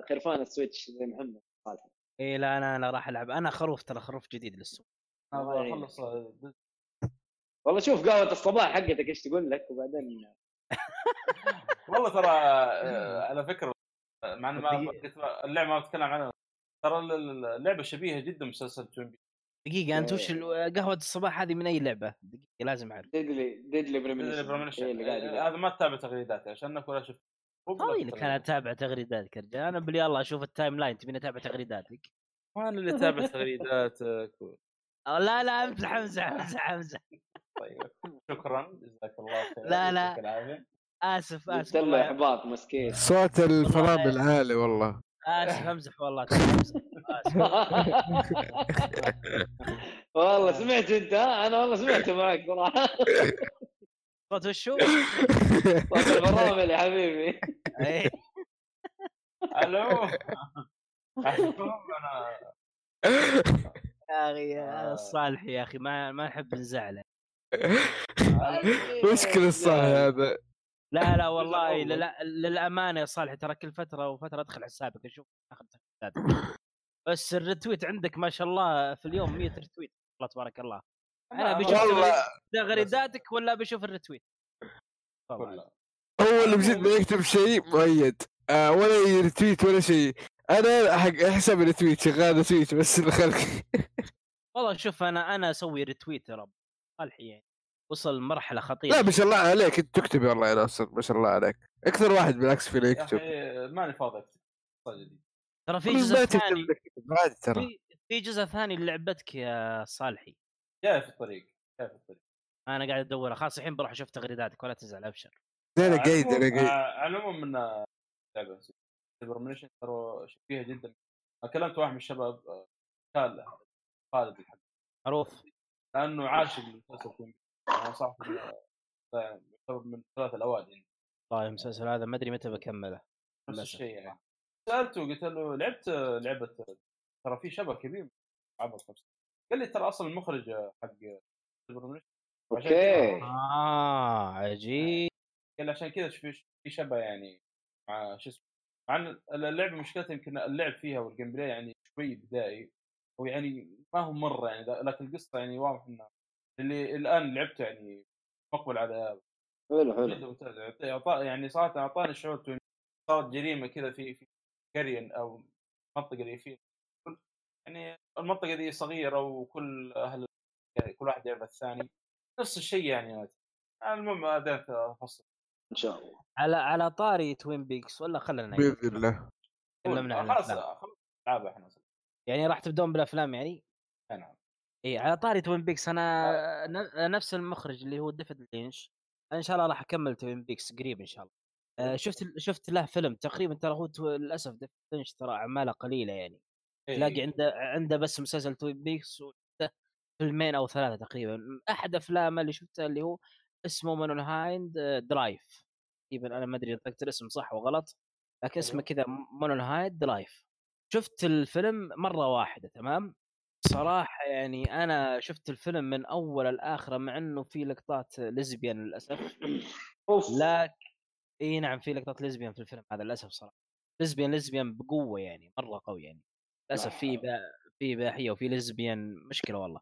خرفان السويتش زي محمد. صالح اي لا أنا أنا راح ألعب. أنا خروف ترى خروف جديد للسوق أخلص والله شوف قهوة الصباح حقتك إيش تقول لك وبعدين [laughs] والله ترى آه، على فكرة آه، مع ان ما اللعبة ما بتكلم عنها. ترى ال- ال- اللعبة شبيهة جدا بمسلسل توين دقيقة أنت وش ال- قهوة الصباح هذه من أي لعبة؟ دقيقة لازم أعرف. ديدلي ديدلي بريمنيشن قاعد هذا ما تتابع تغريداتي عشانك ولا شفت طيب لك أنا. أتابع تغريداتك يا رجال. أنا يا الله أشوف ال timeline تبيني أتابع تغريداتك. ما أنا اللي أتابع تغريداتك و- [laughs] لا لا أمزح أمزح أمزح أمزح. طيب شكرا. جزاك الله خير. لا، لا. آسف آسف والله إحباط مسكين. صوت الفرامل عالي والله. آسف أمزح والله أمزح. [laughs] والله سمعت أنت ها؟ أنا والله سمعت معك صراحة. [laughs] وشو؟ صوت [laughs] البرامل يا حبيبي. إيه. ألو. [laughs] يا أخي آه. يا الصالح يا أخي ما ما نحب نزعله. مشكلة الصح هذا. لا لا والله للأمانة يا صالح ترى كل فترة وفترة أدخل حسابك أشوف أخذ تغريداتك [laughs] بس الريتويت عندك ما شاء الله في اليوم 100 ريتويت. الله تبارك الله. أنا بشوف. تغريداتك ولا بشوف ال retweet؟ والله. هو اللي بجد ما يكتب شيء مؤيد. آه ولا ي retweet ولا شيء. أنا حق حساب ال retweet شغال retweet بس الخلق. والله شوف أنا أنا أسوي retweet ترى صالحي يعني. وصل مرحلة خطيرة. لا ما شاء الله عليك. أنت تكتب والله يا ناصر. ما شاء الله عليك. أكثر واحد بالعكس فينا يا يكتب. ماني فاضي. اكتب صدق. ترى في ما جزء ثاني. في في جزء ثاني لعبتك يا صالحي. جاي في الطريق؟ جاي في الطريق؟ أنا قاعد أدور خلاص الحين بروح أشوف تغريداتك ولا تزعل أبشر. لا أنا قايد أنا قايد آه، على العموم من آه، لعبه ترى فيها جدا. كلمت واحد من الشباب آه، قال خالد الحق. معروف. لأنه عاشق لمسلسل توين أنا صح يعتبر من ثلاث الأوائل يعني. والله المسلسل هذا ما أدري متى بكمله نفس. الشيء يعني. سألته قلت له لعبت آه، لعبة آه، ترى في شبه كبير. عبط نفسه قال لي ترى أصلا المخرج آه، حق عشان Okay. كذا- آه عجيب. قال عشان كذا في في شبه يعني مع شو اسمه مع إن اللعبه مشكلتها يمكن اللعب فيها وال gameplay يعني شوي بدائي. ويعني ما هو مرة يعني لكن القصة يعني واضح إنه اللي الآن لعبته يعني مقبل على حلو حلو. جدا ممتاز. يعطى- يعني صراحة أعطاني شعور صارت جريمة كذا في في قرية أو منطقة ريفية. يعني المنطقة دي صغيرة وكل أهل يعني كل واحد يعرف الثاني. نفس الشيء يعني المهم بدأت افصل إن شاء الله. على على طاري توين بيكس ولا خلنا بإذن الله. تكلمنا عن خلاص العاب إحنا يعني راح تبدون بالأفلام يعني؟ نعم. إي على طاري Twin Peaks أنا ن- نفس المخرج اللي هو ديفيد لينش إن شاء الله راح أكمل Twin Peaks قريب إن شاء الله. آه، شفت شفت له فيلم تقريبا ترى هو للأسف ديفيد لينش ترى أعماله قليلة يعني. إيه. تلاقي عنده عنده بس مسلسل Twin Peaks فيلمين أو ثلاثة تقريبا. أحد افلامه اللي شفتها اللي هو اسمه Mulholland Drive تقريبا أنا ما أدري ذكرت الاسم صح وغلط لكن اسمه كذا Mulholland Drive شفت الفيلم مرة واحدة تمام؟ صراحة يعني أنا شفت الفيلم من أول لاخره مع إنه في لقطات lesbian للأسف. لا إي نعم في لقطات lesbian في الفيلم هذا للأسف صراحة. lesbian lesbian بقوة يعني مرة قوي يعني. للأسف في. في اباحيه وفي lesbian مشكلة والله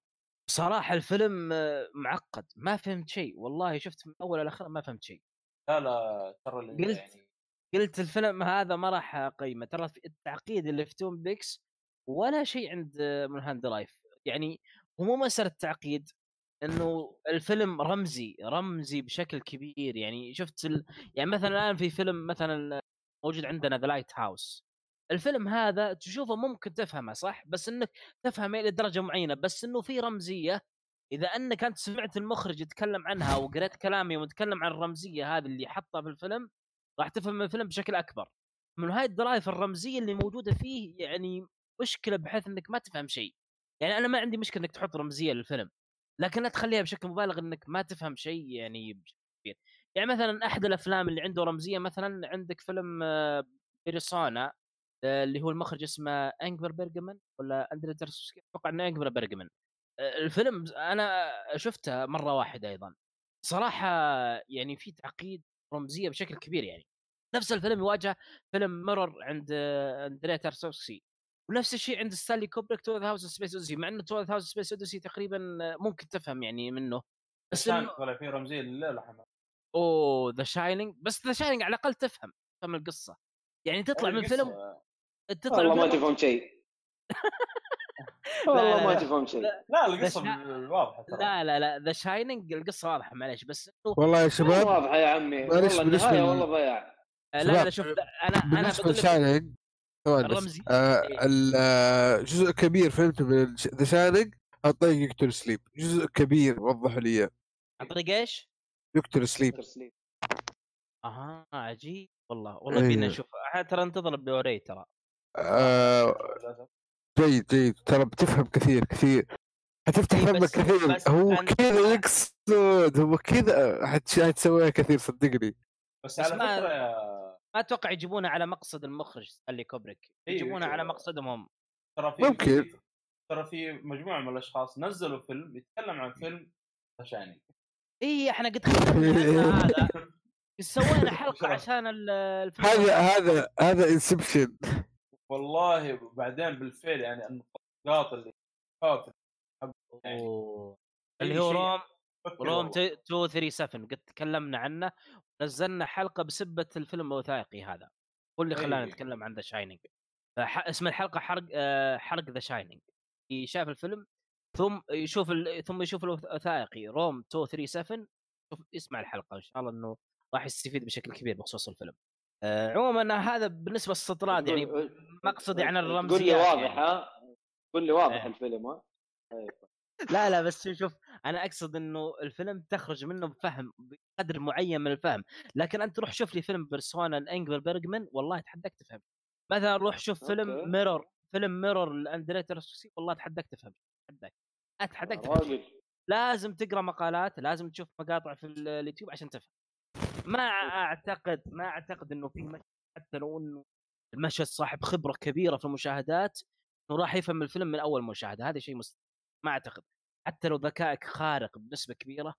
صراحة الفيلم معقد ما فهمت شيء والله شفت من أول لاخر ما فهمت شيء لا لا ترى قلت. يعني قلت الفيلم هذا ما راح أقيمه ترى التعقيد اللي في Twin Peaks ولا شيء عند Mulholland Drive يعني هو مو مسألة تعقيد إنه الفيلم رمزي رمزي بشكل كبير يعني شفت ال... يعني مثلا الآن في فيلم مثلا موجود عندنا The Lighthouse الفيلم هذا تشوفه ممكن تفهمه صح؟ بس إنك تفهمه إلى درجة معينة بس إنه في رمزية. إذا أنك أنت سمعت المخرج يتكلم عنها وقريت كلامي ويتكلم عن الرمزية هذه اللي حطها في الفيلم راح تفهم الفيلم بشكل أكبر. من هاي الدرايف الرمزية اللي موجودة فيه يعني مشكلة بحيث إنك ما تفهم شيء. يعني أنا ما عندي مشكلة إنك تحط رمزية للفيلم لكن لا تخليها بشكل مبالغ إنك ما تفهم شيء يعني بشكل كبير. يعني مثلا أحد الأفلام اللي عنده رمزية مثلا عندك فيلم آه، بيرسونا. اللي هو المخرج اسمه أنجبر بيرجمان ولا أندري أتوقع إنه أنجبر بيرجمان. آه، الفيلم أنا شفته مرة واحدة أيضا. صراحة يعني في تعقيد رمزية بشكل كبير يعني. نفس الفيلم يواجه فيلم ميرور عند آه، اندريا تارسوفسكي ونفس الشيء عند ستانلي كوبريك هاوس سبيس أوديسي مع انه تو هاوس سبيس أوديسي تقريبا آه، ممكن تفهم يعني منه. بس طلع في رمزية لله أوه ذا شاينينج بس ذا شاينينج على الأقل تفهم تفهم القصة. يعني تطلع من فيلم تطلع والله ما تفهم شيء. لا، والله ما لا. تفهم شيء. لا القصة واضحة ترى. لا لا لا The Shining القصة واضحة معليش بس والله يا مو شباب واضحة يا عمي. والله النهاية لل- والله ضياع. لا لا شباب، شوف لا، أنا أنا بالنسبة ل Shining الرمزي آه إيه. آه، جزء كبير فهمته من The Shining عن طريق Doctor Sleep. جزء كبير وضحوا لي إياه. عن طريق إيش؟ Doctor Sleep. أها عجيب والله والله إيه. بينا نشوف. ترى انتظر بوري ترى. آه جيد جيد. ترى بتفهم كثير كثير. حتفتح إيه، فمك بس- كثير. بس هو كذا يقصد هو كذا. حتسويها كثير صدقني. بس بس على ما- فكرة يا ما أتوقع يجيبونه على مقصد المخرج ستانلي كوبريك. إيه، يجيبونه. على مقصدهم هم ترى في ممكن. ترى في مجموعة من الأشخاص نزلوا فيلم يتكلم عن فيلم Shining اي إحنا قد [laughs] هذا. سوينا حلقة [laughs] عشان ال- الفيلم هذا هذا. هذا Inception والله بعدين بالفعل يعني النقاط اللي أوه. أي اللي هو. Room Room 237 قد تكلمنا عنه نزلنا حلقة بسبة الفيلم الوثائقي هذا هو اللي خلانا أي. نتكلم عن The Shining اسم الحلقة حرق آه، حرق The Shining شاف الفيلم ثم يشوف ال... ثم يشوف الوثائقي روم 237 شوف يسمع الحلقة إن شاء الله إنه راح يستفيد بشكل كبير بخصوص الفيلم عموما هذا بالنسبة للسطرات يعني مقصدي عن قول لي الرمزيات واضح يعني. ها قول لي واضح. الفيلم ها إيه. لا لا بس شوف أنا أقصد إنه الفيلم تخرج منه بفهم بقدر معين من الفهم لكن أنت روح شوف لي فيلم بيرسونا لانجبر بيرجمان والله اتحداك تفهم مثلا روح شوف فيلم. Mirror فيلم Mirror لاندريتر والله اتحداك تفهم اتحداك اتحداك تفهم راجل لازم تقرأ مقالات لازم تشوف مقاطع في ال- اليوتيوب عشان تفهم ما أعتقد ما أعتقد إنه في مشهد حتى لو إنه المشاهد صاحب خبرة كبيرة في المشاهدات إنه راح يفهم الفيلم من أول مشاهدة هذا شيء مستحيل ما أعتقد حتى لو ذكائك خارق بنسبة كبيرة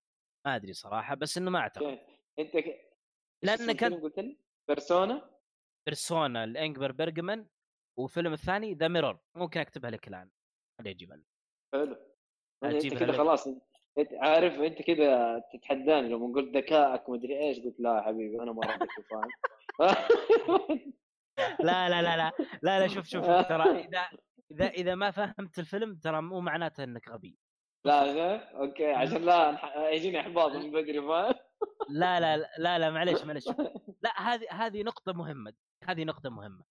ما أدري صراحة بس إنه ما أعتقد okay. أنت ك... كان- قلت لي Persona Persona لانجمار بيرجمان والفيلم الثاني The Mirror ممكن أكتبها لك الآن خليه أجيبها لك. حلو كذا لك. خلاص أنت عارف أنت كذا تتحداني لما قلت ذكائك مدري إيش قلت لا يا حبيبي أنا مره ذكي فاهم لا لا لا لا لا لا شوف شوف ترى [laughs] إذا إذا إذا ما فهمت الفيلم ترى مو معناته إنك غبي. لا لا okay عشان لا يجيني إحباط من بدري فاهم؟ [laughs] لا لا لا لا, معليش [laughs] معليش. لا هذه هذه نقطة مهمة هذه نقطة مهمة.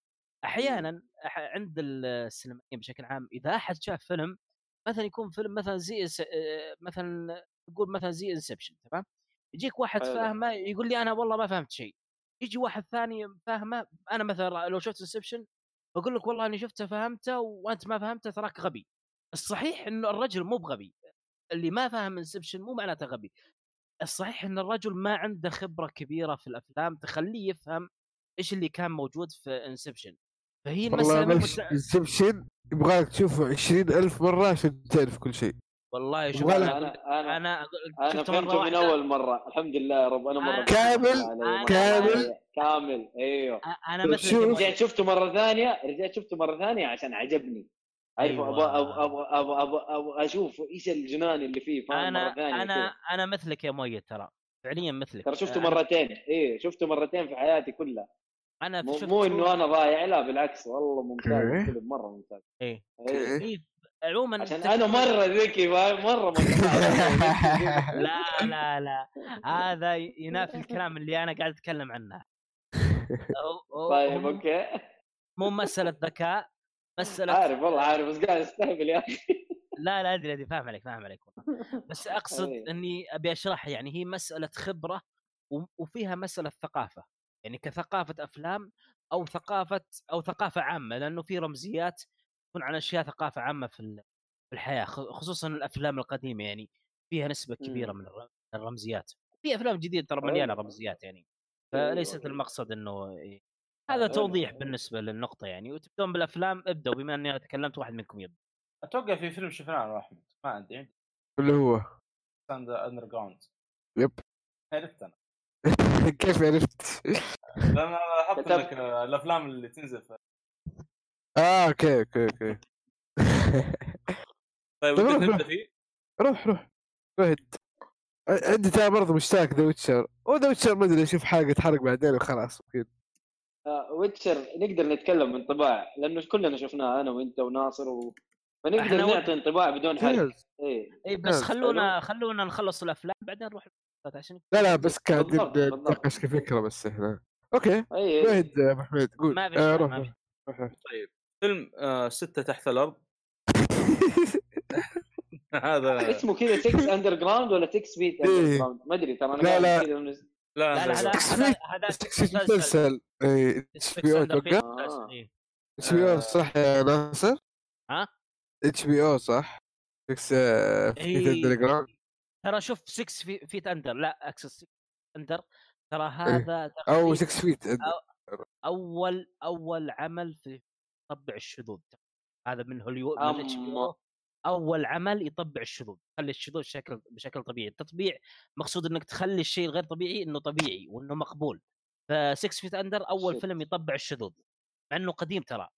أحيانا أح- عند السينمائيين بشكل عام إذا أحد شاف فيلم مثلا يكون فيلم مثلا زي مثلا نقول مثلا زي Inception تمام؟ يجيك واحد. فاهمه يقول لي أنا والله ما فهمت شيء. يجي واحد ثاني فاهمه أنا مثلا لو شفت Inception بقول لك والله أني شفته فهمته وأنت ما فهمته تراك غبي. الصحيح انه الرجل مو بغبي. اللي ما فاهم Inception مو معناته غبي. الصحيح إن الرجل ما عنده خبرة كبيرة في الأفلام تخليه يفهم إيش اللي كان موجود في Inception. فهي المسألة والله. Inception يبغالك تشوفه عشرين ألف مرة عشان تعرف كل شيء والله شوف أنا أنا أنا مرة فهمته من. أول مرة الحمد لله يا رب أنا مرة أنا- كامل- علي، كامل. مرة كامل أيوه أنا مثل شوف. رجعت شفته مرة ثانية رجعت شفته مرة ثانية عشان عجبني عارف أيوة. أبغى أبغى أبغى أبغى أشوف إيش الجنان اللي فيه فاهم أنا مرة ثانية أنا كذا. أنا مثلك يا مؤيد ترى فعليا مثلك ترى شفته أنا- مرتين إيه شفته مرتين في حياتي كلها أنا مو, مو إنه أنا ضايع لا بالعكس والله ممتاز. الفيلم مرة ممتاز إيه إيه. إيه، عموما عشان أنا مرة ذكي فاهم مرة متفاعل. [laughs] لا لا لا هذا ينافي الكلام اللي أنا قاعد أتكلم عنه طيب أوكي مو مسألة ذكاء مسألة عارف والله عارف بس قاعد أستهبل يا أخي لا لا أدري أدري فاهم عليك فاهم عليك والله. بس أقصد أيوه. إني أبي اشرح يعني هي مسألة خبرة وفيها مسألة ثقافة يعني كثقافة أفلام أو ثقافة أو ثقافة عامة لأنه في رمزيات تكون عن أشياء ثقافة عامة في ال- في الحياة خصوصا الأفلام القديمة يعني فيها نسبة كبيرة مم. من الر- الرمزيات في أفلام جديدة ترى مليانة أيوه. رمزيات يعني أيوه، فليست أيوه. المقصد إنه إيه. هذا. توضيح بالنسبة للنقطة يعني وتبدون بالأفلام ابدوا بما إني أنا تكلمت واحد منكم يبدأ أتوقع في فيلم شفناه أنا وأحمد ما عندي عندي اللي هو Underground yep عرفت أنا [laughs] كيف عرفت؟ لأن كتبت. إنك الأفلام اللي تنزل في... آه okay okay okay [laughs] طيب طيب ودك روح، نبدا روح. فيه؟ روح روح روح عندي ترى برضه مشتاق The Witcher هو The Witcher ما أدري أشوف حلقه تحرق بعدين وخلاص أكيد آه، Witcher نقدر نتكلم بانطباع لأنه كلنا شفناه أنا وأنت وناصر و... فنقدر نعطي انطباع بدون حرق اي بس حلو. خلونا خلونا نخلص الأفلام بعدين نروح عشان لا لا بس بالضبط. نتناقش كفكره بس إحنا okay أي. واحد أبو حميد قول ما في آه روح ما روح. طيب فيلم آه ستة تحت الأرض [laughs] هذا [laughs] اسمه كذا 6 [laughs] اندر جراوند ولا 6 فيت إيه. اندر جراوند ما أدري ترى أنا لا، قاعد لا. لا لا لا هذا هذا مسلسل اتش بي أو أتوقع. اتش بي أو. صح يا ناصر؟ ها؟ اتش بي أو صح؟ 6 في إيه. اندر ترى شوف 6 في فيت اندر لا اكسس 6 اندر ترى هذا أو تقريباً 6 Feet اول أول عمل في طبع الشذوذ. هذا من هوليوود من. أول عمل يطبع الشذوذ. خلي الشذوذ بشكل بشكل طبيعي. التطبيع مقصود إنك تخلي الشيء الغير طبيعي إنه طبيعي وإنه مقبول. ف 6 Feet Under أول Shit. فيلم يطبع الشذوذ. مع إنه قديم ترى.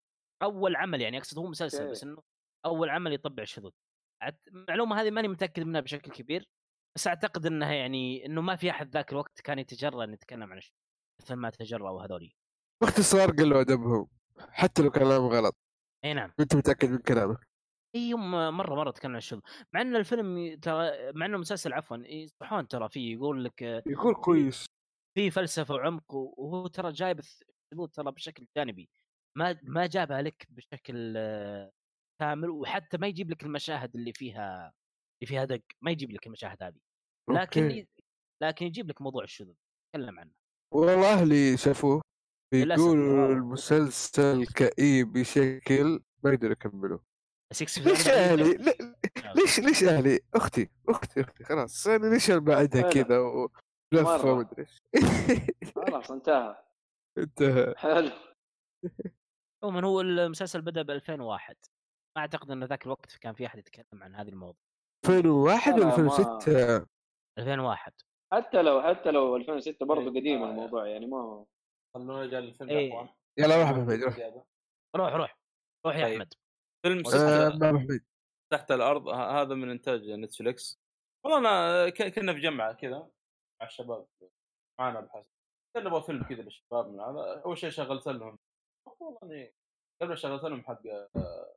أول عمل يعني أقصد هو مسلسل. بس إنه أول عمل يطبع الشذوذ. المعلومه هذه ماني متأكد منها بشكل كبير. بس أعتقد إنها يعني إنه ما في أحد ذاك الوقت كان يتجرأ ان يتكلم عن مثل ما تجرأوا هذولي. باختصار قلوا أدبهم حتى لو كلام غلط. أي نعم. انت متأكد من كلامك. إي هم مرة مرة تكلم عن الشذوذ مع إن الفيلم ترى مع إنه مسلسل عفوا يصبحون ترى فيه يقول لك آه، يقول كويس. في فلسفة وعمق وهو ترى جايب الشذوذ ترى بشكل جانبي. ما ما جابها لك بشكل آه، كامل وحتى ما يجيب لك المشاهد اللي فيها اللي فيها دق ما يجيب لك المشاهد هذه. لكن أوكي. لكن يجيب لك موضوع الشذوذ تكلم عنه. والله أهلي شافوه والله. المسلسل كئيب بشكل ما يقدروا يكملوا 6 ليش أهلي؟ لي- ليش ليش أهلي؟ أختي أختي أختي خلاص أنا ليش بعدها. كذا ولفة. ومدري إيش. خلاص انتهى. [laughs] انتهى. حلو. [laughs] عموما هو المسلسل بدأ ب 2001 ما أعتقد انه ذاك الوقت كان في أحد يتكلم عن هذه الموضوع 2001 ولا لا، ما- 2006 2001 حتى لو حتى لو 2006 برضه إيه. قديم آه. الموضوع يعني ما خلونا نرجع للفيلم إيه. يلا روح محمد روح زيادة. روح روح روح يا طيب. احمد فيلم آه، تحت الأرض ه- هذا من انتاج نتفلكس والله أنا ك- كنا في جمعه كذا مع الشباب معنا بحسن قال نبغى فيلم كذا للشباب من هذا اول شيء شغلت لهم والله اني قبل شغلت لهم حق آه،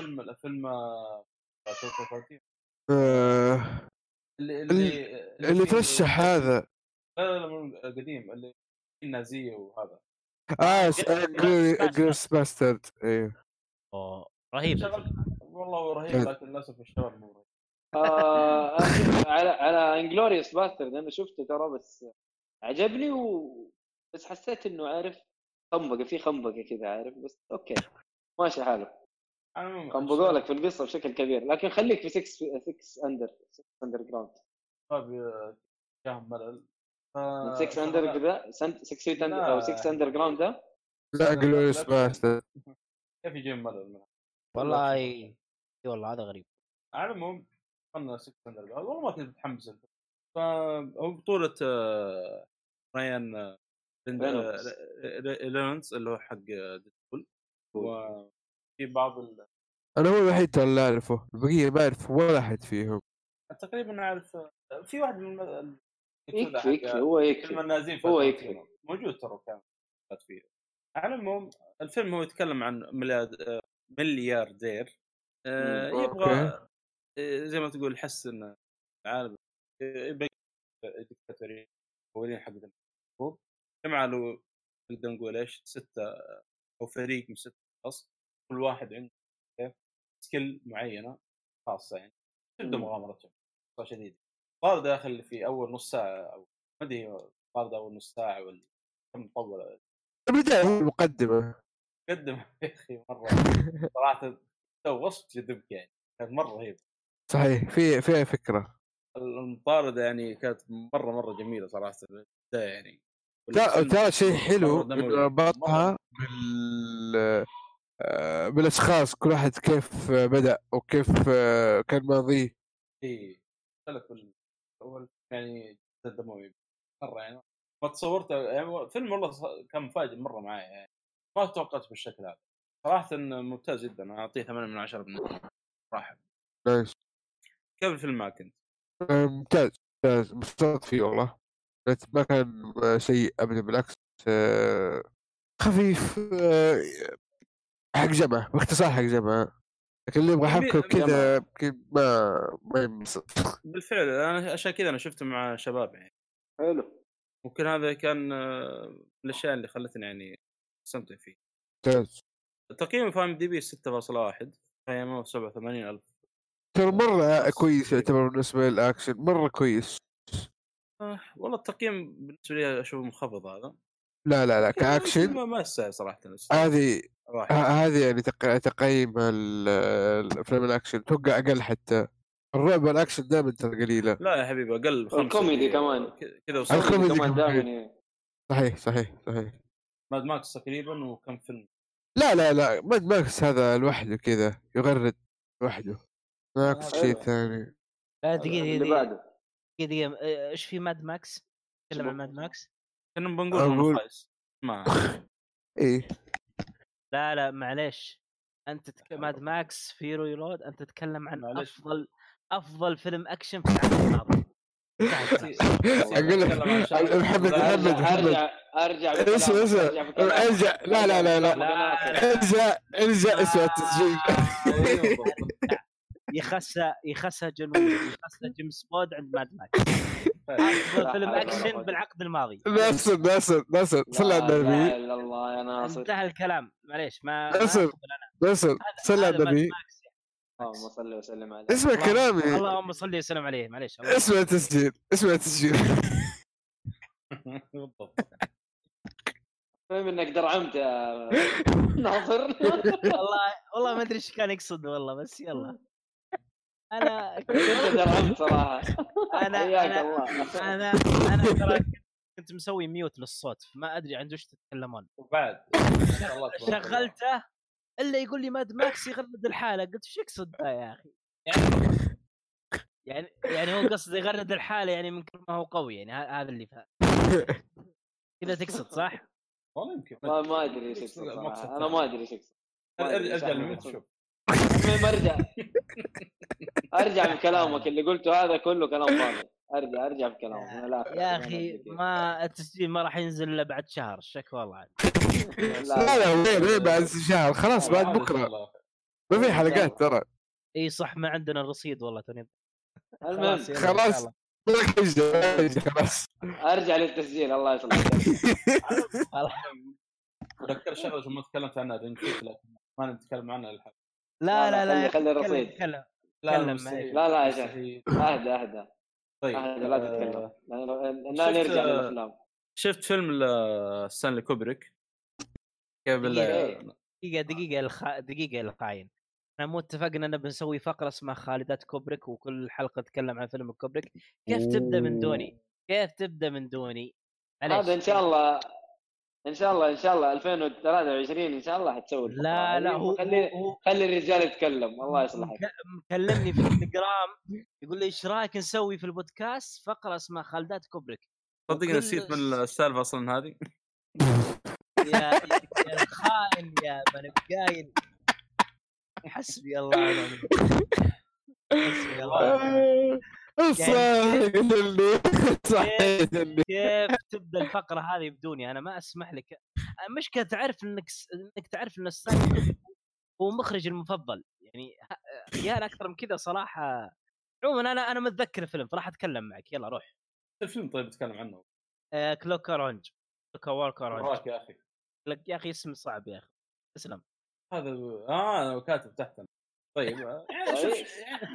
فيلم فيلم آه، 13 آه، اللي اللي- اللي ترشح هذا. لا لا لا مو قديم اللي النازية وهذا. آه جريس باسترد أيوه رهيب. والله هو رهيب إيه. لكن للأسف الشباب مو رهيب. آه أنا- على على Inglourious Basterds أنا شفته ترى بس عجبني و بس حسيت إنه عارف خنبقة في خنبقة كذا عارف بس okay. ماشي حاله مو- خنبقوا لك في القصة بشكل كبير. لكن خليك في 6 6 Under 6 Underground الشباب جاهم ملل. من ف- 6 Under كذا 6 Feet لا. أو 6 Underground ده؟ لا Inglourious Basterds [laughs] كيف يجيب ملل منها؟ والله إي والله هذا غريب. على العموم خلنا 6 Under والله ما كنت متحمس. فهو بطولة آه، ريان آه، رينولدز. آه، ري- رينولدز اللي هو حق Deadpool وفي بعض ال... أنا هو الوحيد ترى اللي أعرفه البقية ما اعرف ولا أحد فيهم. تقريبا أعرف آه، في واحد من يكفي يكفي هو يكفي هو في يكفي. موجود ترى كان فيه على العموم الفيلم هو يتكلم عن آه، ملياردير. آه، يبغى. آه، زي ما تقول يحسن العالم آه، يبقى دكتاتورية مكونين حق جمع له نقدر نقول إيش ستة أو فريق من ستة أشخاص. كل واحد عنده سكيل معينة خاصة يعني تبدا مم. مغامرتهم شديد. صار داخل في أول نص ساعة أو ما أدري صار أول نص ساعة ولا كم طول. البداية هو المقدمه قدم [laughs] يا أخي مرة [laughs] صراحة تو وصف جذبك يعني كانت مرة رهيب صحيح في فيها فكرة؟ المطاردة يعني كانت مرة مرة جميلة صراحة البداية يعني لا ترى شيء حلو ربطها بال بالأشخاص كل واحد كيف بدأ وكيف آه، كان ماضيه. إي اختلف ال- اول يعني جدا دموي مرة يعني. ما تصورت يعني فيلم والله كان مفاجئ مرة معي يعني. ما توقعت بالشكل هذا. صراحة ممتاز جدا. أعطيه 8 من 10 من صراحة نايس. كيف الفيلم معك أنت؟ آه، ممتاز ممتاز. مبسوط فيه والله. ما كان آه، سيء ابدا بالعكس آه، خفيف آه، حق جمع باختصار حق جمع. لكن اللي يبغى حبكه يمكن ما ما ينبسط. بالفعل أنا عشان كذا أنا شفته مع شباب يعني. حلو. ممكن هذا كان آه، من الأشياء اللي خلتني يعني أستمتع فيه. ممتاز. تقييمه في IMDb 6.1 قيمه 87000 ترى مرة بس. كويس يعتبر بالنسبة للأكشن مرة كويس. آه، والله التقييم بالنسبة لي أشوفه منخفض هذا. لا لا لا كأكشن. ما ما يستاهل صراحة. هذه واحد. ه- هذه يعني تق- تقييم ال- الأفلام الأكشن. توقع أقل حتى. الرعب والأكشن دائما ترى قليلة. لا يا حبيبي أقل خمسة. والكوميدي كمان. كذا الكوميدي الكوميدي كمان. دائما صحيح صحيح صحيح. Mad Max تقريبا وكم فيلم؟ لا لا لا. Mad Max هذا لوحده كذا يغرد لوحده. Max آه، شيء حلو. ثاني. لا دقيقة اللي دقيقة. بعده. دقيقة دقيقة. آه، إيش في Mad Max؟ تكلم عن Mad Max؟ كنا بنقول أقول- ما [laughs] إيه. لا لا معليش أنت تك... Mad Max Fury Road أنت تتكلم عن معليش. أفضل أفضل فيلم أكشن في انتهى [laughs] الكلام. أقول لك محمد محمد أرجع محمد أرجع اسمع اسمع. أرجع لا لا لا لا. أرجع أرجع اسمع. التسجيل [laughs] يخسى يخسى جون يخسى جيمس بوند عند Mad Max. [laughs] فيلم أكشن بالعقد الماضي. ناصر ناصر ناصر صلى على لا النبي. اله إلا الله يا ناصر. انتهى الكلام. معليش ما. ناصر هذا- صلى على النبي. اللهم صل وسلم عليه اسمع كلامي. اللهم صل وسلم عليه. معليش اسمع التسجيل اسمع التسجيل. بالضبط [laughs] المهم إنك درعمت يا [laughs] ناصر. والله والله ما أدري إيش كان يقصد والله بس يلا. أنا [laughs] صراحة. أنا أنا أنا أنا ترى كنت مسوي mute للصوت فما أدري عن وش تتكلمون. وبعد. شغلته إلا يقول لي Mad Max يغرد الحالة. قلت إيش يقصد ذا يا أخي. يعني يعني هو قصد يغرد الحالة يعني من كثر ما هو قوي يعني هذا اللي فهم [laughs] كذا تقصد صح؟ والله يمكن. ما ما أدري إيش. أنا ما أدري إيش أرجع يقصد. شوف المهم أرجع ارجع بكلامك اللي قلته هذا كله كلام فاضي. أرجع أرجع بكلامك من الآخر. يا أخي ما التسجيل ما راح ينزل إلا بعد شهر الشكوى والله عاد. لا لا وين وين بعد شهر؟ خلاص بعد بكرة. ما في حلقات ترى. إي صح ما عندنا الرصيد والله توني. المهم. خلاص. خلاص. أرجع للتسجيل الله يصلحك [laughs] ذكر شغلة ما تكلمت عنها Ring Fit لكن ما نتكلم عنها الحين لا لا لا خلي الرصيد. تكلم لا. لا لا يا. أهدى أهدى. طيب أهدى لا آه، تتكلم. لا- نرجع للأفلام. شفت فيلم ستانلي كوبريك؟ قبل دقيقة. دقيقة دقيقة الخ... دقيقة الخاين. إحنا مو اتفقنا إن بنسوي فقرة اسمها خالدات كوبريك وكل حلقة تتكلم عن فيلم كوبريك. كيف تبدأ من دوني؟ كيف تبدأ من دوني؟ هذا إن شاء الله إن شاء الله إن شاء الله 2023 إن شاء الله حتسوي لا لا هذه هو خلي هو خلي الرجال يتكلم الله يصلحك مكلمني في التليجرام يقول لي إيش رأيك نسوي في البودكاست فقرة اسمها خالدات كوبريك؟ صدق نسيت من السالفة أصلا هذه. يا يا الخائن يا من قايل حسبي الله ونعم. حسبي الله. [laughs] [laughs] صحيح اللي صحيح. اللي كيف تبدأ الفقرة هذه بدوني؟ أنا ما أسمح لك. المشكلة تعرف إنك س... إنك تعرف إن السايد هو مخرج المفضل. يعني يا أكثر من كذا صراحة. عموما أنا أنا متذكر الفيلم فراح أتكلم معك. يلا روح. الفيلم طيب نتكلم عنه؟ آه Clock Orange Clockwork Orange يا أخي. لك يا أخي اسم صعب يا أخي. اسلم هذا آه كاتب تحت. طيب يعني شوف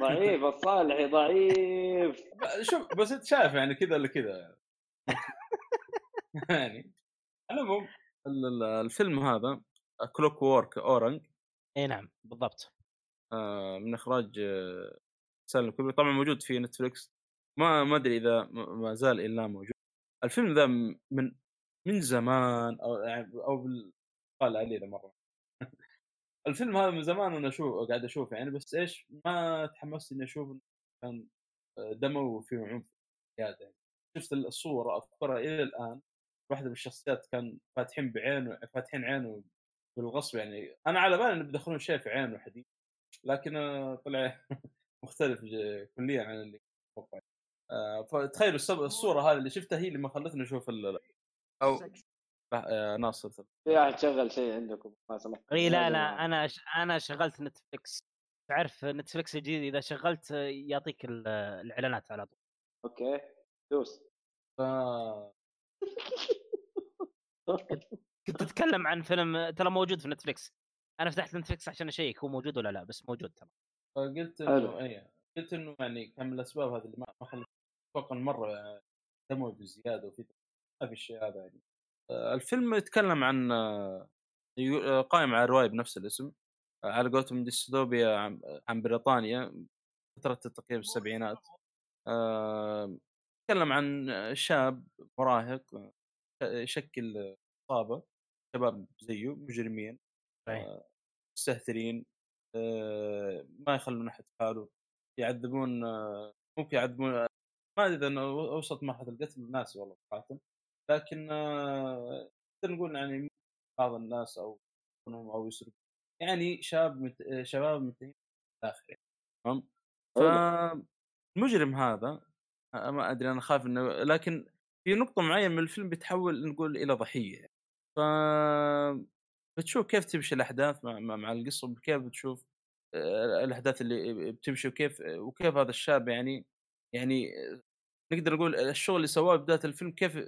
ضعيف ضعيف الصالحي ضعيف. شوف بس أنت شايف يعني كذا ولا كذا. [laughs] يعني على العموم ال- ال- الفيلم هذا Clockwork Orange إي نعم بالضبط. آه، من إخراج آه، ستانلي كوبريك طبعا موجود في نتفلكس ما ما أدري إذا ما زال إلا موجود. الفيلم ذا من من زمان أو يعني أو بال- قال عليه ذا مرة. الفيلم هذا من زمان وأنا أشوف قاعد أشوف يعني بس إيش ما تحمست إني أشوف كان آه، دموي وفيه عنف زيادة يعني. شفت الصورة اذكرها إلى الآن. واحدة من الشخصيات كان فاتحين بعينه فاتحين عينه بالغصب يعني. أنا على بالي إنه بيدخلون شيء في عينه حديد لكن آه، طلع [laughs] مختلف كليا عن اللي توقع آه، فتخيلوا الصورة هذه اللي شفتها هي اللي ما خلتني أشوف ال- أو آه، ناصر في احد شغل شيء عندكم ما سمحت إي لا لا أنا ش... أنا شغلت نتفلكس تعرف نتفلكس الجديد إذا شغلت يعطيك ال- الإعلانات على طول. okay دوس. ف- كنت تتكلم عن فيلم ترى موجود في نتفلكس أنا فتحت نتفلكس عشان أشيك هو موجود ولا لا بس موجود ترى. فقلت. إنه اي قلت إنه يعني كان من الأسباب هذه اللي ما ما خلت أتوقع مرة دموي بزيادة وفي ما في الشيء هذا يعني. الفيلم يتكلم عن آه، آه، قائم على رواية بنفس الاسم آه، على قولتهم ديستوبيا عن, بريطانيا فترة تقريبا السبعينات يتكلم عن شاب مراهق يشكل عصابه شباب زيه مجرمين مستهترين ما يخلون أحد حاله يعذبون ممكن يعذبون ما أدري إذا وصلت مرحلة القتل ناسي والله صراحة. لكن آه، نقدر نقول يعني بعض الناس أو أو يسرقون. يعني شاب مت... شباب الآخر يعني تمام؟ فالمجرم هذا آه، ما أدري أنا خايف إنه لكن في نقطة معينة من الفيلم بيتحول نقول إلى ضحية. ف بتشوف كيف تمشي الأحداث مع, مع القصة كيف بتشوف آه، الأحداث اللي بتمشي وكيف وكيف هذا الشاب يعني يعني نقدر نقول الشغل اللي سواه بداية الفيلم كيف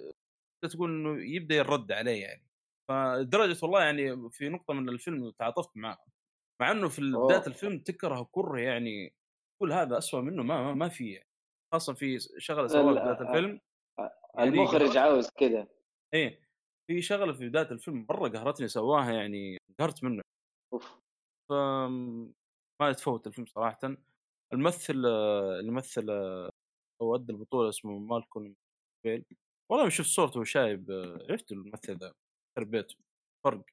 تقول إنه يبدأ يرد عليه يعني. فلدرجه والله يعني في نقطة من الفيلم تعاطفت معه مع إنه في بداية الفيلم تكره كره يعني تقول هذا اسوء منه ما ما في يعني. خاصة في شغلة سواها في بداية الفيلم يعني المخرج عاوز كذا إيه في شغلة في بداية الفيلم مرة قهرتني سواها يعني قهرت منه. أوف. ف ما يتفوت الفيلم صراحة. الممثل اللي مثل أو أدى البطولة اسمه مالكولم بيل. والله شفت صورته شايب عرفت الممثل ذا تربيته فرق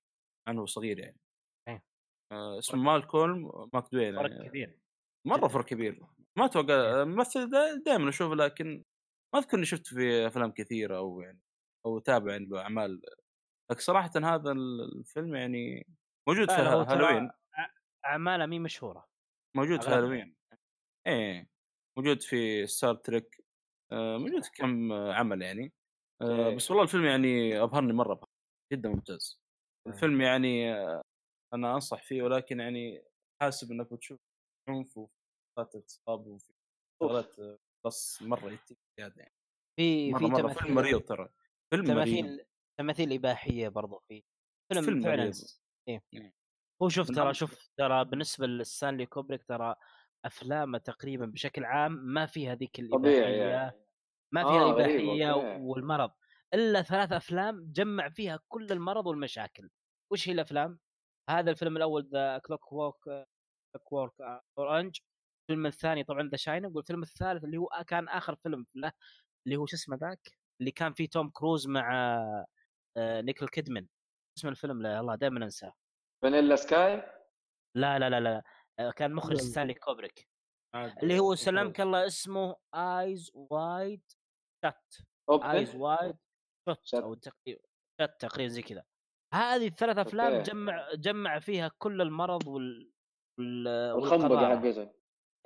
عنه صغير يعني. إيه. آه اسمه مالكولم ماكدويل فرق يعني. كبير مرة فرق كبير. ما أتوقع الممثل دائما أشوفه لكن ما أذكر إني شفته في أفلام كثيرة أو يعني أو تابع يعني له أعمال. لكن صراحة هذا الفيلم يعني موجود في هالوين. أعماله مي مشهورة موجود في هالوين. إيه موجود في Star Trek آه، موجود في كم عمل يعني. آه، بس والله الفيلم يعني أبهرني مرة جدا ممتاز. الفيلم يعني آه، أنا أنصح فيه ولكن يعني حاسب إنك بتشوف عنف وفي اغتصاب وفي شغلات بس مرة يتم زيادة يعني. في في تماثيل فيلم مريض ترى. فيلم تماثيل تماثيل إباحية برضو في فيلم, فيلم فعلا إيه. إيه. هو شوف ترى شوف ترى بالنسبة لستانلي كوبريك ترى أفلامه تقريبا بشكل عام ما فيها ذيك الإباحية يعني. ما فيها آه الاباحيه والمرض إلا ثلاث أفلام جمع فيها كل المرض والمشاكل. وش هي الأفلام؟ هذا الفيلم الأول ذا Clockwork Clockwork Orange الفيلم الثاني طبعا The Shining والفيلم الثالث اللي هو كان آخر فيلم له اللي هو شو اسمه ذاك؟ اللي كان فيه توم كروز مع آه، نيكول كيدمان. اسم الفيلم لا الله دائما أنساه. Vanilla Sky؟ لا لا لا لا آه، كان مخرج ستانلي كوبريك. اللي هو سلمك الله اسمه Eyes Wide Shut Eyes Wide Shut أو تقريبا Shut تقريبا زي كذا. هذه الثلاث أفلام okay. جمع جمع فيها كل المرض وال والخنبقه حقته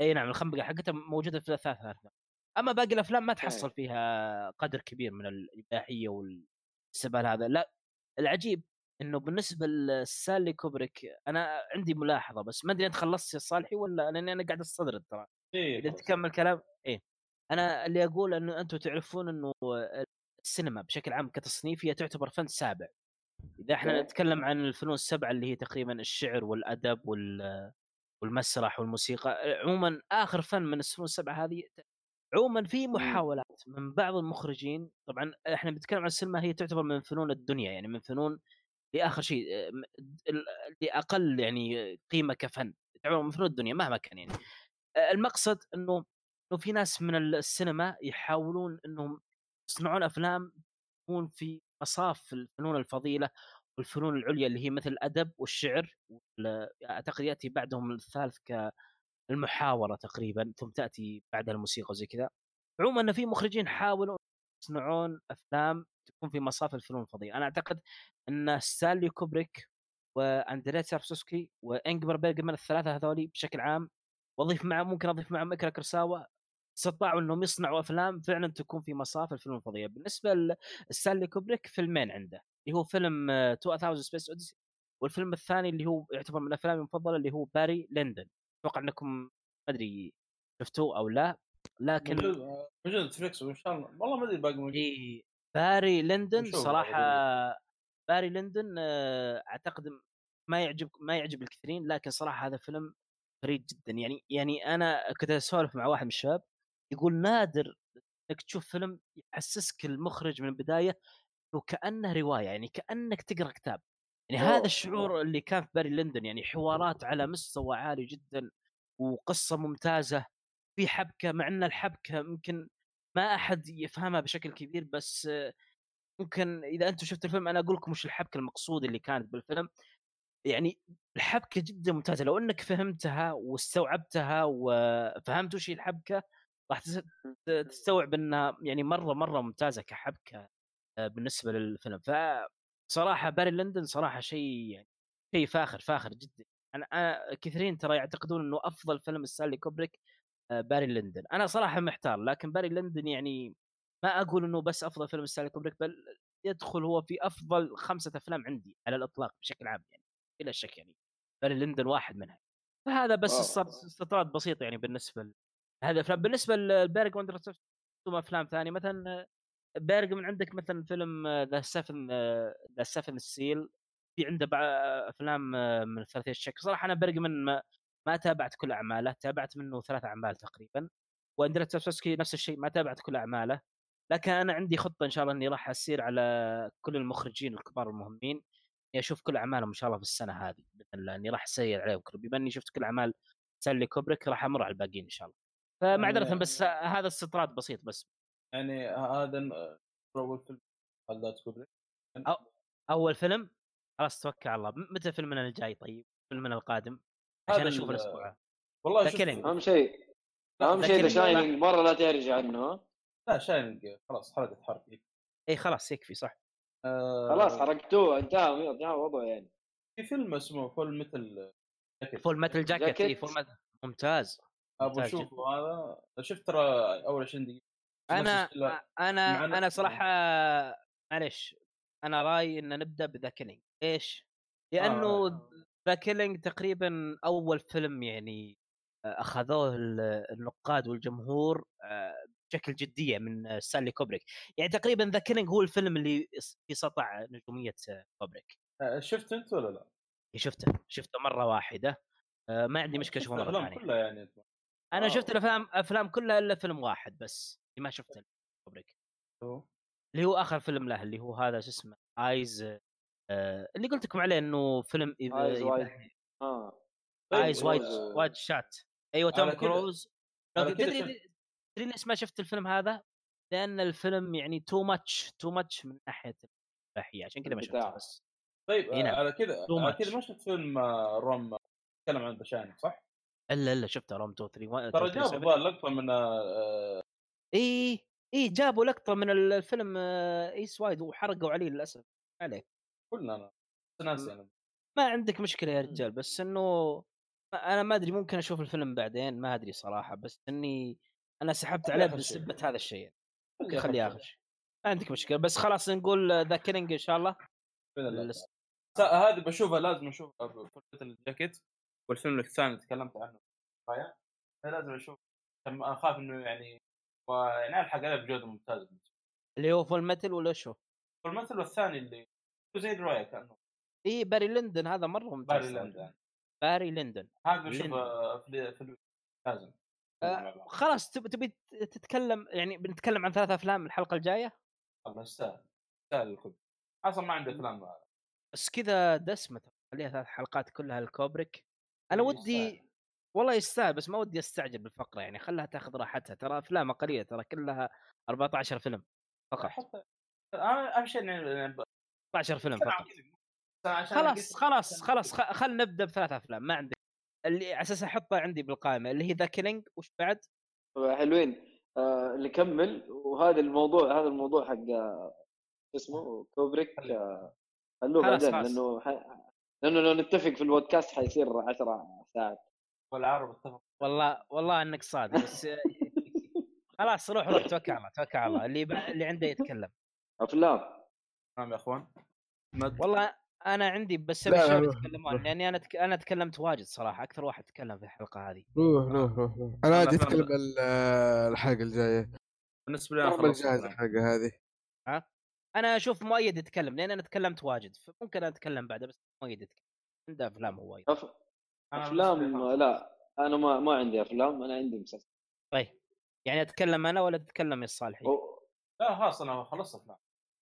أي نعم الخنبقة حقتها موجودة في الثلاث أفلام. أما باقي الأفلام ما تحصل فيها قدر كبير من الاباحيه والسبال هذا. لا العجيب إنه بالنسبة لستانلي كوبريك أنا عندي ملاحظة بس ما أدري أنت خلصت يا صالحي ولا لأني أنا قاعد استطرد ترى. إيه إذا تكمل كلام أنا اللي أقول إنه أنتم تعرفون إنه السينما بشكل عام كتصنيف هي تعتبر فن سابع. إذا إحنا. نتكلم عن الفنون السبعه اللي هي تقريبا الشعر والأدب وال والمسرح والموسيقى عموما آخر فن من الفنون السبعه هذه عموما في محاولات من بعض المخرجين. طبعا إحنا بنتكلم عن السينما هي تعتبر من فنون الدنيا يعني من فنون لآخر شيء لأقل يعني قيمة كفن تعتبر من فنون الدنيا مهما كان يعني. المقصد إنه انه في ناس من السينما يحاولون إنهم يصنعون أفلام تكون في مصاف الفنون الفضيلة والفنون العليا اللي هي مثل الأدب والشعر أعتقد يأتي بعدهم الثالث كالمحاوره تقريبا ثم تأتي بعدها الموسيقى وزي كذا. عموما في مخرجين حاولوا يصنعون أفلام تكون في مصاف الفنون الفضيلة. أنا أعتقد إن ستانلي كوبريك وأندريه تاركوفسكي وإنغمار بيرجمان الثلاثة هذولي بشكل عام وأضيف معه ممكن أضيف معهم أكيرا كوروساوا استطاعوا إنهم يصنعوا أفلام فعلا تكون في مصاف الفنون الفضائية. بالنسبة لستانلي كوبريك فيلمين عنده اللي هو فيلم 2000 Space Odyssey والفيلم الثاني اللي هو يعتبر من افلامي المفضلة اللي هو Barry Lyndon أتوقع إنكم ما أدري شفتوه أو لا لكن موجود نتفلكس ان شاء الله. والله ما أدري باقي موجود. إيه باري لندن صراحة باري لندن آه، أعتقد ما يعجب ما يعجب الكثيرين لكن صراحة هذا فيلم فريد جدا. يعني يعني أنا كنت أسولف مع واحد من الشباب يقول نادر إنك تشوف فيلم يحسسك المخرج من البداية وكأنه رواية يعني كأنك تقرأ كتاب. يعني هذا الشعور اللي كان في باري لندن يعني حوارات على مستوى عالي جدا وقصة ممتازة. في حبكة مع إن الحبكة ممكن ما أحد يفهمها بشكل كبير بس ممكن إذا أنتم شفتوا الفيلم أنا أقول لكم وش الحبكة المقصودة اللي كانت بالفيلم. يعني الحبكة جدا ممتازة. لو إنك فهمتها واستوعبتها وفهمت وش الحبكة راح تستوعب إنها يعني مرة مرة ممتازة كحبكة آه، بالنسبة للفيلم. فصراحه باري لندن صراحة شيء يعني شيء فاخر فاخر جدا. أنا, أنا كثيرين ترى يعتقدون إنه أفضل فيلم ستانلي كوبريك آه، Barry Lyndon. أنا صراحة محتار لكن Barry Lyndon يعني ما أقول إنه بس أفضل فيلم ستانلي كوبريك بل يدخل هو في أفضل خمسة أفلام عندي على الإطلاق بشكل عام يعني بلا شك يعني. Barry Lyndon واحد منها. فهذا بس استطراد بسيط يعني بالنسبة لهذه الافلام بالنسبة لبيرجمان عنده ثم أفلام ثانية مثلا بيرجمان عندك مثلا فيلم The Seventh The Seventh Seal في عنده أفلام من الثلاثيه الشك. صراحة أنا بيرجمان ما, ما تابعت كل أعماله تابعت منه ثلاث أعمال تقريبا. وأندريه تاركوفسكي نفس الشيء ما تابعت كل أعماله. لكن أنا عندي خطة إن شاء الله إني راح أسير على كل المخرجين الكبار المهمين. إني أشوف كل أعمالهم إن شاء الله في السنة هذه بإذن الله. إني راح أسير عليهم بما إني شفت كل أعمال ستانلي كوبريك راح أمر على الباقيين إن شاء الله. فمعذرة يعني- بس هذا استطراد بسيط بس. يعني هذا أول فيلم كوبريك أو- أول فيلم؟ خلاص توكل على الله. متى فيلمنا الجاي طيب؟ فيلمنا القادم؟ عشان أشوف ال- الأسبوع. والله Killing. أهم شيء أهم شيء The Shining مره لا ترجع عنه. لا Shining خلاص حلقه حرق إي خلاص يكفي صح. آه، خلاص حرقتوه انتهى انتهى الوضع يعني. في فيلم اسمه Full Metal Full Metal Jacket إي. Full Metal ممتاز. أبغى ممتاز أشوفه هذا. شفت ترى أول 20 دقيقة أنا أنا أنا صراحة معلش أنا رأيي ان نبدأ ب The Killing. ليش؟ لأنه آه. The Killing تقريبا أول فيلم يعني آه، أخذوه ال- النقاد والجمهور آه، بشكل جدية من آه، ستانلي كوبريك. يعني تقريبا The Killing هو الفيلم اللي في سطع نجومية آه، كوبريك. آه، شفت أنت ولا لا؟ شفته شفته مرة واحدة. آه، ما عندي مشكلة أشوفه مرة ثانية. كلها يعني أنا آه. شفت الأفلام أفلام كلها إلا فيلم واحد بس اللي ما شفته كوبريك. اللي هو آخر فيلم له اللي هو هذا شو اسمه ايز آه اللي قلت لكم عليه إنه فيلم Eyes Wide- آه Eyes Wide Wide Shut أيوه توم كروز تدري. تدري ليش ما شفت الفيلم هذا؟ لأن الفيلم يعني too much too much من ناحية الاباحيه عشان كذا ما شفته. بس طيب. على كذا على. كذا ما شفت فيلم آه، روم آه، تكلم عن بشاني صح؟ إلا إلا شفته روم 2 3 ترى جاب الظاهر لقطه من آه، إي إي جابوا لقطة من الفيلم آه، Eyes Wide وحرقوا عليه للأسف. عليك. كلنا أنا ناس يعني. ما عندك مشكلة يا رجال بس إنه أنا ما أدري ممكن أشوف الفيلم بعدين ما أدري صراحة بس إني أنا سحبت عليه. بسبة هذا الشيء ممكن خليه خليه آخر آخر شيء. ما عندك مشكلة بس خلاص نقول ذا كيلينج إن شاء الله. هذه بشوفها لازم أشوفها في الجاكيت. والفيلم الثاني اللي تكلمت عنه. رايا لازم أشوف. أخاف إنه يعني يعني الحق عليه بجودة ممتازة اللي هو فول ميتل ولا شو؟ والمثل والثاني اللي زي درايا كأنه. إي باري لندن هذا مرة ممتاز باري يعني باري لندن هذا بشوفه في في لازم. آه، خلاص تبي تبي تتكلم يعني بنتكلم عن ثلاث أفلام الحلقة الجاية؟ الله يستاهل. يستاهل الكل أصلا ما عندي أفلام. بس كذا دسمة. خليها ثلاث حلقات كلها الكوبريك أنا ودي يستاهل. والله يستاهل بس ما ودي أستعجل بالفقرة يعني خلها تأخذ راحتها ترى افلامها قليله ترى كلها 14 فيلم فقط حتى أهم شيء يعني 14 فيلم فقط خلاص خلاص خلاص خل نبدأ بثلاث أفلام ما عندك اللي على أساس أحطها عندي بالقائمة اللي هي The Killing وش بعد؟ حلوين آه نكمل وهذا الموضوع هذا الموضوع حق آه، شو اسمه كوبريك آه، خلوه بعدين. لأنه. لأنه لو نتفق في البودكاست حيصير 10 ساعات. والعرب اتفق والله والله إنك صادق بس [laughs] خلاص روح روح توكل على الله توكل على الله. اللي ب... اللي عنده يتكلم. افلام تمام يا أخوان. مد. والله أنا عندي بس الشباب يتكلمون. لأني أنا تك... أنا تكلمت واجد صراحة أكثر واحد تكلم في الحلقة هذه. روح روح روح. أنا عادي. اتكلم ال- الحلقة الجاية. بالنسبة لي أنا خلصت أفلام. الحلقة هذه. أنا أشوف مؤيد يتكلم لأن أنا تكلمت واجد فممكن أتكلم بعده بس مؤيد يتكلم عنده أفلام هو وايد أف... أفلام. لا أنا ما ما عندي أفلام أنا عندي مسلسل طيب يعني أتكلم أنا ولا تتكلم يا الصالحي؟ و... لا خلاص أنا خلصت أفلام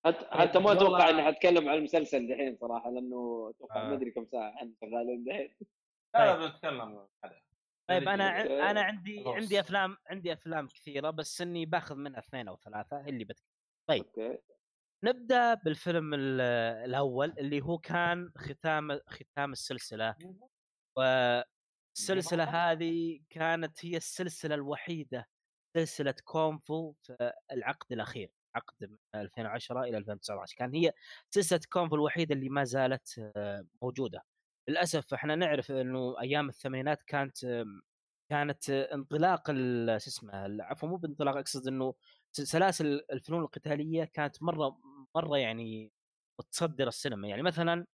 حتى حتى ما أتوقع إني حتكلم عن المسلسل دحين صراحة لأنه أتوقع آه. ما أدري كم ساعة إحنا شغالين دحين لا طيب. لا بنتكلم عليه طيب أنا ع- أوكي. أنا عندي خلاص. عندي أفلام عندي أفلام كثيرة بس إني باخذ منها اثنين أو ثلاثة اللي بتكلم أوكي نبدأ بالفيلم ال- الأول اللي هو كان ختام ختام السلسلة. والسلسلة هذه كانت هي السلسلة الوحيدة سلسلة كونفو في العقد الأخير عقد من 2010 إلى 2019 كان هي سلسلة كونفو الوحيدة اللي ما زالت آه، موجودة. للأسف إحنا نعرف إنه أيام الثمانينات كانت كانت انطلاق ال- شو اسمه عفوا مو بانطلاق أقصد إنه سلاسل الفنون القتالية كانت مرة مرة يعني متصدره السينما يعني مثلا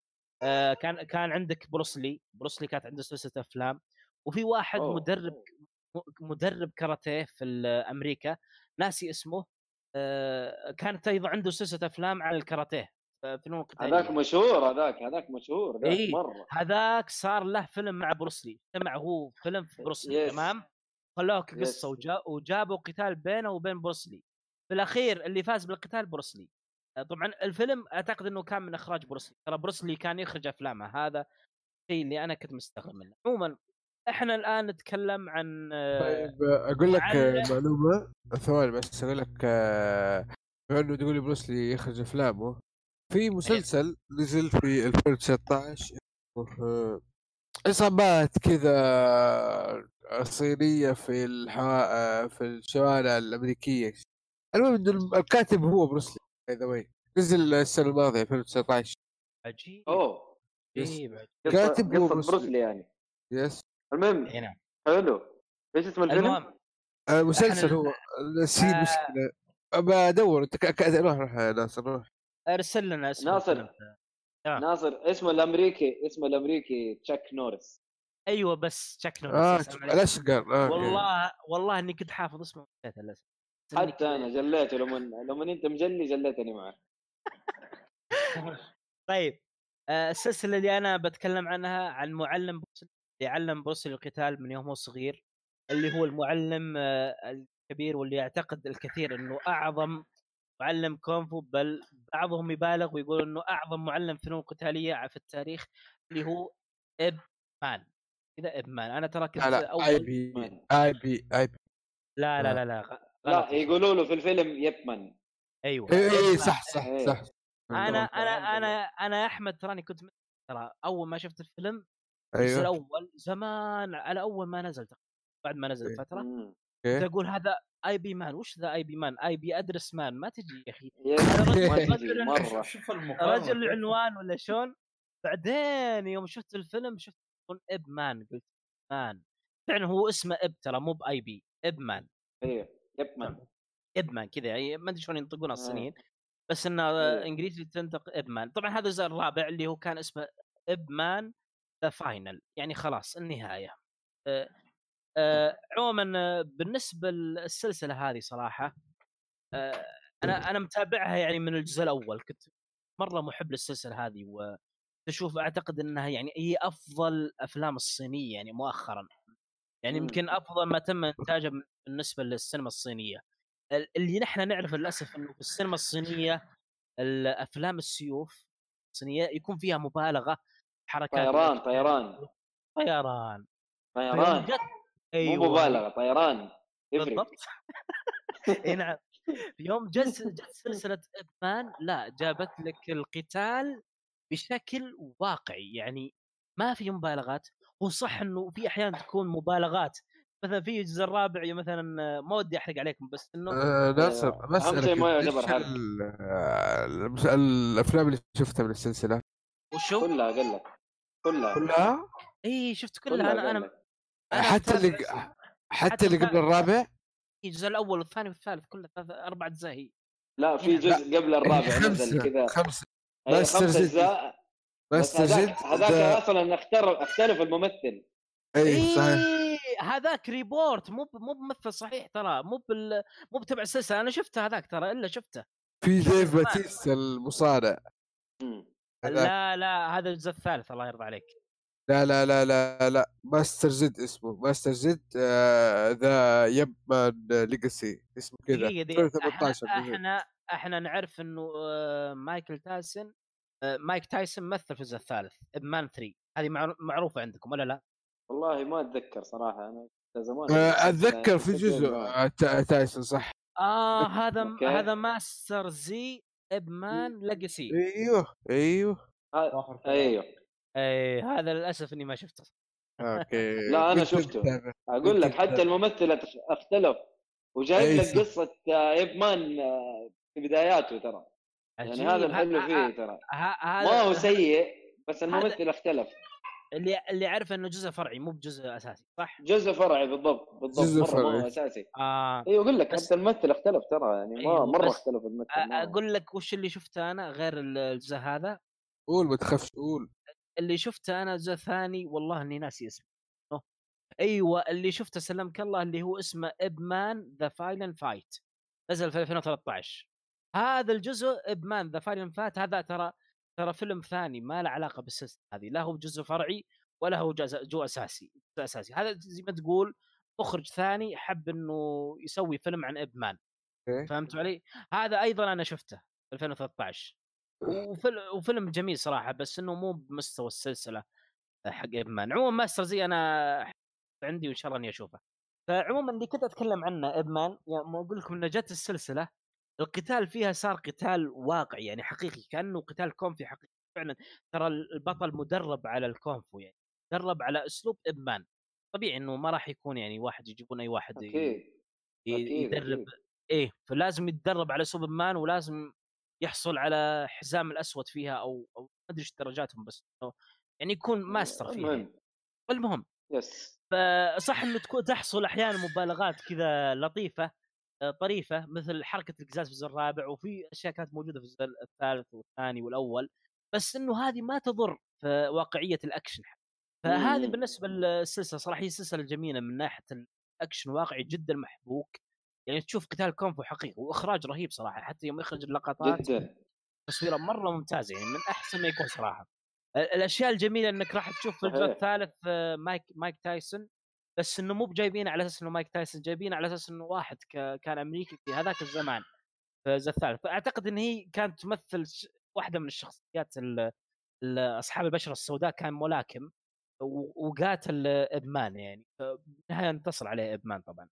آه، كان كان عندك بروسلي بروسلي كانت عنده سلسلة أفلام وفي واحد أوه. مدرب مدرب كاراتيه في أمريكا ناسي اسمه آه، كانت أيضا عنده سلسلة أفلام على الكاراتيه آه، فنون قتاليه هذاك مشهور هذاك هذاك مشهور ذاك إيه. مرة هذاك صار له فيلم مع بروسلي اجتمع هو فيلم في بروسلي Yes. تمام خلوه Yes. وجا وجابوا قتال بينه وبين بروسلي في الأخير اللي فاز بالقتال بروسلي طبعا الفيلم أعتقد إنه كان من إخراج بروسلي ترى بروسلي كان يخرج أفلامه هذا الشيء اللي أنا كنت مستغرب منه. عموما إحنا الآن نتكلم عن طيب أقول لك معلم. معلومة ثواني بس أقول لك بما إنه تقول لي بروسلي يخرج أفلامه في مسلسل نزل في 2019 اسمه آه، عصابات كذا صينية في الحوا... آه، في الشوارع الأمريكية. المهم إنه الكاتب هو بروسلي by the way نزل السنة الماضية 2019 عجيب أوه عجيب كاتب هو قصة بروسلي. يعني yes المهم إي نعم حلو إيش اسم الفيلم؟ المهم آه، مسلسل هو نسيت آه. مشكله بدور انت ك... روح روح يا ناصر روح أرسل لنا اسم ناصر. آه. ناصر اسمه الأمريكي اسمه الأمريكي تشاك نورس أيوه بس تشك نورس آه. الأشقر آه. والله والله إني كنت حافظ اسمه نسيت إني حتى أنا جليته لما لما أنت مجلي جليتني معك. طيب آه، السلسلة اللي أنا بتكلم عنها عن معلم بروسلي اللي علم بروسلي القتال من يوم هو صغير اللي هو المعلم آه، الكبير واللي يعتقد الكثير إنه أعظم معلم كونفو بل بعضهم يبالغ ويقول إنه أعظم معلم فنون قتالية في التاريخ اللي هو Ip Man. كذا Ip Man. أنا ترى كنت لا لا أول آي بي آي بي آي بي. لا لا لا لا غ- لا يقولوا له في الفيلم Ip Man. أيوه. Ip Man. صح صح إيه. صح. أنا أنا أنا. أنا يا أحمد تراني كنت ترى أول ما شفت الفيلم الجزء أيوه. الأول زمان على أول ما نزل تقريباً، بعد ما نزل إيه. فترة. كنت أقول هذا IP Man وش ذا IP Man IP address man ما تجي يا أخي. رجل- مرة. شوف رجل عنوان ولا شلون بعدين يوم شفت الفيلم شفت Ip Man قلت man فعلا هو اسمه Ip ترى مو بـ IP Ip Man أيوه Ip Man Ip Man كذا يعني ما أدري شلون ينطقونها آه. الصينيين بس انه أيوه. إنجليزي تنطق Ip Man طبعا هذا الجزء الرابع اللي هو كان اسمه Ip Man The Finale يعني خلاص النهاية. آه، آه، عموما آه، بالنسبة للسلسلة هذه صراحة آه، أنا أنا متابعها يعني من الجزء الأول. كنت مرة محب للسلسلة هذه وتشوف أعتقد إنها يعني هي أفضل أفلام الصينية يعني مؤخرا. يعني. يمكن أفضل ما تم إنتاجه بالنسبة للسينما الصينية. ال- اللي نحن نعرف للأسف إنه في السينما الصينية الأفلام السيوف الصينية يكون فيها مبالغة حركات طيران طيران. طيران. طيران جت مو مبالغة طيران. بالضبط. [laughs] إي نعم. يوم جت جت سلسلة مان لا جابت لك القتال بشكل واقعي. يعني ما في مبالغات. هو صح إنه في أحيان تكون مبالغات مثلا في الجزء الرابع يوم مثلا ما ودي أحرق عليكم بس إنه آه، ناصر. ما اسالك شيء ما يعتبر حرق. آه، الأفلام اللي شفتها من السلسلة؟ وشو؟ كلها قال لك كلها. كلها؟ إي شفت كلها. كلها أنا أنا حتى اللي حتى اللي قبل. الرابع؟ الجزء الأول والثاني والثالث كله ثلاث أربع أجزاء هي. لا في لا. جزء قبل الرابع نزل خمسة كذا. خمسة. ماستر خمس جد. أجزاء. بس ماستر جد هذاك أصلا اختلف اختلف الممثل. إي صحيح. إيه هذاك ريبورت مو مو بممثل صحيح ترى مو بال مو بتبع السلسله أنا شفته هذاك ترى إلا شفته في ديف. باتيستا المصارع. لا لا هذا الجزء الثالث الله يرضى عليك لا لا لا لا لا Master Z اسمه Master Z آه The Ip Man Legacy اسمه كذا دقيقة دقيقة 2018 إحنا. أحنا أحنا نعرف إنه آه، مايكل تايسون آه، مايك تايسون مثل في الجزء الثالث Man 3 هذه معرو- معروفة عندكم ولا لا؟ والله ما أتذكر صراحة أنا زمان آه، أتذكر في جزء آه، تا- تايسون صح. آه [laughs] هذا أوكي. هذا Master Z Ip Man Legacy. أيوه أيوه. أيوه. إي هذا للأسف إني ما شفته. أوكي. لا، أنا كنت شفته. أقول لك حتى الممثل اخ- أختلف وجايب لك. قصة آه، Ip Man آه، في بداياته ترى. يعني. هذا الحلو فيه ترى. ما هو سيء بس الممثل اختلف. اللي اللي عارف إنه جزء فرعي مو بجزء أساسي صح؟ جزء فرعي بالضبط بالضبط جزء مرة ما فرعي. هو أساسي. آه. اي أقول لك بس- حتى الممثل اختلف ترى يعني ما أيوه، مره اختلف الممثل أقول لك وش اللي شفته أنا غير الجزء هذا؟ قول ما تخافش قول. اللي شفته أنا الجزء الثاني والله إني ناسي اسمه. أوه. أيوه اللي شفته سلمك الله اللي هو اسمه Ip Man The Final Fight نزل في 2013 هذا الجزء Ip Man The Final Fight هذا ترى ترى فيلم ثاني ما له علاقة بالسلسلة هذه لا هو جزء فرعي ولا هو جزء جو أساسي جزء أساسي. هذا زي ما تقول مخرج ثاني حب إنه يسوي فيلم عن Ip Man أوكي. فهمت علي؟ هذا أيضا أنا شفته في 2013 وفيلم جميل صراحة بس إنه مو بمستوى السلسلة حق Ip Man عموما Master Z أنا عندي وإن شاء الله إني أشوفه. فعموما اللي كنت أتكلم عنه Ip Man يعني ما أقول لكم إنه جت السلسلة القتال فيها صار قتال واقعي يعني حقيقي كأنه قتال كونفو حقيقي. فعلا ترى البطل مدرب على الكونفو يعني مدرب على أسلوب Ip Man طبيعي إنه ما راح يكون يعني واحد يجيبون أي واحد أكيد يدرب. أكيد. إيه فلازم يتدرب على أسلوب Ip Man ولازم يحصل على حزام الأسود فيها أو أو ما أدري إيش درجاتهم بس يعني يكون ماستر فيها يعني. المهم. المهم. yes. فصح إنه تكون تحصل أحيانا مبالغات كذا لطيفة طريفة مثل حركة القزاز في الجزء الرابع وفي أشياء كانت موجودة في الجزء الثالث والثاني والأول بس إنه هذه ما تضر في واقعية الأكشن فهذه مم. بالنسبة للسلسلة صراحة هي سلسله جميله من ناحية الأكشن واقعي جدا محبوك. يعني تشوف قتال كونفو حقيقي وإخراج رهيب صراحة حتى يوم يخرج اللقطات جدا. تصويره مرة ممتازة يعني من أحسن ما يكون صراحة. ال- الأشياء الجميلة إنك راح تشوف في الجزء. الثالث آه، مايك مايك تايسون. بس إنه مو بجايبينه على أساس إنه مايك تايسون جايبينه على أساس إنه واحد كان أمريكي في هذاك الزمان الجزء الثالث. فأعتقد إن هي كانت تمثل واحدة من الشخصيات ال- ال- أصحاب البشرة السوداء كان ملاكم وقاتل إدمان يعني. بالنهايه انتصر عليه إدمان طبعا.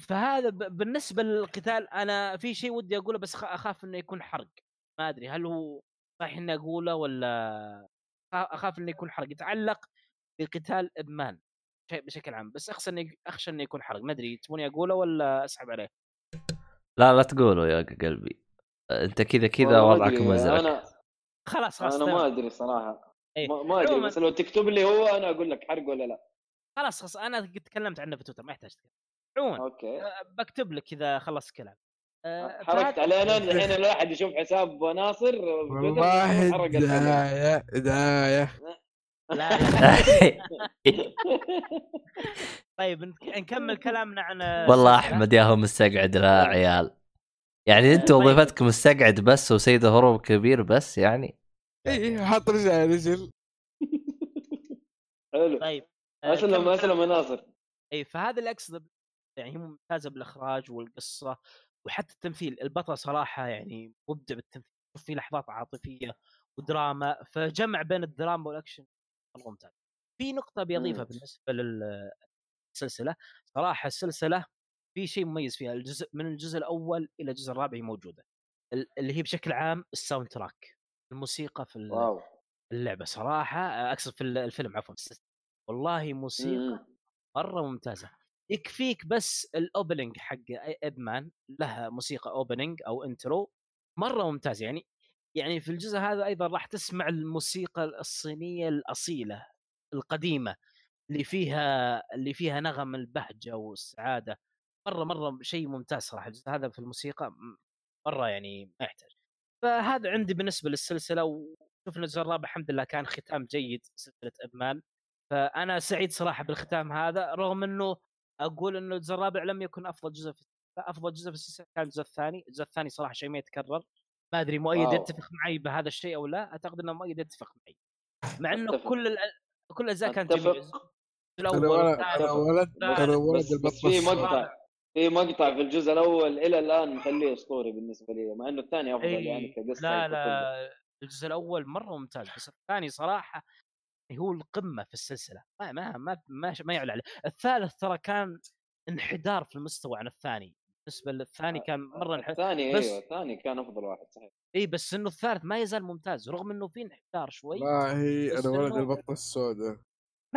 فهذا بالنسبة للقتال أنا في شيء ودي أقوله بس أخاف إنه يكون حرق. ما أدري هل هو صحيح إني أقوله ولا أخاف إنه يكون حرق. يتعلق بقتال إدمان. شيء بشكل عام بس اخشى انه اخشى انه يكون حرق. ما أدري تبوني أقوله ولا أسحب عليه؟ لا لا تقولوا يا قلبي. أنت كذا كذا وضعك مزعج. أنا خلاص خلاص أنا. ما أدري صراحة. إيه. ما, أدري. بس لو تكتب لي هو أنا أقول لك حرق ولا لا. خلاص خلاص أنا تكلمت عنه في تويتر ما يحتاج تكلم. عموما أوكي. بكتب لك إذا خلصت كلام. حرقت فهذا- علينا [laughs] الحين الواحد يشوف حساب ناصر والله حرقت عليه. لا لا. [laughs] طيب نك- نكمل [laughs] كلامنا عن والله. أحمد يا هو مستقعد لا عيال. يعني أنت طيب. وظيفتك مستقعد بس وسيد هروب كبير بس يعني. اي حط رجل على رجل. [laughs] حلو. طيب اسلم اسلم يا ناصر اي فهذا اللي أقصده يعني هي ممتازه بالإخراج والقصة وحتى التمثيل. البطل صراحة يعني مبدع بالتمثيل. في لحظات عاطفية ودراما فجمع بين الدراما والأكشن. ممتاز في نقطة بيضيفها مم. بالنسبة للسلسلة. صراحة السلسلة في شيء مميز فيها الجزء من الجزء الأول إلى الجزء الرابع ال- اللي هي بشكل عام ال soundtrack الموسيقى في wow. اللعبة. صراحة أقصد في الفيلم عفوا. السلسلة. والله موسيقى مم. مرة ممتازة. يكفيك بس ال opening حق Ip Man لها موسيقى opening أو intro مرة ممتاز. يعني يعني في الجزء هذا أيضا راح تسمع الموسيقى الصينية الأصيلة القديمة اللي فيها اللي فيها نغم البهجة والسعادة. مرة مرة شيء ممتاز صراحة الجزء هذا في الموسيقى مرة يعني ما يحتاج. فهذا عندي بالنسبة للسلسلة وشوفنا الجزء الرابع الحمد لله كان ختام جيد سلسلة Ip Man. فأنا سعيد صراحة بالختام هذا رغم إنه أقول إنه الجزء الرابع لم يكن أفضل جزء في أفضل جزء في السلسلة كان الجزء الثاني، الجزء الثاني صراحة شيء ما يتكرر. ما أدري مؤيد واو. يتفق معي بهذا الشيء أو لا أعتقد إنه مؤيد يتفق معي مع إنه أتفق. كل الأ... كل الاجزاء كانت جميلة الأول أنا ولد أنا في. مقطع في مقطع في الجزء الأول إلى الآن مخليه أسطوري بالنسبة لي مع إنه الثاني أفضل يعني كقصة لا. لا الجزء الأول مرة ممتاز بس الثاني صراحة هو القمة في السلسلة ما ما ما ما, ما يعلى عليه الثالث ترى كان انحدار في المستوى عن الثاني بالنسبة للثاني كان مرة انحدار الثاني بس- أيوه الثاني كان أفضل واحد صحيح إي بس إنه الثالث ما يزال ممتاز رغم إنه في انحدار شوي والله أنا ولد البطة السوداء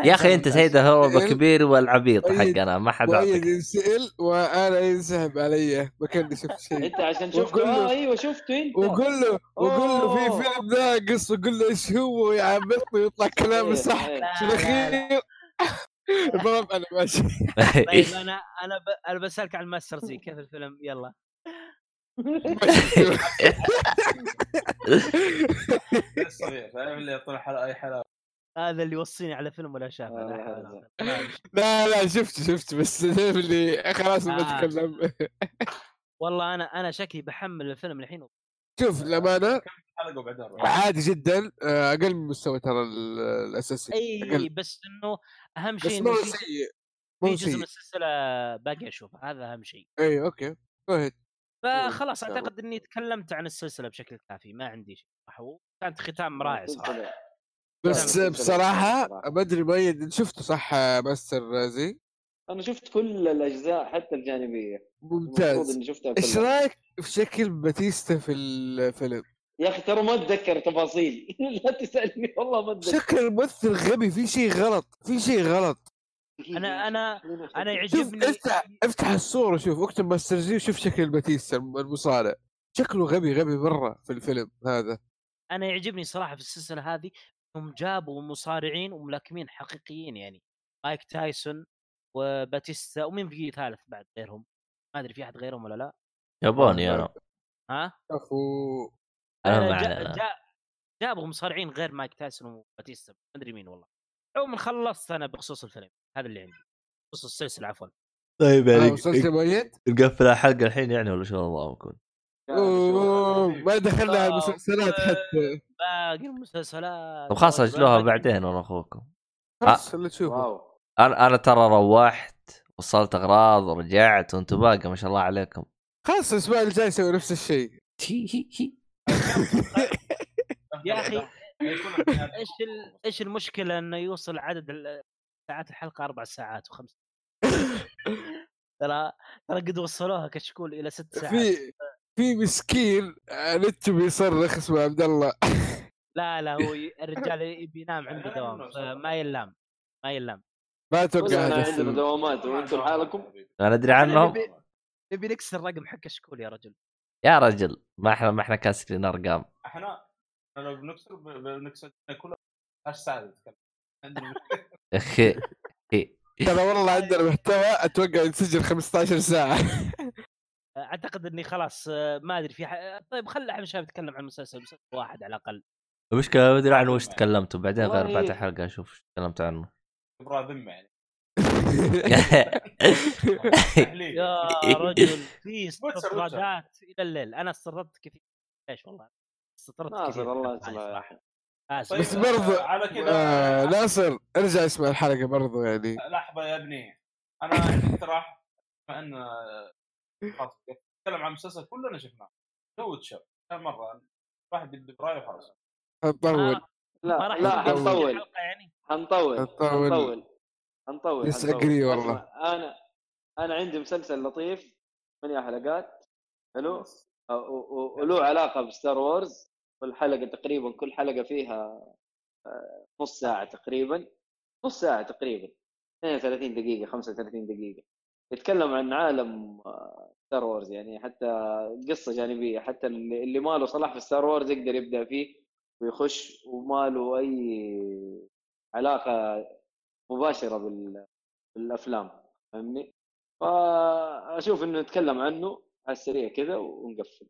يا أخي أنت. سيد الهرب إيه. الكبير والعبيط حقنا ما حد أعطيك ينسأل وأنا ينسحب علي ما كاني شفت شيء أنت عشان شفته آه أيوه شفته أنت وقول له وقول له في. فيلم ناقص وقول له إيش هو يعبطني ويطلع كلامه إيه، صح إيه. في لا. الاخير [laughs] المهم أنا ماشي [laughs] طيب أنا أنا ب... أنا بسألك عن ماستر سي كيف الفيلم يلا. فاهم اللي يطلع حلقه اي حلقه هذا اللي يوصيني على فيلم ولا شافه آه، لا [laughs] لا لا شفت شفت بس اللي خلاص ما آه. اتكلم والله أنا أنا شكلي بحمل الفيلم الحين. شوف نروح. عادي جدا آه، أقل من مستوى ترى ال- الأساسي. إي أقل. بس إنه أهم بس شيء هو في سيء في جزء من السلسلة باقي أشوفه هذا أهم شيء. إي أوكي. هيد فخلاص. أعتقد إني تكلمت عن السلسلة بشكل كافي ما عندي شيء وكانت ختام رائع صراحة. بس بصراحة بصراحة. ما أدري مؤيد شفته صح آه، Master Z أنا شفت كل الأجزاء حتى الجانبية. المفروض ممتاز إني شفتها إيش رأيك في شكل باتيستا في الفيلم؟ يا أخي ترى ما أتذكر تفاصيل. [laughs] لا تسألني والله ما أتذكر. شكل الممثل غبي في شيء غلط في شيء غلط. أنا أنا أنا شوف يعجبني افتح افتح الصورة شوف اكتب Master Z وشوف شكل باتيستا المصارع. شكله غبي غبي مرة في الفيلم هذا. أنا يعجبني صراحة في السلسلة هذه إنهم جابوا مصارعين وملاكمين حقيقيين يعني. مايك تايسون وباتيستا ومين في ثالث بعد غيرهم؟ ما أدري في أحد غيرهم ولا لا. ياباني أنا ها؟ شوفوا أنا آه، ما جا-. جا- جابوا مصارعين غير مايك تايسون وباتيستا. ما أدري مين والله. عموما خلصت أنا بخصوص الفيلم. هذا اللي عندي. بخصوص السلسلة عفوا. طيب آه، يعني مؤيد؟ نقفل الحلقة الحين يعني ولا شو نظامكم؟ أوه، ما دخلنا على المسلسلات حتى. باقي المسلسلات. طب خلاص اجلوها بعدين أنا اخوكم خلاص اللي تشوفه أنا أنا ترى روحت وصلت أغراض ورجعت وأنتم باقي ما شاء الله عليكم. خلاص الأسبوع الجاي يسوي نفس الشيء. [laughs] يا في- إيش ال... إيش المشكلة إنه يوصل عدد ال- ساعات الحلقة أربع ساعات وخمس [laughs] ترى ترى قد وصلوها كشكول إلى ست ساعات. في في مسكين نته بيصرخ اسمه عبد الله. لا لا هو الرجال يبي ينام عنده دوام فما يلام ما يلام. ما أتوقع هذا عندنا. دوامات وأنتم لحالكم؟ أنا أدري عنهم. نبي نكسر رقم حق كشكول يا رجل. يا رجل ما إحنا ما إحنا كاسرين أرقام. إحنا إحنا لو بنكسر بنكسر كلها 10 ساعات نتكلم عندنا أخي [laughs] ترى والله عندنا محتوى أتوقع ينسجل 15 ساعة. [laughs] أعتقد إني خلاص ما أدري في ح... طيب خلي إحنا شباب نتكلم عن مسلسل مسلسل واحد على الأقل. المشكلة ما أدري عن وش تكلمتوا بعدين غير بعد. الحلقة أشوف إيش تكلمت عنه. كبرى ذمة يعني. [laughs] يا رجل في [laughs] استطرادات إلى الليل. أنا استطردت كثير. ليش والله؟ استطردت ناصر كثير. الله هذه يصلح صراحة. آسف. طيب، بس برضو على كذا آه ناصر ارجع اسمع الحلقة برضو يعني. لحظة يا ابني. أنا عندي اقتراح. بما إن خلاص نتكلم عن المسلسل كلنا شفناه. The Witcher. مرة واحد برأيه وخلاص. نطول آه، ما لا راح لا يصير حنطول يعني. حنطول حنطول. حنطول agree والله. أنا أنا عندي مسلسل لطيف. ثمانية حلقات حلو؟ وله علاقة ب Star Wars والحلقة تقريبا كل حلقة فيها آه، نص ساعة تقريبا. نص ساعة تقريبا. 32 دقيقة 35 دقيقة. يتكلم عن عالم Star Wars يعني حتى قصة جانبية. حتى اللي اللي ما له صلاح في Star Wars يقدر يبدأ فيه. ويخش وما له أي علاقة مباشرة بال- بالأفلام فاهمني؟ فأشوف إنه نتكلم عنه على السريع كذا ونقفل.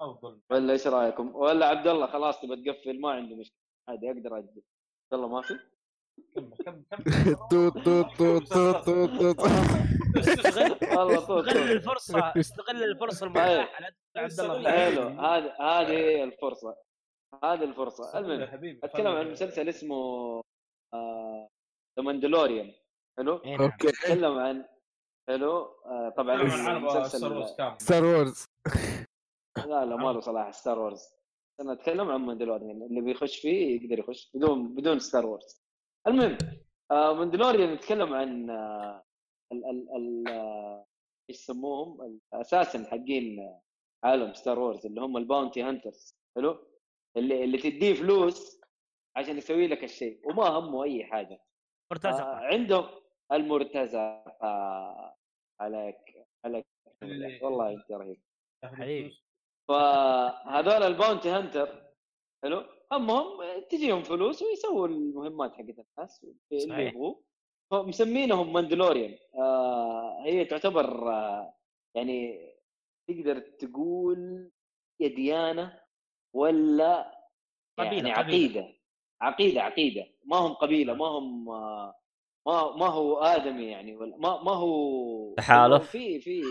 أفضل. ولا إيش رأيكم؟ ولا عبد الله خلاص تبى تقفل ما عندي مشكلة. عادي أقدر أجل عبد الله ما في؟ كمل كمل كمل. [laughs] توت توت توت [laughs] توت توت توت. والله طول استغل الفرصة استغل الفرصة المتاحة. لا تقول عبد الله في حلو. هذه هذه هي الفرصة. هذه الفرصة. المهم أتكلم عن مسلسل اسمه The Mandalorian حلو؟ إيه نعم. okay. أتكلم عن حلو؟ آه، طبعا عن عالم Star Wars لا لا ما له صلاح Star Wars أنا أتكلم عن Mandalorian اللي بيخش فيه يقدر يخش بدون بدون Star Wars المهم آه Mandalorian يتكلم عن آه ال ال ال آه، إيش يسموهم؟ أساسا حقين عالم Star Wars اللي هم ال bounty hunters. حلو؟ اللي اللي تديه فلوس عشان يسوي لك الشيء وما همه أي حاجة. مرتزقة. آه، عندهم المرتزقة. عليك عليك. اللي- والله أنت رهيب. حبيبي. فهذول ال bounty hunter حلو؟ همهم تجيهم فلوس ويسووا المهمات حقت الناس اللي. يبغوه فمسمينهم Mandalorian. آه هي تعتبر آه يعني تقدر تقول يا ديانة ولا قبيلة، يعني قبيلة. عقيدة عقيدة عقيدة ما هم قبيلة ما هم آه ما ما هو آدمي يعني ولا ما ما هو تحالف؟ في في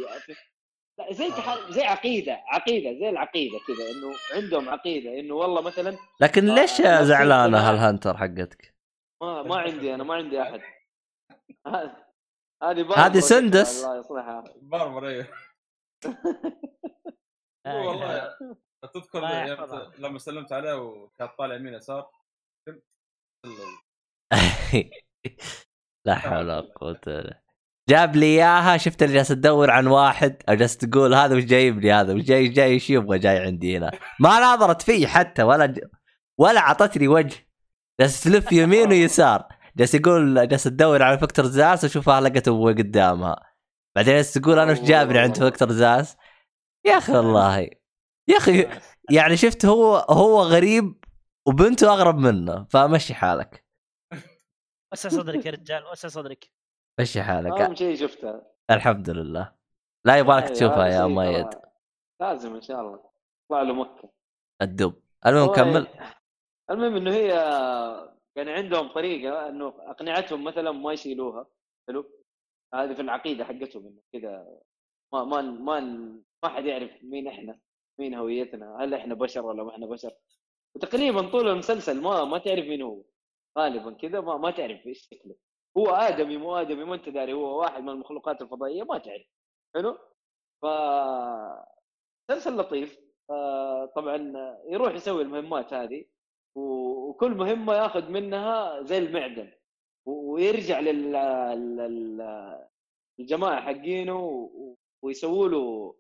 لا زي تحالف زي عقيدة عقيدة زي العقيدة كذا إنه عندهم عقيدة إنه والله مثلا لكن آه، ليش زعلانة. هالهنتر حقتك؟ ما [laughs] ما عندي أنا ما عندي أحد هذه هذه سندس. الله يصلحها باربر أيوه [laughs] والله إله تذكر. لما سلمت عليه وكان طالع يمين يسار [laughs] لا حول ولا قوة إلا. جاب لي إياها شفت اللي جالس تدور عن واحد أو جالس تقول هذا وش جايب لي هذا وش جاي جاي إيش يبغى جاي عندي هنا؟ ما ناظرت في حتى ولا ج... ولا أعطتني وجه. جالس تلف [laughs] يمين ويسار. جالس يقول جالس تدور على فكتور زاس وشوفها لقت أبوي قدامها. بعدين جالس تقول أنا وش جابني عند فكتور زاس؟ يا أخي [laughs] والله. يا أخي يعني شفت هو هو غريب وبنته أغرب منه فمشي حالك. [laughs] وسع صدرك يا رجال وسع صدرك. مشي حالك. اهم شيء شفتها الحمد لله. لا يبغالك أيوة، تشوفها يا مؤيد ترى لازم إن شاء الله. يطلع له مكة. الدب. المهم كمل. المهم إنه هي يعني عندهم طريقة إنه أقنعتهم مثلا ما يشيلوها. حلو؟ هذه في العقيدة حقتهم إنه كذا ما ما ما ما حد يعرف مين إحنا. مين هويتنا؟ هل إحنا بشر ولا ما إحنا بشر؟ وتقريبا طول المسلسل ما ما تعرف مين هو. غالبا كذا ما, ما تعرف إيش شكله. هو آدمي مو آدمي ما أنت داري هو واحد من المخلوقات الفضائية ما تعرف. حلو؟ ف مسلسل لطيف. آه، طبعا يروح يسوي المهمات هذه وكل مهمة ياخذ منها زي المعدن. ويرجع لل الجماعه حقينه ويسووا له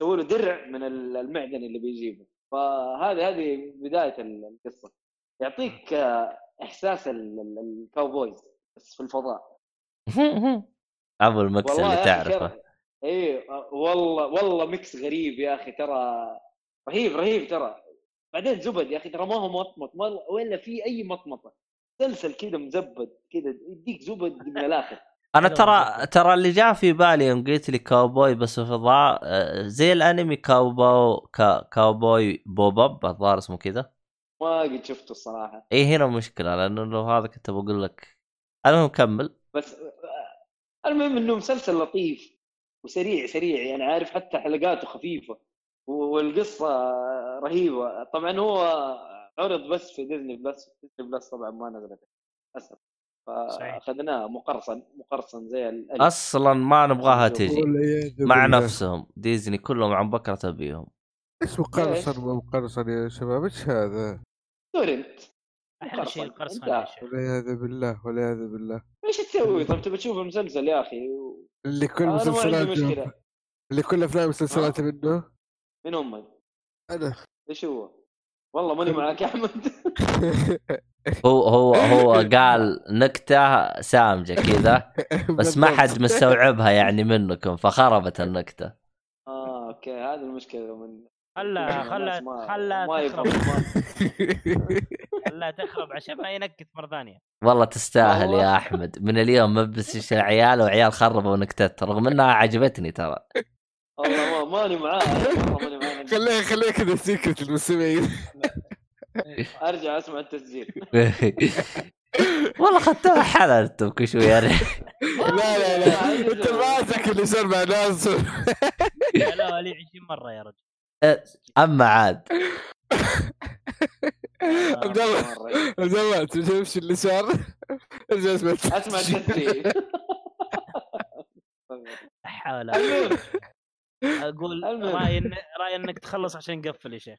يسووا له درع من ال- المعدن اللي بيجيبه. فهذه هذه بداية ال- القصة. يعطيك آه، إحساس ال- ال- ال cowboys بس في الفضاء. [laughs] ابو ال mix اللي تعرفه. آه، والله والله mix غريب يا أخي ترى رهيب رهيب ترى. بعدين زبد يا أخي ترى ما هو مطمط ولا في أي مطمطة. مسلسل كذا مزبد كذا يديك زبد من الآخر. أنا ترى. ترى اللي جاء في بالي يوم قلت لي كاوبوي بس في فضاء آه، زي الأنمي كاوبو كا كاوبوي بوباب الظاهر اسمه كذا. ما قد شفته الصراحة. إي هنا مشكلة لأنه لو هذا كنت بقول لك. المهم كمل. بس آه، المهم إنه مسلسل لطيف وسريع سريع يعني عارف حتى حلقاته خفيفة والقصة رهيبة. طبعا هو عرض بس في Disney Plus Disney Plus طبعا ما نزلت. للاسف. فاخذناه مقرصن مقرصن زي الألف. أصلا ما نبغاها تجي. مع. نفسهم. ديزني كلهم عن بكرة تبيهم إيش مقرصن؟ مقرصن يا شباب إيش هذا؟ torrent. أحلى شيء. القرصنه والعياذ بالله والعياذ بالله. إيش تسوي؟ طب تبي تشوف المسلسل يا أخي؟ اللي كل مسلسلات اللي كل أفلام مسلسلات منه؟ من هم أنا. إيش هو؟ والله ماني [laughs] معك يا أحمد. [laughs] هو هو هو [laughs] قال نكتة سامجة كذا [laughs] بس ما حد مستوعبها يعني منكم فخربت النكتة. آه أوكي هذه المشكلة من خلا خلا ما- خلا ما تخرب. [laughs] خلا تخرب عشان ما ينكت مرة ثانية. والله تستاهل. يا أحمد. من اليوم مبس العيال وعيال خربوا نكتات رغم إنها عجبتني ترى. والله ما ماني معاه والله ماني معاه خليها خليها كذا سيكرت المستمعين. أرجع أسمع التسجيل. [laughs] والله اخذتوها حلال أنتم كل شوية. لا لا لا. أنت ماسك اللي صار مع ناس لا لا لي 20 مرة يا رجل. أما عاد. عبد الله عبد الله تمشي اللي صار؟ ارجع أسمع اسمع التسجيل. لا حول المهم. أقول المهم. راي إن- راي إنك تخلص عشان نقفل يا شيخ.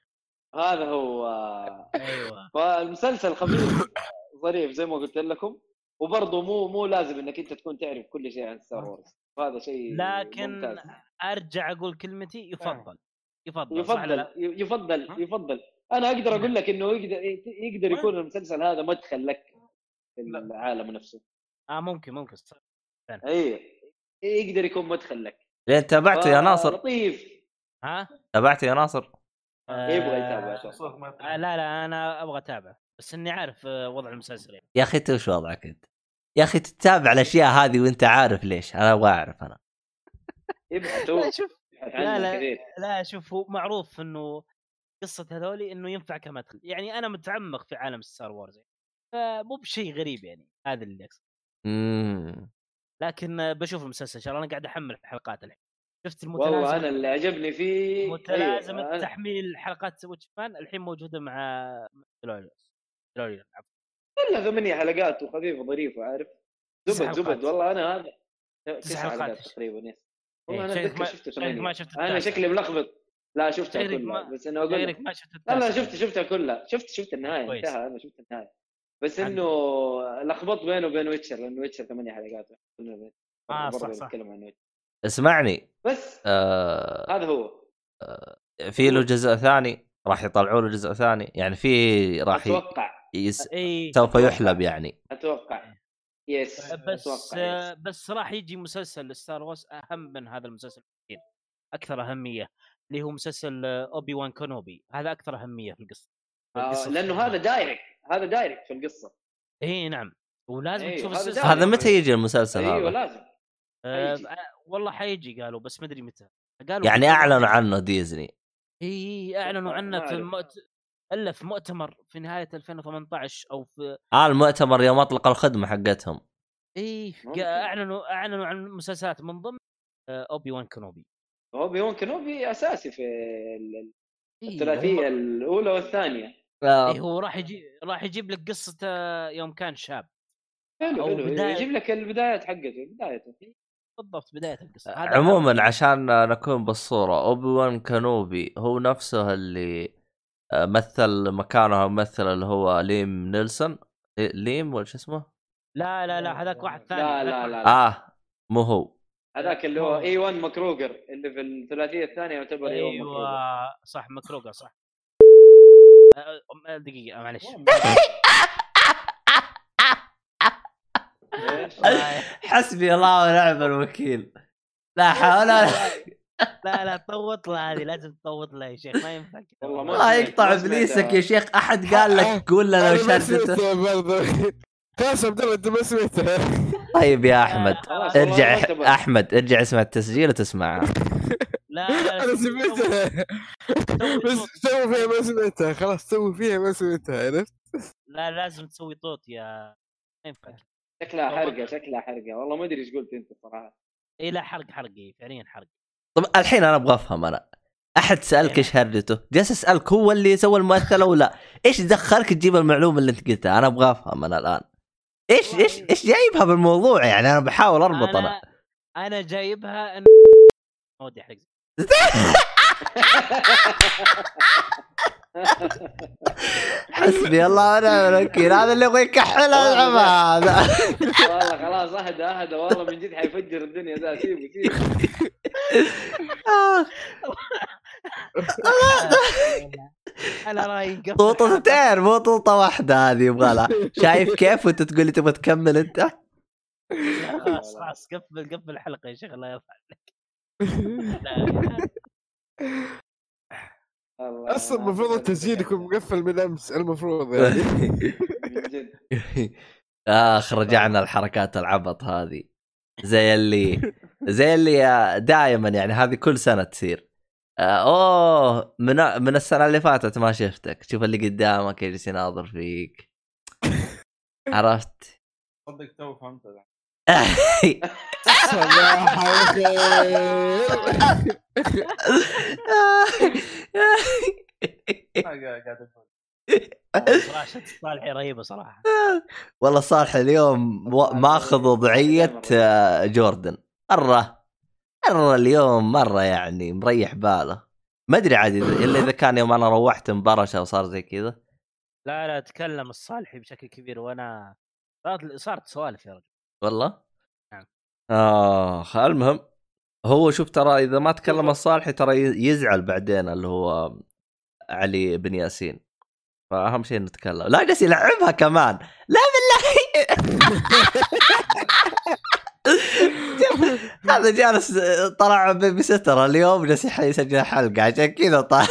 هذا هو. أيوه. فالمسلسل خفيف ظريف زي ما قلت لكم. وبرضه مو مو لازم إنك أنت تكون تعرف كل شيء عن Star Wars وهذا شيء لكن ممتاز. أرجع أقول كلمتي يفضل. يفضل يفضل لا؟ يفضل يفضل. أنا أقدر أقول لك إنه يقدر يقدر يكون المسلسل هذا مدخل لك في لا. العالم نفسه. آه ممكن ممكن. صح. أيوه يقدر يكون مدخل لك. لين تابعته يا ناصر؟ لطيف ها؟ تابعته يا ناصر؟ يبغى يتابع آه ما آه لا لا أنا أبغى أتابع بس إني عارف آه، وضع المسلسل يعني. يا أخي أنت وش وضعك أنت؟ يا أخي تتابع الأشياء هذه وأنت عارف ليش أنا أبغى أعرف أنا [laughs] لا لا، لا. كثير لا شوف هو معروف إنه قصة هذولي إنه ينفع كمدخل يعني أنا متعمق في عالم Star Wars يعني. فمو بشيء غريب يعني هذا اللي اقصد لكن بشوف المسلسل إن شاء الله أنا قاعد أحمل حلقات الحين شفت المتلازمة والله أنا اللي عجبني فيه متلازمه أيوة، تحميل حلقات Watchmen الحين موجودة مع عفوا كلها ثمانية حلقات وخفيفة ظريفة عارف زبد. زبد والله أنا هذا تسع حلقات. تقريبا والله إيه، أنا أتذكر ما- شفته ثمانية ما شفت أنا. شكلي ملخبط لا شفتها كلها ما- بس أنا أقول غيرك لك ما شفت لا لا. شفت شفتها كلها شفت شفت النهاية كويس. انتهى أنا شفت النهاية بس. إنه لخبطت بينه وبين Witcher لأنه Witcher ثمانية حلقات برضه صح، صح. بتكلم عن Witcher اسمعني. بس. آه هذا هو. في له جزء ثاني راح يطلعوا له جزء ثاني. يعني في راح. أتوقع. yes... أي سوف يحلب يعني. أتوقع. yes بس أتوقع yes. بس راح يجي مسلسل Star Wars أهم من هذا المسلسل بكثير أكثر أهمية. اللي هو مسلسل Obi-Wan Kenobi هذا أكثر أهمية في القصة في آه القصة لأنه الصغيرة. هذا direct هذا direct في القصة. إي نعم. ولازم أيوه، تشوف هذا. هذا متى يجي المسلسل أيوه هذا؟ لازم. آه حيجي. آه، والله حيجي قالوا بس ما أدري متى. قالوا يعني أعلنوا عنه ديزني. إي أعلنوا عنه في أعرف. مؤت... إلا في مؤتمر في نهاية 2018 أو في آه المؤتمر يوم اطلقوا الخدمة حقتهم. إي. أعلنوا أعلنوا عن مسلسلات من ضمن آه، أوبي وان كونوبي أوبي وان كنوبي أساسي في ال- إيه، الثلاثية الأولى والثانية. إيه هو راح يجي راح يجيب لك قصته يوم كان شاب. حلو حلو. يجيب لك البدايات حقته بدايته. بالضبط بداية القصة. هذا عموما عشان نكون بالصورة Obi-Wan Kenobi هو نفسه اللي آه، مثل مكانه ممثل اللي هو Liam Neeson. لي- Liam ولا شو اسمه؟ لا لا لا هذاك واحد ثاني لا لا لا, لا. آه مو هو. هذاك اللي هو. Ewan McGregor اللي في الثلاثية الثانية يعتبر Ewan McGregor أيوه صح McGregor صح. آه، دقيقة معلش [laughs] إيش؟ حسبي الله ونعم الوكيل. لا حول ولا [laughs] لا لا تطوط له هذه لازم تطوط له يا شيخ ما ينفع. والله ما الله يقطع إبليسك يا شيخ. أحد قال لك [laughs] قول شدته سمعتها برضه خلاص عبد الله أنت ما سمعتها طيب يا أحمد [laughs] ارجع. أحمد ارجع اسمع التسجيل وتسمعها لا لا أنا لا سمعتها بس سوي فيها ما سمعتها. خلاص سوي فيها ما سمعتها عرفت؟ لا لازم تسوي طوط يا ما ينفع. شكلها حرقة شكلها حرقة. والله ما أدري إيش قلت أنت صراحة. اي لا حرق حرق إيه، فعليا حرق. طب الحين أنا أبغى أفهم أنا أحد سألك إيش هرجته جالس أسألك هو اللي سوى الممثله ولا إيش دخلك تجيب المعلومة اللي أنت قلتها؟ أنا أبغى أفهم أنا الآن. إيش إيش إيش جايبها بالموضوع يعني؟ أنا بحاول أربط أنا. أنا جايبها إن ما ودي احرق حسبي الله ونعم الوكيل. هذا اللي يبغى يكحلها العمى هذا والله خلاص أهدى أهدى. والله من جد حيفجر الدنيا ذا. سيبه سيبه آه، أنا رايي طوطتين مو طوطه واحدة هذه يبغى لها. شايف كيف وأنت تقول لي تبغى تكمل أنت؟ لا، خلاص خلاص. قفل قفل الحلقة يا شيخ الله يرفع عليك. [laughs] أصلا المفروض التسجيل يكون مقفل من أمس المفروض يعني. من [laughs] جد آخ رجعنا الحركات العبط هذه. زي اللي زي اللي دائما يعني هذه كل سنة تصير. آه، أوه من من السنة اللي فاتت ما شفتك. شوف اللي قدامك يجلس يناظر فيك. [laughs] عرفت؟ صدق تو فهمت. صباح الخير صراحة صالحي رهيبه صراحة والله صالح اليوم ماخذ وضعيه آه، جوردن. مرة. مرة اليوم مرة يعني مريح باله. ما أدري عاد إلا إذا كان يوم أنا روحت مبرشه وصار زي كذا. لا لا تكلم الصالحي بشكل كبير وأنا صارت صارت سوالف يا رجل. والله؟ نعم. اخ المهم هو شوف ترى إذا ما تكلم الصالحي ترى يزعل بعدين اللي هو علي بن ياسين. فأهم شيء نتكلم. لا جالس يلعبها كمان. لا بالله. [laughs] هذا جالس طلع بيبي ستر اليوم جالس يسجل حلقة عشان كذا طالع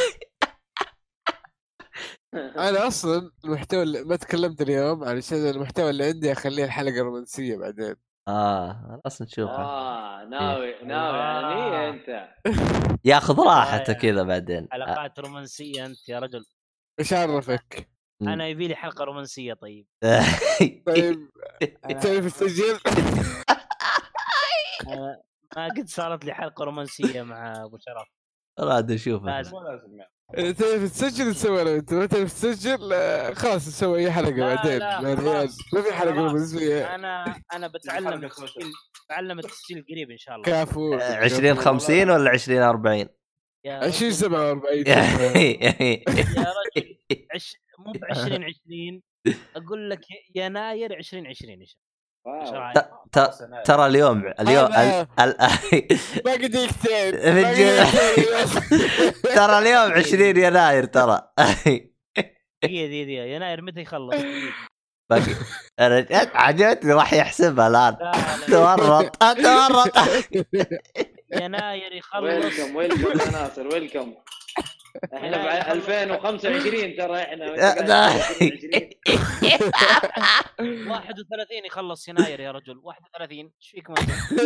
أنا أصلا المحتوى اللي ما تكلمت اليوم علشان المحتوى اللي عندي أخليه الحلقة رومانسيه بعدين. آه خلاص نشوفها آه ناوي ناوي يعني أنت. [laughs] ياخذ راحته آه. كذا بعدين. حلقات رومانسية أنت يا رجل. إيش عرفك؟ أنا يبي لي حلقة رومانسية طيب. [laughs] طيب تعرف؟ [laughs] أنا ما قد صارت لي حلقة رومانسية مع أبو شرف. راد نشوفها لازم. يعني تعرف تسجل نسوي أنا وانت ما تعرف تسجل آه، خلاص نسوي أي حلقة لا، بعدين. لا، مع العيال خلاص. ما في حلقة خلاص. رومانسيه أنا أنا بتعلم التسجيل بتعلم التسجيل قريب إن شاء الله. كافو. 20 50 ولا 20 40 يا 20 رجل. 47 يا رجل. مو ب 2020 [laughs] أقول لك يناير 2020 إن شاء ترى اليوم اليوم ال... ال... [laughs] باقي دقيقتين [laughs] ترى اليوم 20 يناير ترى. [laughs] دقيقة دقيقة يناير متى يخلص؟ باقي. أنا عجبتني راح يحسبها الآن. لا لا. تورط تورط. يناير يخلص. ويلكم ويلكم يا ناصر ويلكم إحنا ب 2025 ترى إحنا لا، لا. 2020. 31 [laughs] يخلص يناير يا رجل. 31 إيش فيكم [laughs]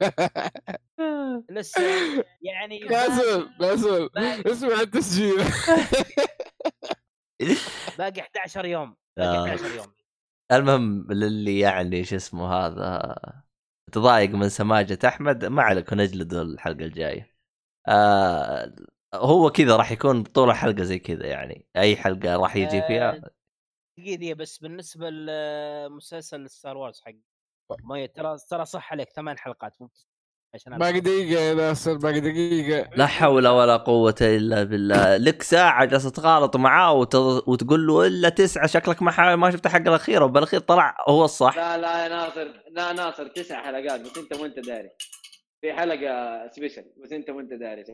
[laughs] لسه يعني ناصر باقي- اسمع التسجيل. باقي 11 يوم. باقي آه. 11 يوم. المهم للي يعني شو اسمه هذا تضايق من سماجة أحمد ما عليك نجلد الحلقة الجاية. آه هو كذا راح يكون طول الحلقة زي كذا يعني. أي حلقة راح يجي فيها. آه، دقيقة دقيقة بس بالنسبة لمسلسل ستار وورز حق ما ترى ترى صح عليك ثمان حلقات. عشان باقي دقيقة يا ناصر باقي دقيقة. [laughs] لا حول ولا قوة إلا بالله. لك ساعة جالس تغالط معاه وت... وتقول له إلا تسعة شكلك ما ح... ما شفت الحلقة الأخيرة وبالأخير طلع هو الصح. لا لا يا ناصر لا ناصر تسع حلقات بس أنت مو أنت داري. في حلقة سبيشل بس أنت مو أنت داري.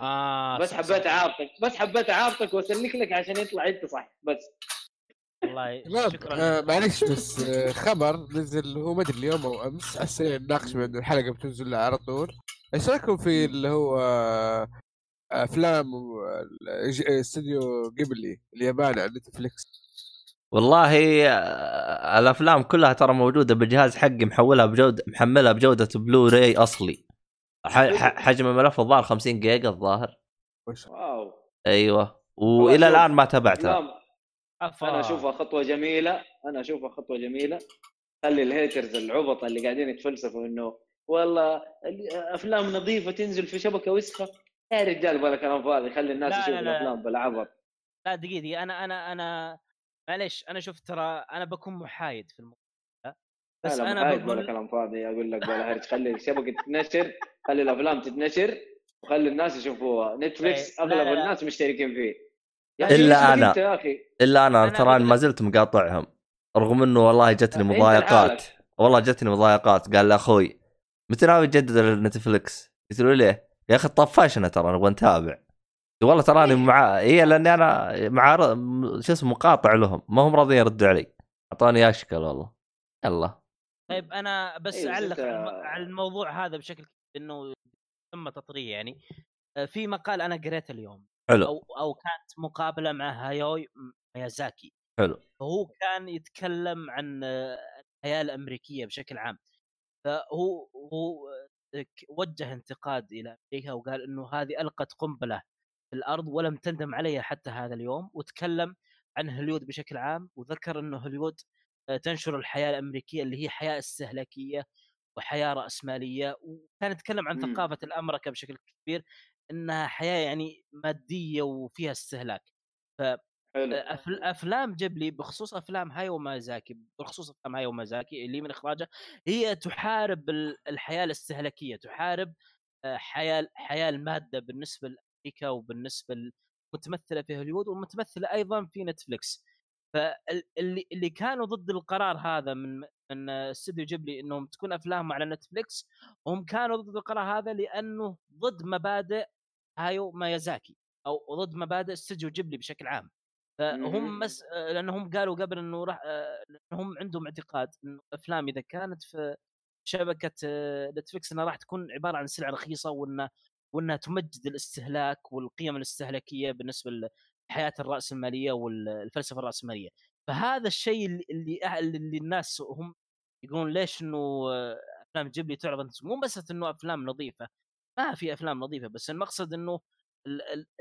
آه بس حبيت صح. اعابطك بس حبيت اعابطك وأسلك لك عشان يطلع أنت صح بس. والله لا شكرا. آه معلش بس آه خبر نزل هو ما أدري اليوم أو أمس على السريع نناقش بان الحلقة بتنزل على طول. إيش رأيكم في اللي هو آه، أفلام Studio Ghibli الياباني على Netflix؟ والله الأفلام كلها ترى موجودة بالجهاز حقي محولها بجودة محملها بجودة بلوراي أصلي. ح- ح- حجم الملف الظاهر 50 جيجا الظاهر. wow. أيوه. وإلى. الآن ما تابعتها. أفا. أنا أشوفها خطوة جميلة. أنا أشوفها خطوة جميلة. خلي ال haters العبط اللي قاعدين يتفلسفوا إنه والله ال- أفلام نظيفة تنزل في شبكة وسخة. يا رجال بلا كلام فاضي خلي الناس تشوف لا، لا. الأفلام بالعبط. لا دقيقة دقيقة. أنا أنا أنا معليش. أنا شفت ترى أنا بكون محايد في الموضوع. بس لا أنا بلا بقول كلام فاضي. أقول لك بلا هرج. [laughs] خلي الشبكة تتنشر خلي الأفلام تتنشر وخلي الناس يشوفوها. نتفليكس لا، لا، اغلب. الناس مشتركين فيه. أنا. أنت يا أخي. إلا أنا. أنا ترى ما زلت مقاطعهم. رغم إنه والله جتني مضايقات. والله جتني مضايقات. قال لي أخوي متى ناوي تجدد النتفلكس؟ قلت له ليه؟ يا أخي طفشنا ترى نبغى نتابع. والله تراني مع اي لأني أنا مع شو اسمه مقاطع لهم. ما هم راضيين يردوا علي. أعطوني أشكال والله. يلا. طيب أنا بس أيوة، أعلق أنت- على الم- على الموضوع هذا بشكل إنه تم تطريه يعني. آه، في مقال أنا قريته اليوم حلو. أو أو كانت مقابلة مع هايوي ميازاكي. حلو. فهو كان يتكلم عن آه، الحياة الأمريكية بشكل عام. فهو هو آه، وجه انتقاد إلى أمريكا وقال إنه هذه ألقت قنبلة في الأرض ولم تندم عليها حتى هذا اليوم وتكلم عن هوليود بشكل عام وذكر إنه هوليود تنشر الحياة الأمريكية اللي هي حياة استهلاكية وحياة رأسمالية وكان يتكلم عن مم. ثقافة الأمريكا بشكل كبير إنها حياة يعني مادية وفيها استهلاك. حلو. أفل- أفلام جيبلي بخصوص أفلام هاياو ميازاكي بخصوص أفلام هاياو ميازاكي اللي من إخراجه هي تحارب ال- الحياة الاستهلاكية تحارب آه، حياة حياة المادة بالنسبة لأمريكا وبالنسبة المتمثله في هوليوود ومتمثلة أيضا في نتفلكس فاللي اللي كانوا ضد القرار هذا من من استوديو جيبلي إنهم تكون أفلامهم على نتفلكس هم كانوا ضد القرار هذا لأنه ضد مبادئ هايو مايازاكي أو ضد مبادئ استوديو جيبلي بشكل عام. فهم مس... آه، لأنهم قالوا قبل إنه راح لانهم عندهم اعتقاد إنه الافلام إذا كانت في شبكة نتفلكس إنها راح تكون عبارة عن سلعة رخيصة وإنها وإنها تمجد الاستهلاك والقيم الاستهلاكية بالنسبة للحياه الراسماليه والفلسفه الراسماليه فهذا الشيء اللي اللي, الناس هم يقولون ليش إنه أفلام جيبلي تعرض مو بس إنه أفلام نظيفة ما في أفلام نظيفة بس المقصد إنه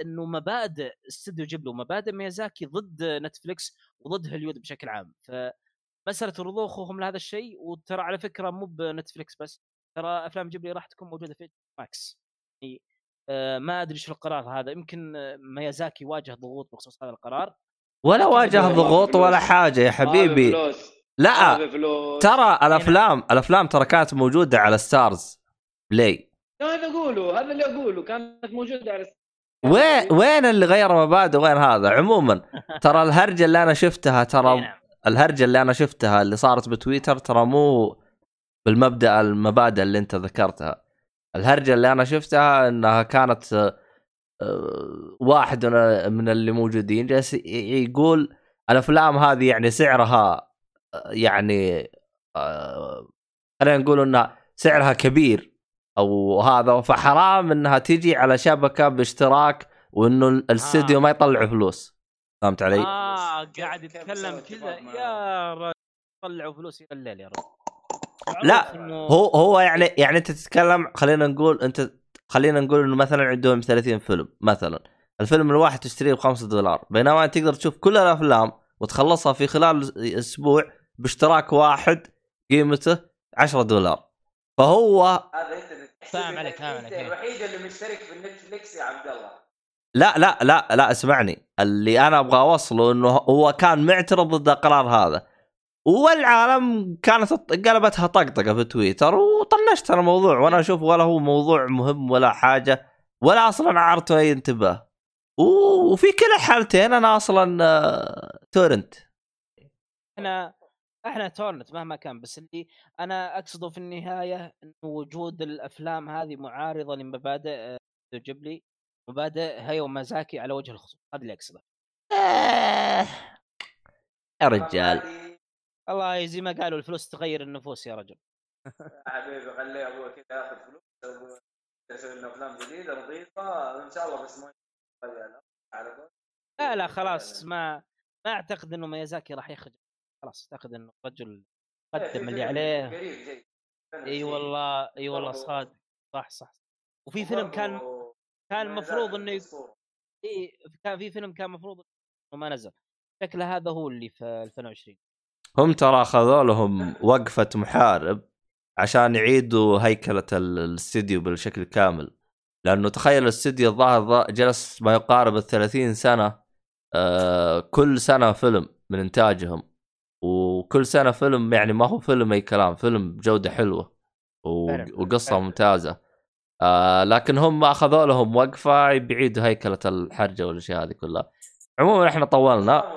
إنه مبادئ استوديو جيبلي ومبادئ ميازاكي ضد نتفليكس وضد هوليود بشكل عام. فمسألة رضوخهم لهذا الشيء وترى على فكرة مو بنتفليكس بس ترى أفلام جيبلي راح تكون موجودة في Max يعني ما أدري إيش القرار هذا. يمكن آه، ميازاكي واجه ضغوط بخصوص هذا القرار. ولا واجه ضغوط ولا حاجة يا حبيبي. لا ترى الأفلام الأفلام ترى كانت موجودة على Starz Play هذا أقوله؟ هذا اللي أقوله. كانت موجودة على وين وين اللي غير مبادئ وين هذا؟ عموما [laughs] ترى الهرجة اللي أنا شفتها ترى نعم. الهرجة اللي أنا شفتها اللي صارت بتويتر ترى مو بالمبدأ المبادئ اللي أنت ذكرتها. الهرجة اللي أنا شفتها إنها كانت آه، واحد من- من اللي موجودين. جالس يقول الأفلام هذه يعني سعرها آه، يعني آه، خلينا نقول إنها سعرها كبير أو هذا فحرام إنها تيجي على شبكة باشتراك وإنه الاستديو آه. ما يطلع فلوس. فهمت علي؟ آه قاعد يتكلم كذا. يا رجل طلعوا فلوس يا الليل يا رجل. لا، إنه- هو هو يعني يعني أنت تتكلم خلينا نقول أنت خلينا نقول إنه مثلا عندهم 30 فيلم مثلا. الفيلم الواحد تشتريه ب 5 دولار. بينما أنت تقدر تشوف كل الأفلام وتخلصها في خلال أسبوع باشتراك واحد قيمته 10 دولار. فهو هذا انت فاهم عليك، فاهم. عليك. الوحيد اللي مشترك في النتفليكس يا عبد الله. لا لا لا لا اسمعني. اللي أنا أبغى أوصله إنه هو كان معترض ضد القرار هذا. والعالم كانت قلبتها طقطقة في تويتر وطنشت أنا الموضوع وأنا أشوف ولا هو موضوع مهم ولا حاجة ولا أصلا عارته أي انتباه. وفي كلا الحالتين أنا أصلا آه، تورنت. إحنا إحنا تورنت مهما كان بس اللي أنا أقصده في النهاية انه وجود الأفلام هذه معارضة لمبادئ آه، جيبلي مبادئ هايو مازاكي على وجه الخصوص هذا اللي أقصده. آه، يا رجال. الله زي ما قالوا الفلوس تغير النفوس يا رجل. [laughs] حبيبي خليه ابوه كذا ياخذ فلوس يسوي لنا أفلام جديدة نظيفة وان شاء الله بس ما على لا لا خلاص ما ما أعتقد إنه ميازاكي راح يخرج خلاص أعتقد إنه رجل إيه، قدم اللي عليه. قريب جاي إي والله إي والله برضو- صاد صح صح وفي فيلم كان كان المفروض ميزان إنه. إي كان في فيلم كان المفروض إنه ما نزل. شكله هذا هو اللي في 2020 هم ترى أخذوا لهم وقفة محارب عشان يعيدوا هيكلة ال- الاستديو بالشكل كامل لأنه تخيل الاستديو الظاهر ظا- جلس ما يقارب ال 30 سنة آه كل سنة فيلم من إنتاجهم وكل سنة فيلم يعني ما هو فيلم أي كلام فيلم بجوده حلوة. وقصة. ممتازة آه لكن هم أخذوا لهم وقفة بيعيدوا هيكلة الحرجة والأشياء هذه كلها عموما إحنا طولنا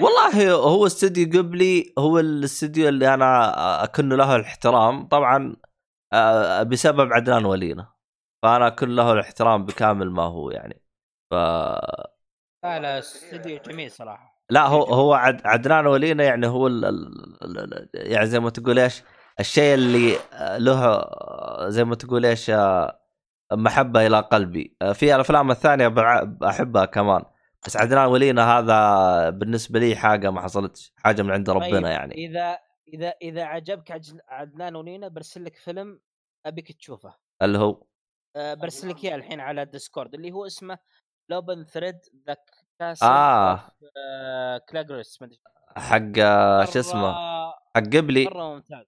والله هو استوديو قبلي هو الاستوديو اللي أنا أكن له الاحترام. طبعا آه، بسبب عدنان ولينا. فأنا أكن له الاحترام بكامل ما هو يعني. ف لا لا استوديو جميل صراحة. لا هو هو عد عدنان ولينا يعني هو ال ال ال يعني زي ما تقول إيش الشيء اللي آه، له آه، زي ما تقول إيش محبة إلى قلبي. في الأفلام الثانية احبها كمان. بس عدنان ولينا هذا بالنسبة لي حاجة ما حصلتش حاجة من عند طيب، ربنا يعني. إذا إذا إذا عجبك عدنان ونينا برسل لك فيلم أبيك تشوفه. اللي هو؟ أه برسل لك إياه الحين على ال Discord اللي هو اسمه Lupin Third The Castle آه. Cagliostro ما أدري حق آه، شو اسمه؟ حق جيبلي. مرة ممتاز.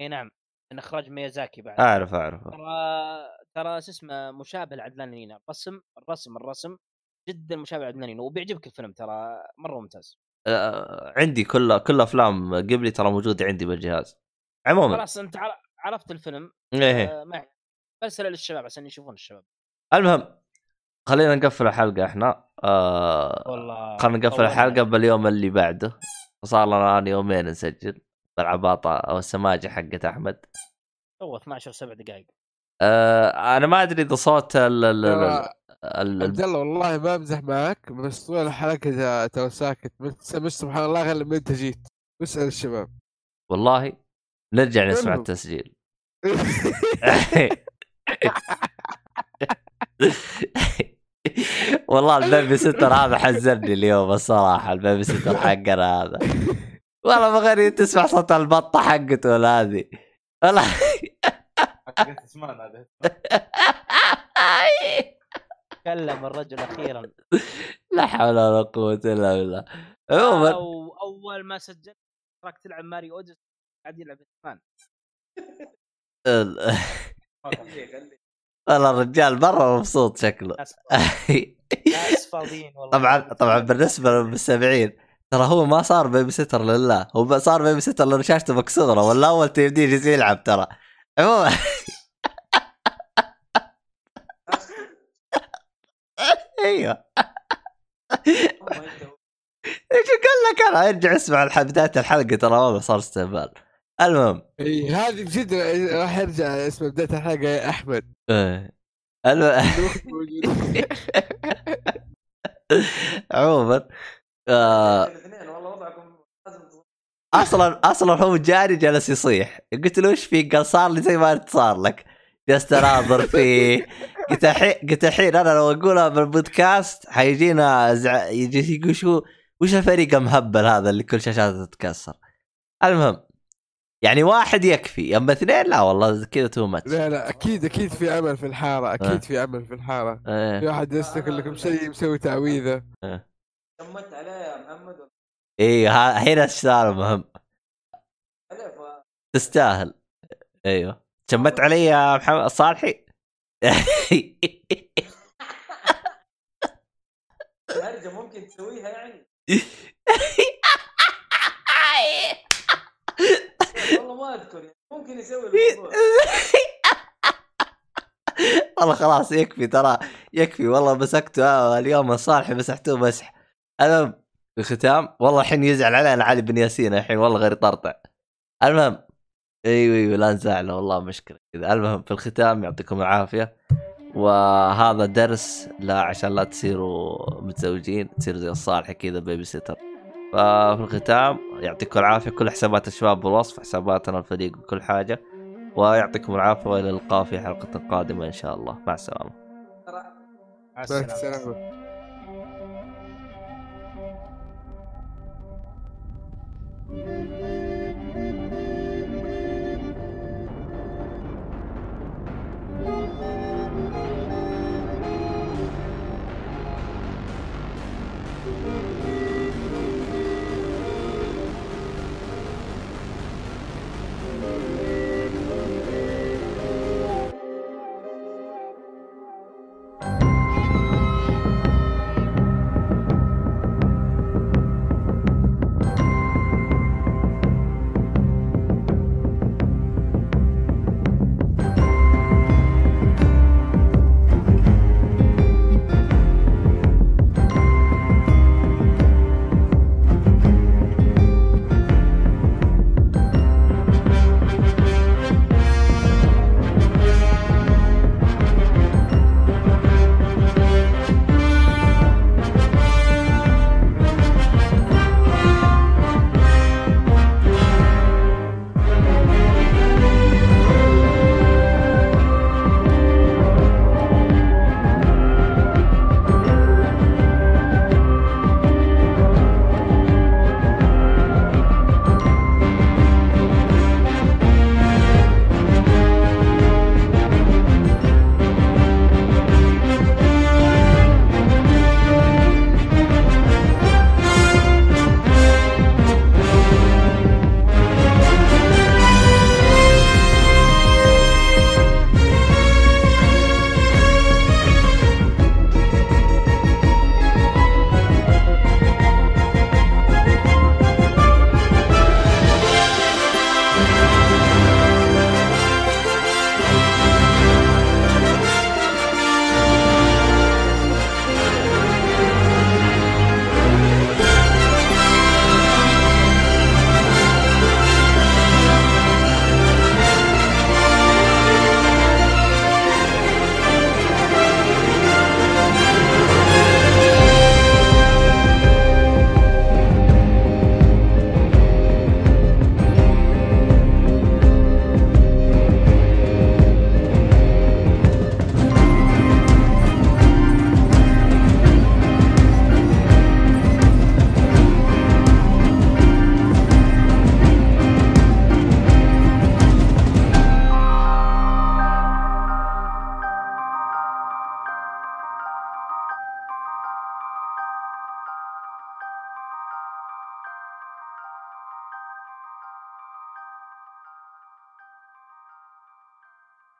إي نعم من إخراج ميازاكي بعد. أعرف أعرف. ترى ترى شو اسمه مشابه لعدنان نينا الرسم الرسم الرسم جدا مشابه لعدنان نينا وبيعجبك الفيلم ترى مرة ممتاز. آه، عندي كل كل أفلام قبلي ترى موجودة عندي بالجهاز. عموما. خلاص أنت عر- عرفت الفيلم. إيه آه، ما يحتاج. برسلة للشباب عشان يشوفون الشباب. المهم خلينا نقفل الحلقة إحنا. آه والله خلينا نقفل. الحلقة باليوم اللي بعده. صار لنا الآن يومين نسجل. بالعباطة أو السماجة حقت أحمد. تو 12 7 دقائق آه أنا ما أدري إذا صوت ال- ترى عبد الله والله ما أمزح معك بس طول الحلقة إذا تو ساكت بس بس سبحان الله غير لما أنت جيت. اسأل الشباب. والله نرجع نسمع. التسجيل. [laughs] والله ال babysitter هذا حزني اليوم الصراحة ال babysitter حقنا هذا. والله ما غير تسمع صوت البطة حقته ولا هذه. والله. [laughs] تكلم الرجل أخيرا. [laughs] لا حول ولا قوة إلا بالله. عموما أو أول ما سجلت تراك تلعب Mario Odyssey قاعد يلعب اسمان ال- ما كان خليه خليه والله الرجال مرة مبسوط شكله. ناس [laughs] فاضيين. والله. طبعا طبعا بالنسبة للمستمعين ترى هو ما صار babysitter لله. هو صار babysitter لأنه شاشته مكسورة ولا all time دي يجلس يلعب ترى. عموما. [laughs] أيوه إيش قال لك؟ أنا أرجع أسمع بدايه الحلقة ترى والله صار استهبال. المهم. إي هذه بجد راح يرجع اسم بداية الحلقة يا أحمد. [laughs] [laughs] موجود. عموما آه،. أصلا أصلا هو جاري جالس يصيح. قلت له إيش فيك؟ قال صار لي زي ما انت صار لك. جلست اناظر فيه. قلت الحين قلت الحين أنا لو أقولها بالبودكاست حيجينا زع... يجي يقول شو وش الفريق المهبل هذا اللي كل شاشاته تتكسر؟ المهم يعني واحد يكفي اما اثنين لا والله كذا تو ماتش لا لا أكيد أكيد في عمل في الحارة آه. أكيد في عمل في الحارة. في إيه واحد يستك لكم شيء مسوي تعويذة. شمت عليه يا محمد. إيه ها- هنا السؤال مهم. تستاهل. أيوه. شمت علي يا محمد صالحي؟ الهرجه ممكن تسويها يعني؟ [laughs] والله ما أذكر يعني. ممكن يسوي الموضوع. والله خلاص يكفي ترى يكفي والله مسكته. آه، اليوم الصالح مسحته مسح. المهم في الختام والله الحين يزعل علينا علي بن ياسين الحين والله غير يطرطع. المهم إيوه إيوه لا نزعل والله مشكله كذا. المهم في الختام يعطيكم العافية. وهذا درس لا عشان لا تصيروا متزوجين تصيروا زي الصالح كذا بيبي سيتر ففي الختام يعطيكم العافية. كل حسابات الشباب بالوصف حساباتنا الفريق وكل حاجة. ويعطيكم العافية وإلى اللقاء في حلقة قادمة إن شاء الله. مع السلامة. مع السلامة.